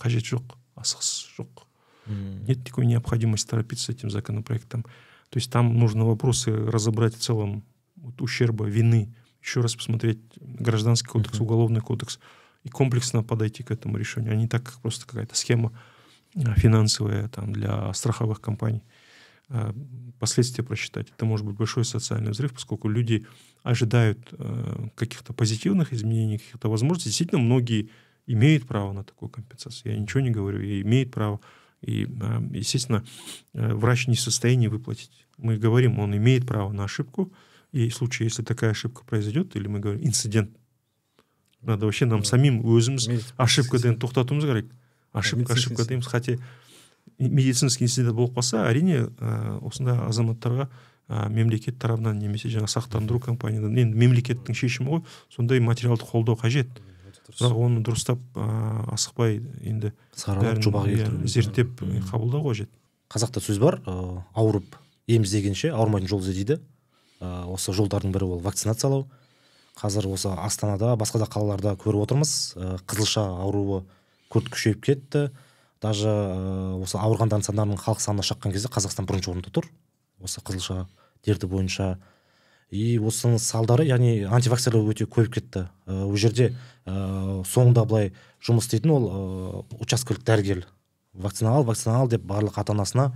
қажет жоқ асығыс жоқ. Нет такой необходимости торопиться с этим законопроектом. То есть там нужно вопросы разобрать в целом вот, ущерба вины еще раз посмотреть гражданский кодекс уголовный кодекс и комплексно подойти к этому решению а не так как просто какая-то схема а, финансовая там для страховых компаний последствия просчитать это может быть большой социальный взрыв поскольку люди ожидают э, каких-то позитивных изменений каких-то возможностей действительно многие имеют право на такую компенсацию я ничего не говорю и имеют право и, э, естественно, э, врач не в состоянии выплатить. Мы говорим, он имеет право на ошибку, и в случае, если такая ошибка произойдет, или мы говорим инцидент, надо вообще нам Да. самим өзіміз Медицинский ошибкадан тоқтатуымыз керек ошибка медицинский ошибка дейміз хотя медицинский инцидент болып қалса әрине ә, осындай азаматтарға ә, мемлекет тарапынан немесе жаңағы сақтандыру компаниядан енді мемлекеттің шешімі ғой сондай материалдық қолдау қажет. Бірақ оны дұрыстап ә, асықпай енді саралап иә, зерттеп қабылдау қажет. Қазақта сөз бар ыыы ауырып ем іздегенше ауырмайтын жол ізде дейді ыыы осы жолдардың бірі ол вакцинациялау. Қазір осы астанада басқа да қалаларда көріп отырмыз. Ыыы қызылша ауруы күрт күшейіп кетті. Даже ыыы осы ауырғандардың сандарының халық санына шаққан кезде қазақстан бірінші орында тұр. Осы қызылша дерті бойынша. И осының салдары яғни антиваксерлер өте көбейіп кетті. Ыыы ол жерде ыыы соңында былай жұмыс істейтін ол ыыы учаскелік дәрігер. Вакцина ал вакцина ал деп барлық ата анасына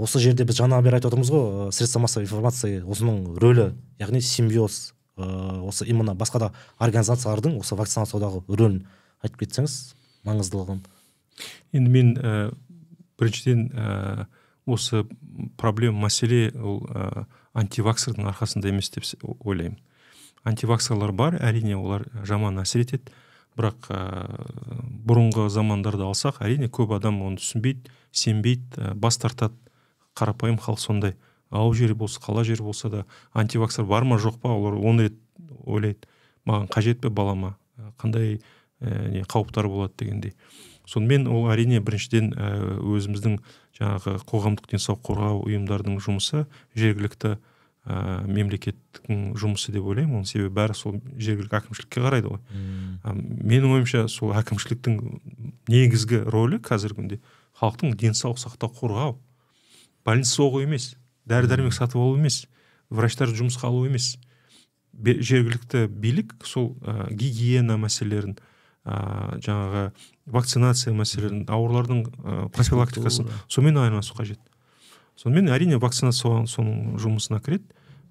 осы жерде біз жаңа бері айтып отырмыз ғой средства массовой информации осының рөлі яғни симбиоз ыыы осы именно басқа да организациялардың осы вакцинациялаудағы рөлін айтып кетсеңіз маңыздылығын енді мен ә, біріншіден ә, осы проблема мәселе ол ә, антиваксердің арқасында емес деп ойлаймын. Антиваксерлар бар әрине олар жаман әсер етеді. Бірақ ә, бұрынғы замандарды алсақ әрине көп адам оны түсінбейді сенбейді ә, бас тартады. Қарапайым халық сондай. Ауыл жері болса қала жері болса да антиваксер бар ма жоқ па олар он рет ойлайды. Маған қажет пе балама? Қандай ә, не қауіптар болады дегендей. Сонымен ол әрине біріншіден ә, өзіміздің жаңағы қоғамдық денсаулық қорғау ұйымдардың жұмысы жергілікті ә, мемлекеттің жұмысы деп ойлаймын. Оның себебі бәрі сол жергілікті әкімшілікке қарайды ғой. А, менің ойымша сол әкімшіліктің негізгі рөлі қазіргі күнде халықтың денсаулық сақтау қорғау. Больница соғу емес дәрі дәрмек сатып алу емес врачтар жұмысқа алу емес. Жергілікті билік сол ә, гигиена мәселелерін ә, жаңағы вакцинация мәселелерін аурулардың ә, профилактикасын сонымен айналысу қажет. Сонымен әрине вакцинация соған- соның жұмысына кіреді.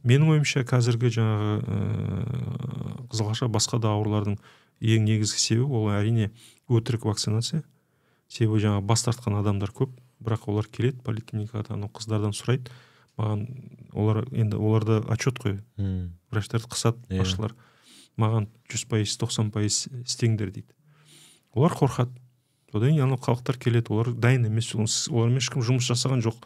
Менің ойымша қазіргі жаңағы ыыы қызылша басқа да аурулардың ең негізгі себебі ол әрине өтірік вакцинация. Себебі жаңағы бас тартқан адамдар көп бірақ олар келеді поликлиникада анау қыздардан сұрайды. Маған олар енді оларда отчет қой. Врачтарды қысады Иә. басшылар. Маған жүз пайыз тоқсан пайыз істеңдер дейді. Олар қорқады. Содан кейін анау халықтар келеді олар дайын емес ол- олармен ешкім жұмыс жасаған жоқ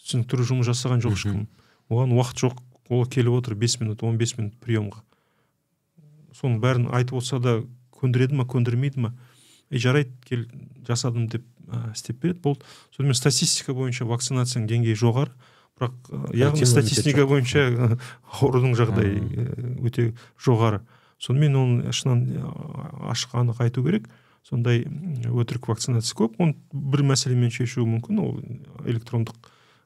түсініктіру жұмыс жасаған жоқ ешкім. Оған уақыт жоқ ол келіп отыр 5 минут 15 минут приемға. Соның бәрін айтып отырса да көндіреді ма көндірмейді ма? И жарайды кел жасадым деп ә, істеп береді. Болды. Сонымен статистика бойынша вакцинацияның деңгейі жоғары бірақ яғни статистика бойынша аурудың жағдайы өте жоғары. Сонымен оны шынын ашық анық айту керек. Сондай өтірік вакцинация көп. Оны бір мәселемен шешу мүмкін. Ол электрондық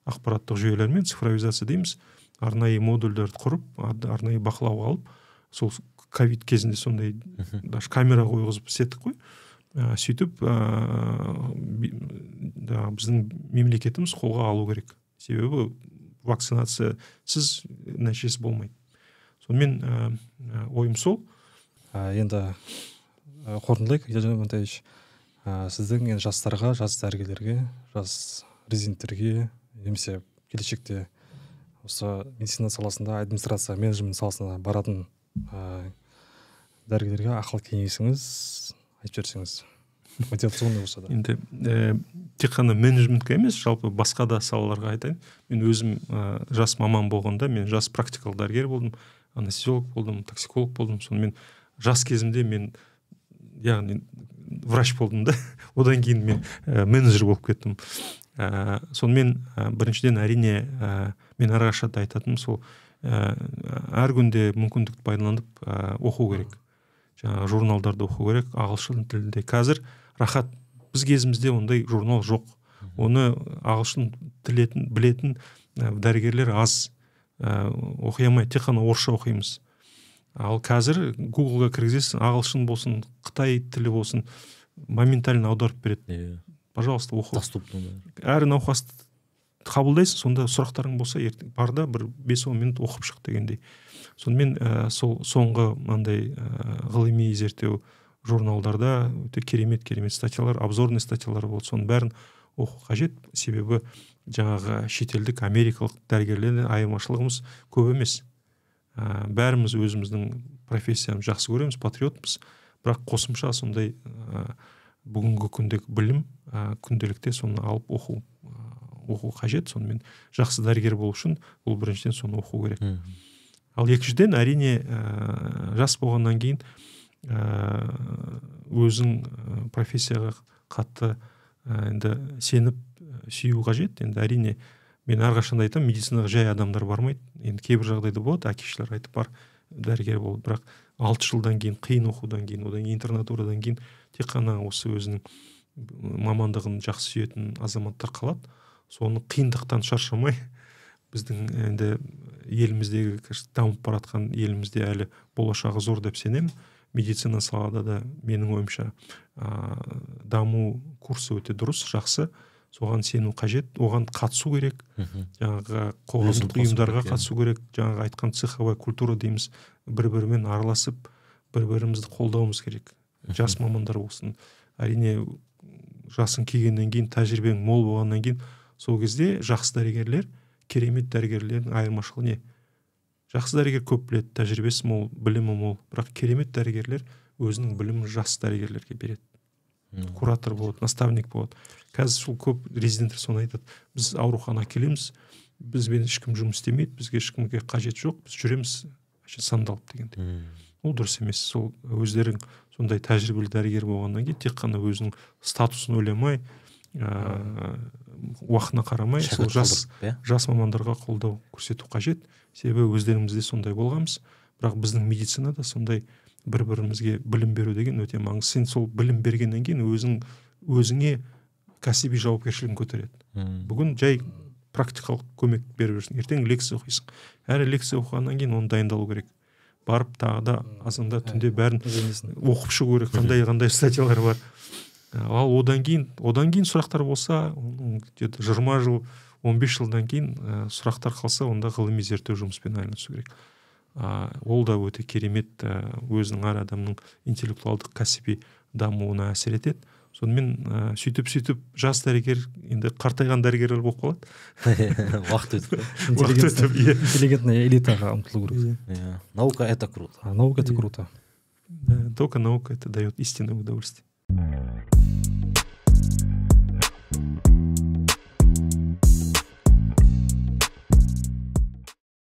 ақпараттық жүйелермен цифровизация дейміз. Арнайы модульдерді құрып ар- арнайы бақылауға алып сол ковид кезінде сондай даже камера қойғызып істеттік қой. Ә, сөйтіп ә, біздің мемлекетіміз қолға алу керек. Себебі вакцинациясыз нәтижесі болмайды. Сонымен ойым сол. Ә, енді қорытындылайық. Елжан амантаевич ә, сіздің енді жастарға жас дәрігерлерге жас резиденттерге немесе келешекте осы медицина саласында администрация менеджмент саласына баратын ә, дәрігерлерге ақыл кеңесіңіз айтып жіберсеңіз. Мотивационный болса да. Енді ә, тек қана менеджментке емес жалпы басқа да салаларға айтайын. Мен өзім ә, жас маман болғанда мен жас практикалық дәрігер болдым. Анестезиолог болдым токсиколог болдым. Сонымен жас кезімде мен яғни врач болдым да. Одан кейін мен ә, менеджер болып кеттім. Ә, сонымен ә, біріншіден әрине ә, мен әрқашан да айтатыным сол ә, әр күнде мүмкіндікті пайдаланып ә, оқу керек. Жаңағы журналдарды оқу керек ағылшын тілінде. Қазір рахат біз кезімізде ондай журнал жоқ. Оны ағылшын тілетін білетін ә, дәрігерлер аз. Ә, оқи алмайды тек қана орысша оқимыз. Ал қазір гуглға кіргізесің ағылшын болсын қытай тілі болсын моментально аударып береді. Иә. Пожалуйста оқы доступно әр науқасты қабылдайсың сонда сұрақтарың болса ертең бар да бір бес он минут оқып шық дегендей. Сонымен ә, сол соңғы мынандай ә, ғылыми зерттеу журналдарда өте керемет керемет статьялар обзорный статьялар болды. Соның бәрін оқу қажет. Себебі жаңағы шетелдік америкалық дәрігерлерден айырмашылығымыз көп емес. Ә, бәріміз өзіміздің профессиямызды жақсы көреміз патриотпыз. Бірақ қосымша сондай ә, бүгінгі күндегі білім ә, күнделікте соны алып оқу ә, оқу қажет. Сонымен жақсы дәрігер болу үшін ол біріншіден соны оқу керек. Ал екіншіден әрине ә, жас болғаннан кейін ә, өзің ә, профессияға қатты ә, енді сеніп сүю қажет енді әрине мен әрқашан да айтамын медицинаға жай адамдар бармайды. Енді кейбір жағдайда болады әке шешелер айтып бар дәрігер бол бірақ алты жылдан кейін қиын оқудан кейін одан кейін интернатурадан кейін тек қана осы өзінің мамандығын жақсы сүйетін азаматтар қалады. Соны қиындықтан шаршамай біздің енді еліміздегі дамып бара жатқан елімізде әлі болашағы зор деп сенемін. Медицина салада да менің ойымша ә, даму курсы өте дұрыс жақсы. Соған сену қажет. Оған қатысу керек. Жаңағы қоғамдық ұйымдарға қатысу керек. Жаңағы айтқан цеховая культура дейміз. Бір бірімен араласып бір бірімізді қолдауымыз керек. Жас мамандар болсын. Әрине жасың келгеннен кейін тәжірибең мол болғаннан кейін сол кезде жақсы дәрігерлер керемет дәрігерлердің айырмашылығы не? Жақсы дәрігер көп біледі тәжірибесі мол білімі мол. Бірақ керемет дәрігерлер өзінің білімін жас дәрігерлерге береді. Куратор болады наставник болады. Қазір сол көп резиденттер соны айтады. Біз аурухана келеміз бізбен ешкім жұмыс істемейді бізге ешкімге қажет жоқ біз жүреміз сандалып дегендей. Ол дұрыс емес сол өздерің сондай тәжірибелі дәрігер болғаннан кейін тек қана өзінің статусын ойламай ыыы уақытына қарамай сол жас иә? жас мамандарға қолдау көрсету қажет. Себебі өздерімізде сондай болғанбыз. Бірақ біздің медицинада сондай бір бірімізге білім беру деген өте маңызды. Сен сол білім бергеннен кейін өзің өзіңе кәсіби жауапкершілігін көтереді. Бүгін жай практикалық көмек беріп жүрсің. Ертең лекция оқисың. Әр лекция оқығаннан кейін оны дайындалу керек. Барып тағы да азанда түнде бәрін оқып шығу керек. Қандай қандай статьялар бар. Ал одан кейін одан кейін сұрақтар болса где то жиырма жыл 15 жылдан кейін ә, сұрақтар қалса онда ғылыми зерттеу жұмыспен айналысу керек. А, ол да өте керемет ә, өзінің әр адамның интеллектуалдық кәсіби дамуына әсер етеді сонымен ә, сөйтіп сөйтіп жас дәрігер енді қартайған дәрігерлер болып қалады. Уақыт өтіп уақыт өтіп иә. Интеллигентная элитаға ұмтылу керек. Иә. иә. Наука это круто. Наука это круто. Только наука это дает истинное удовольствие.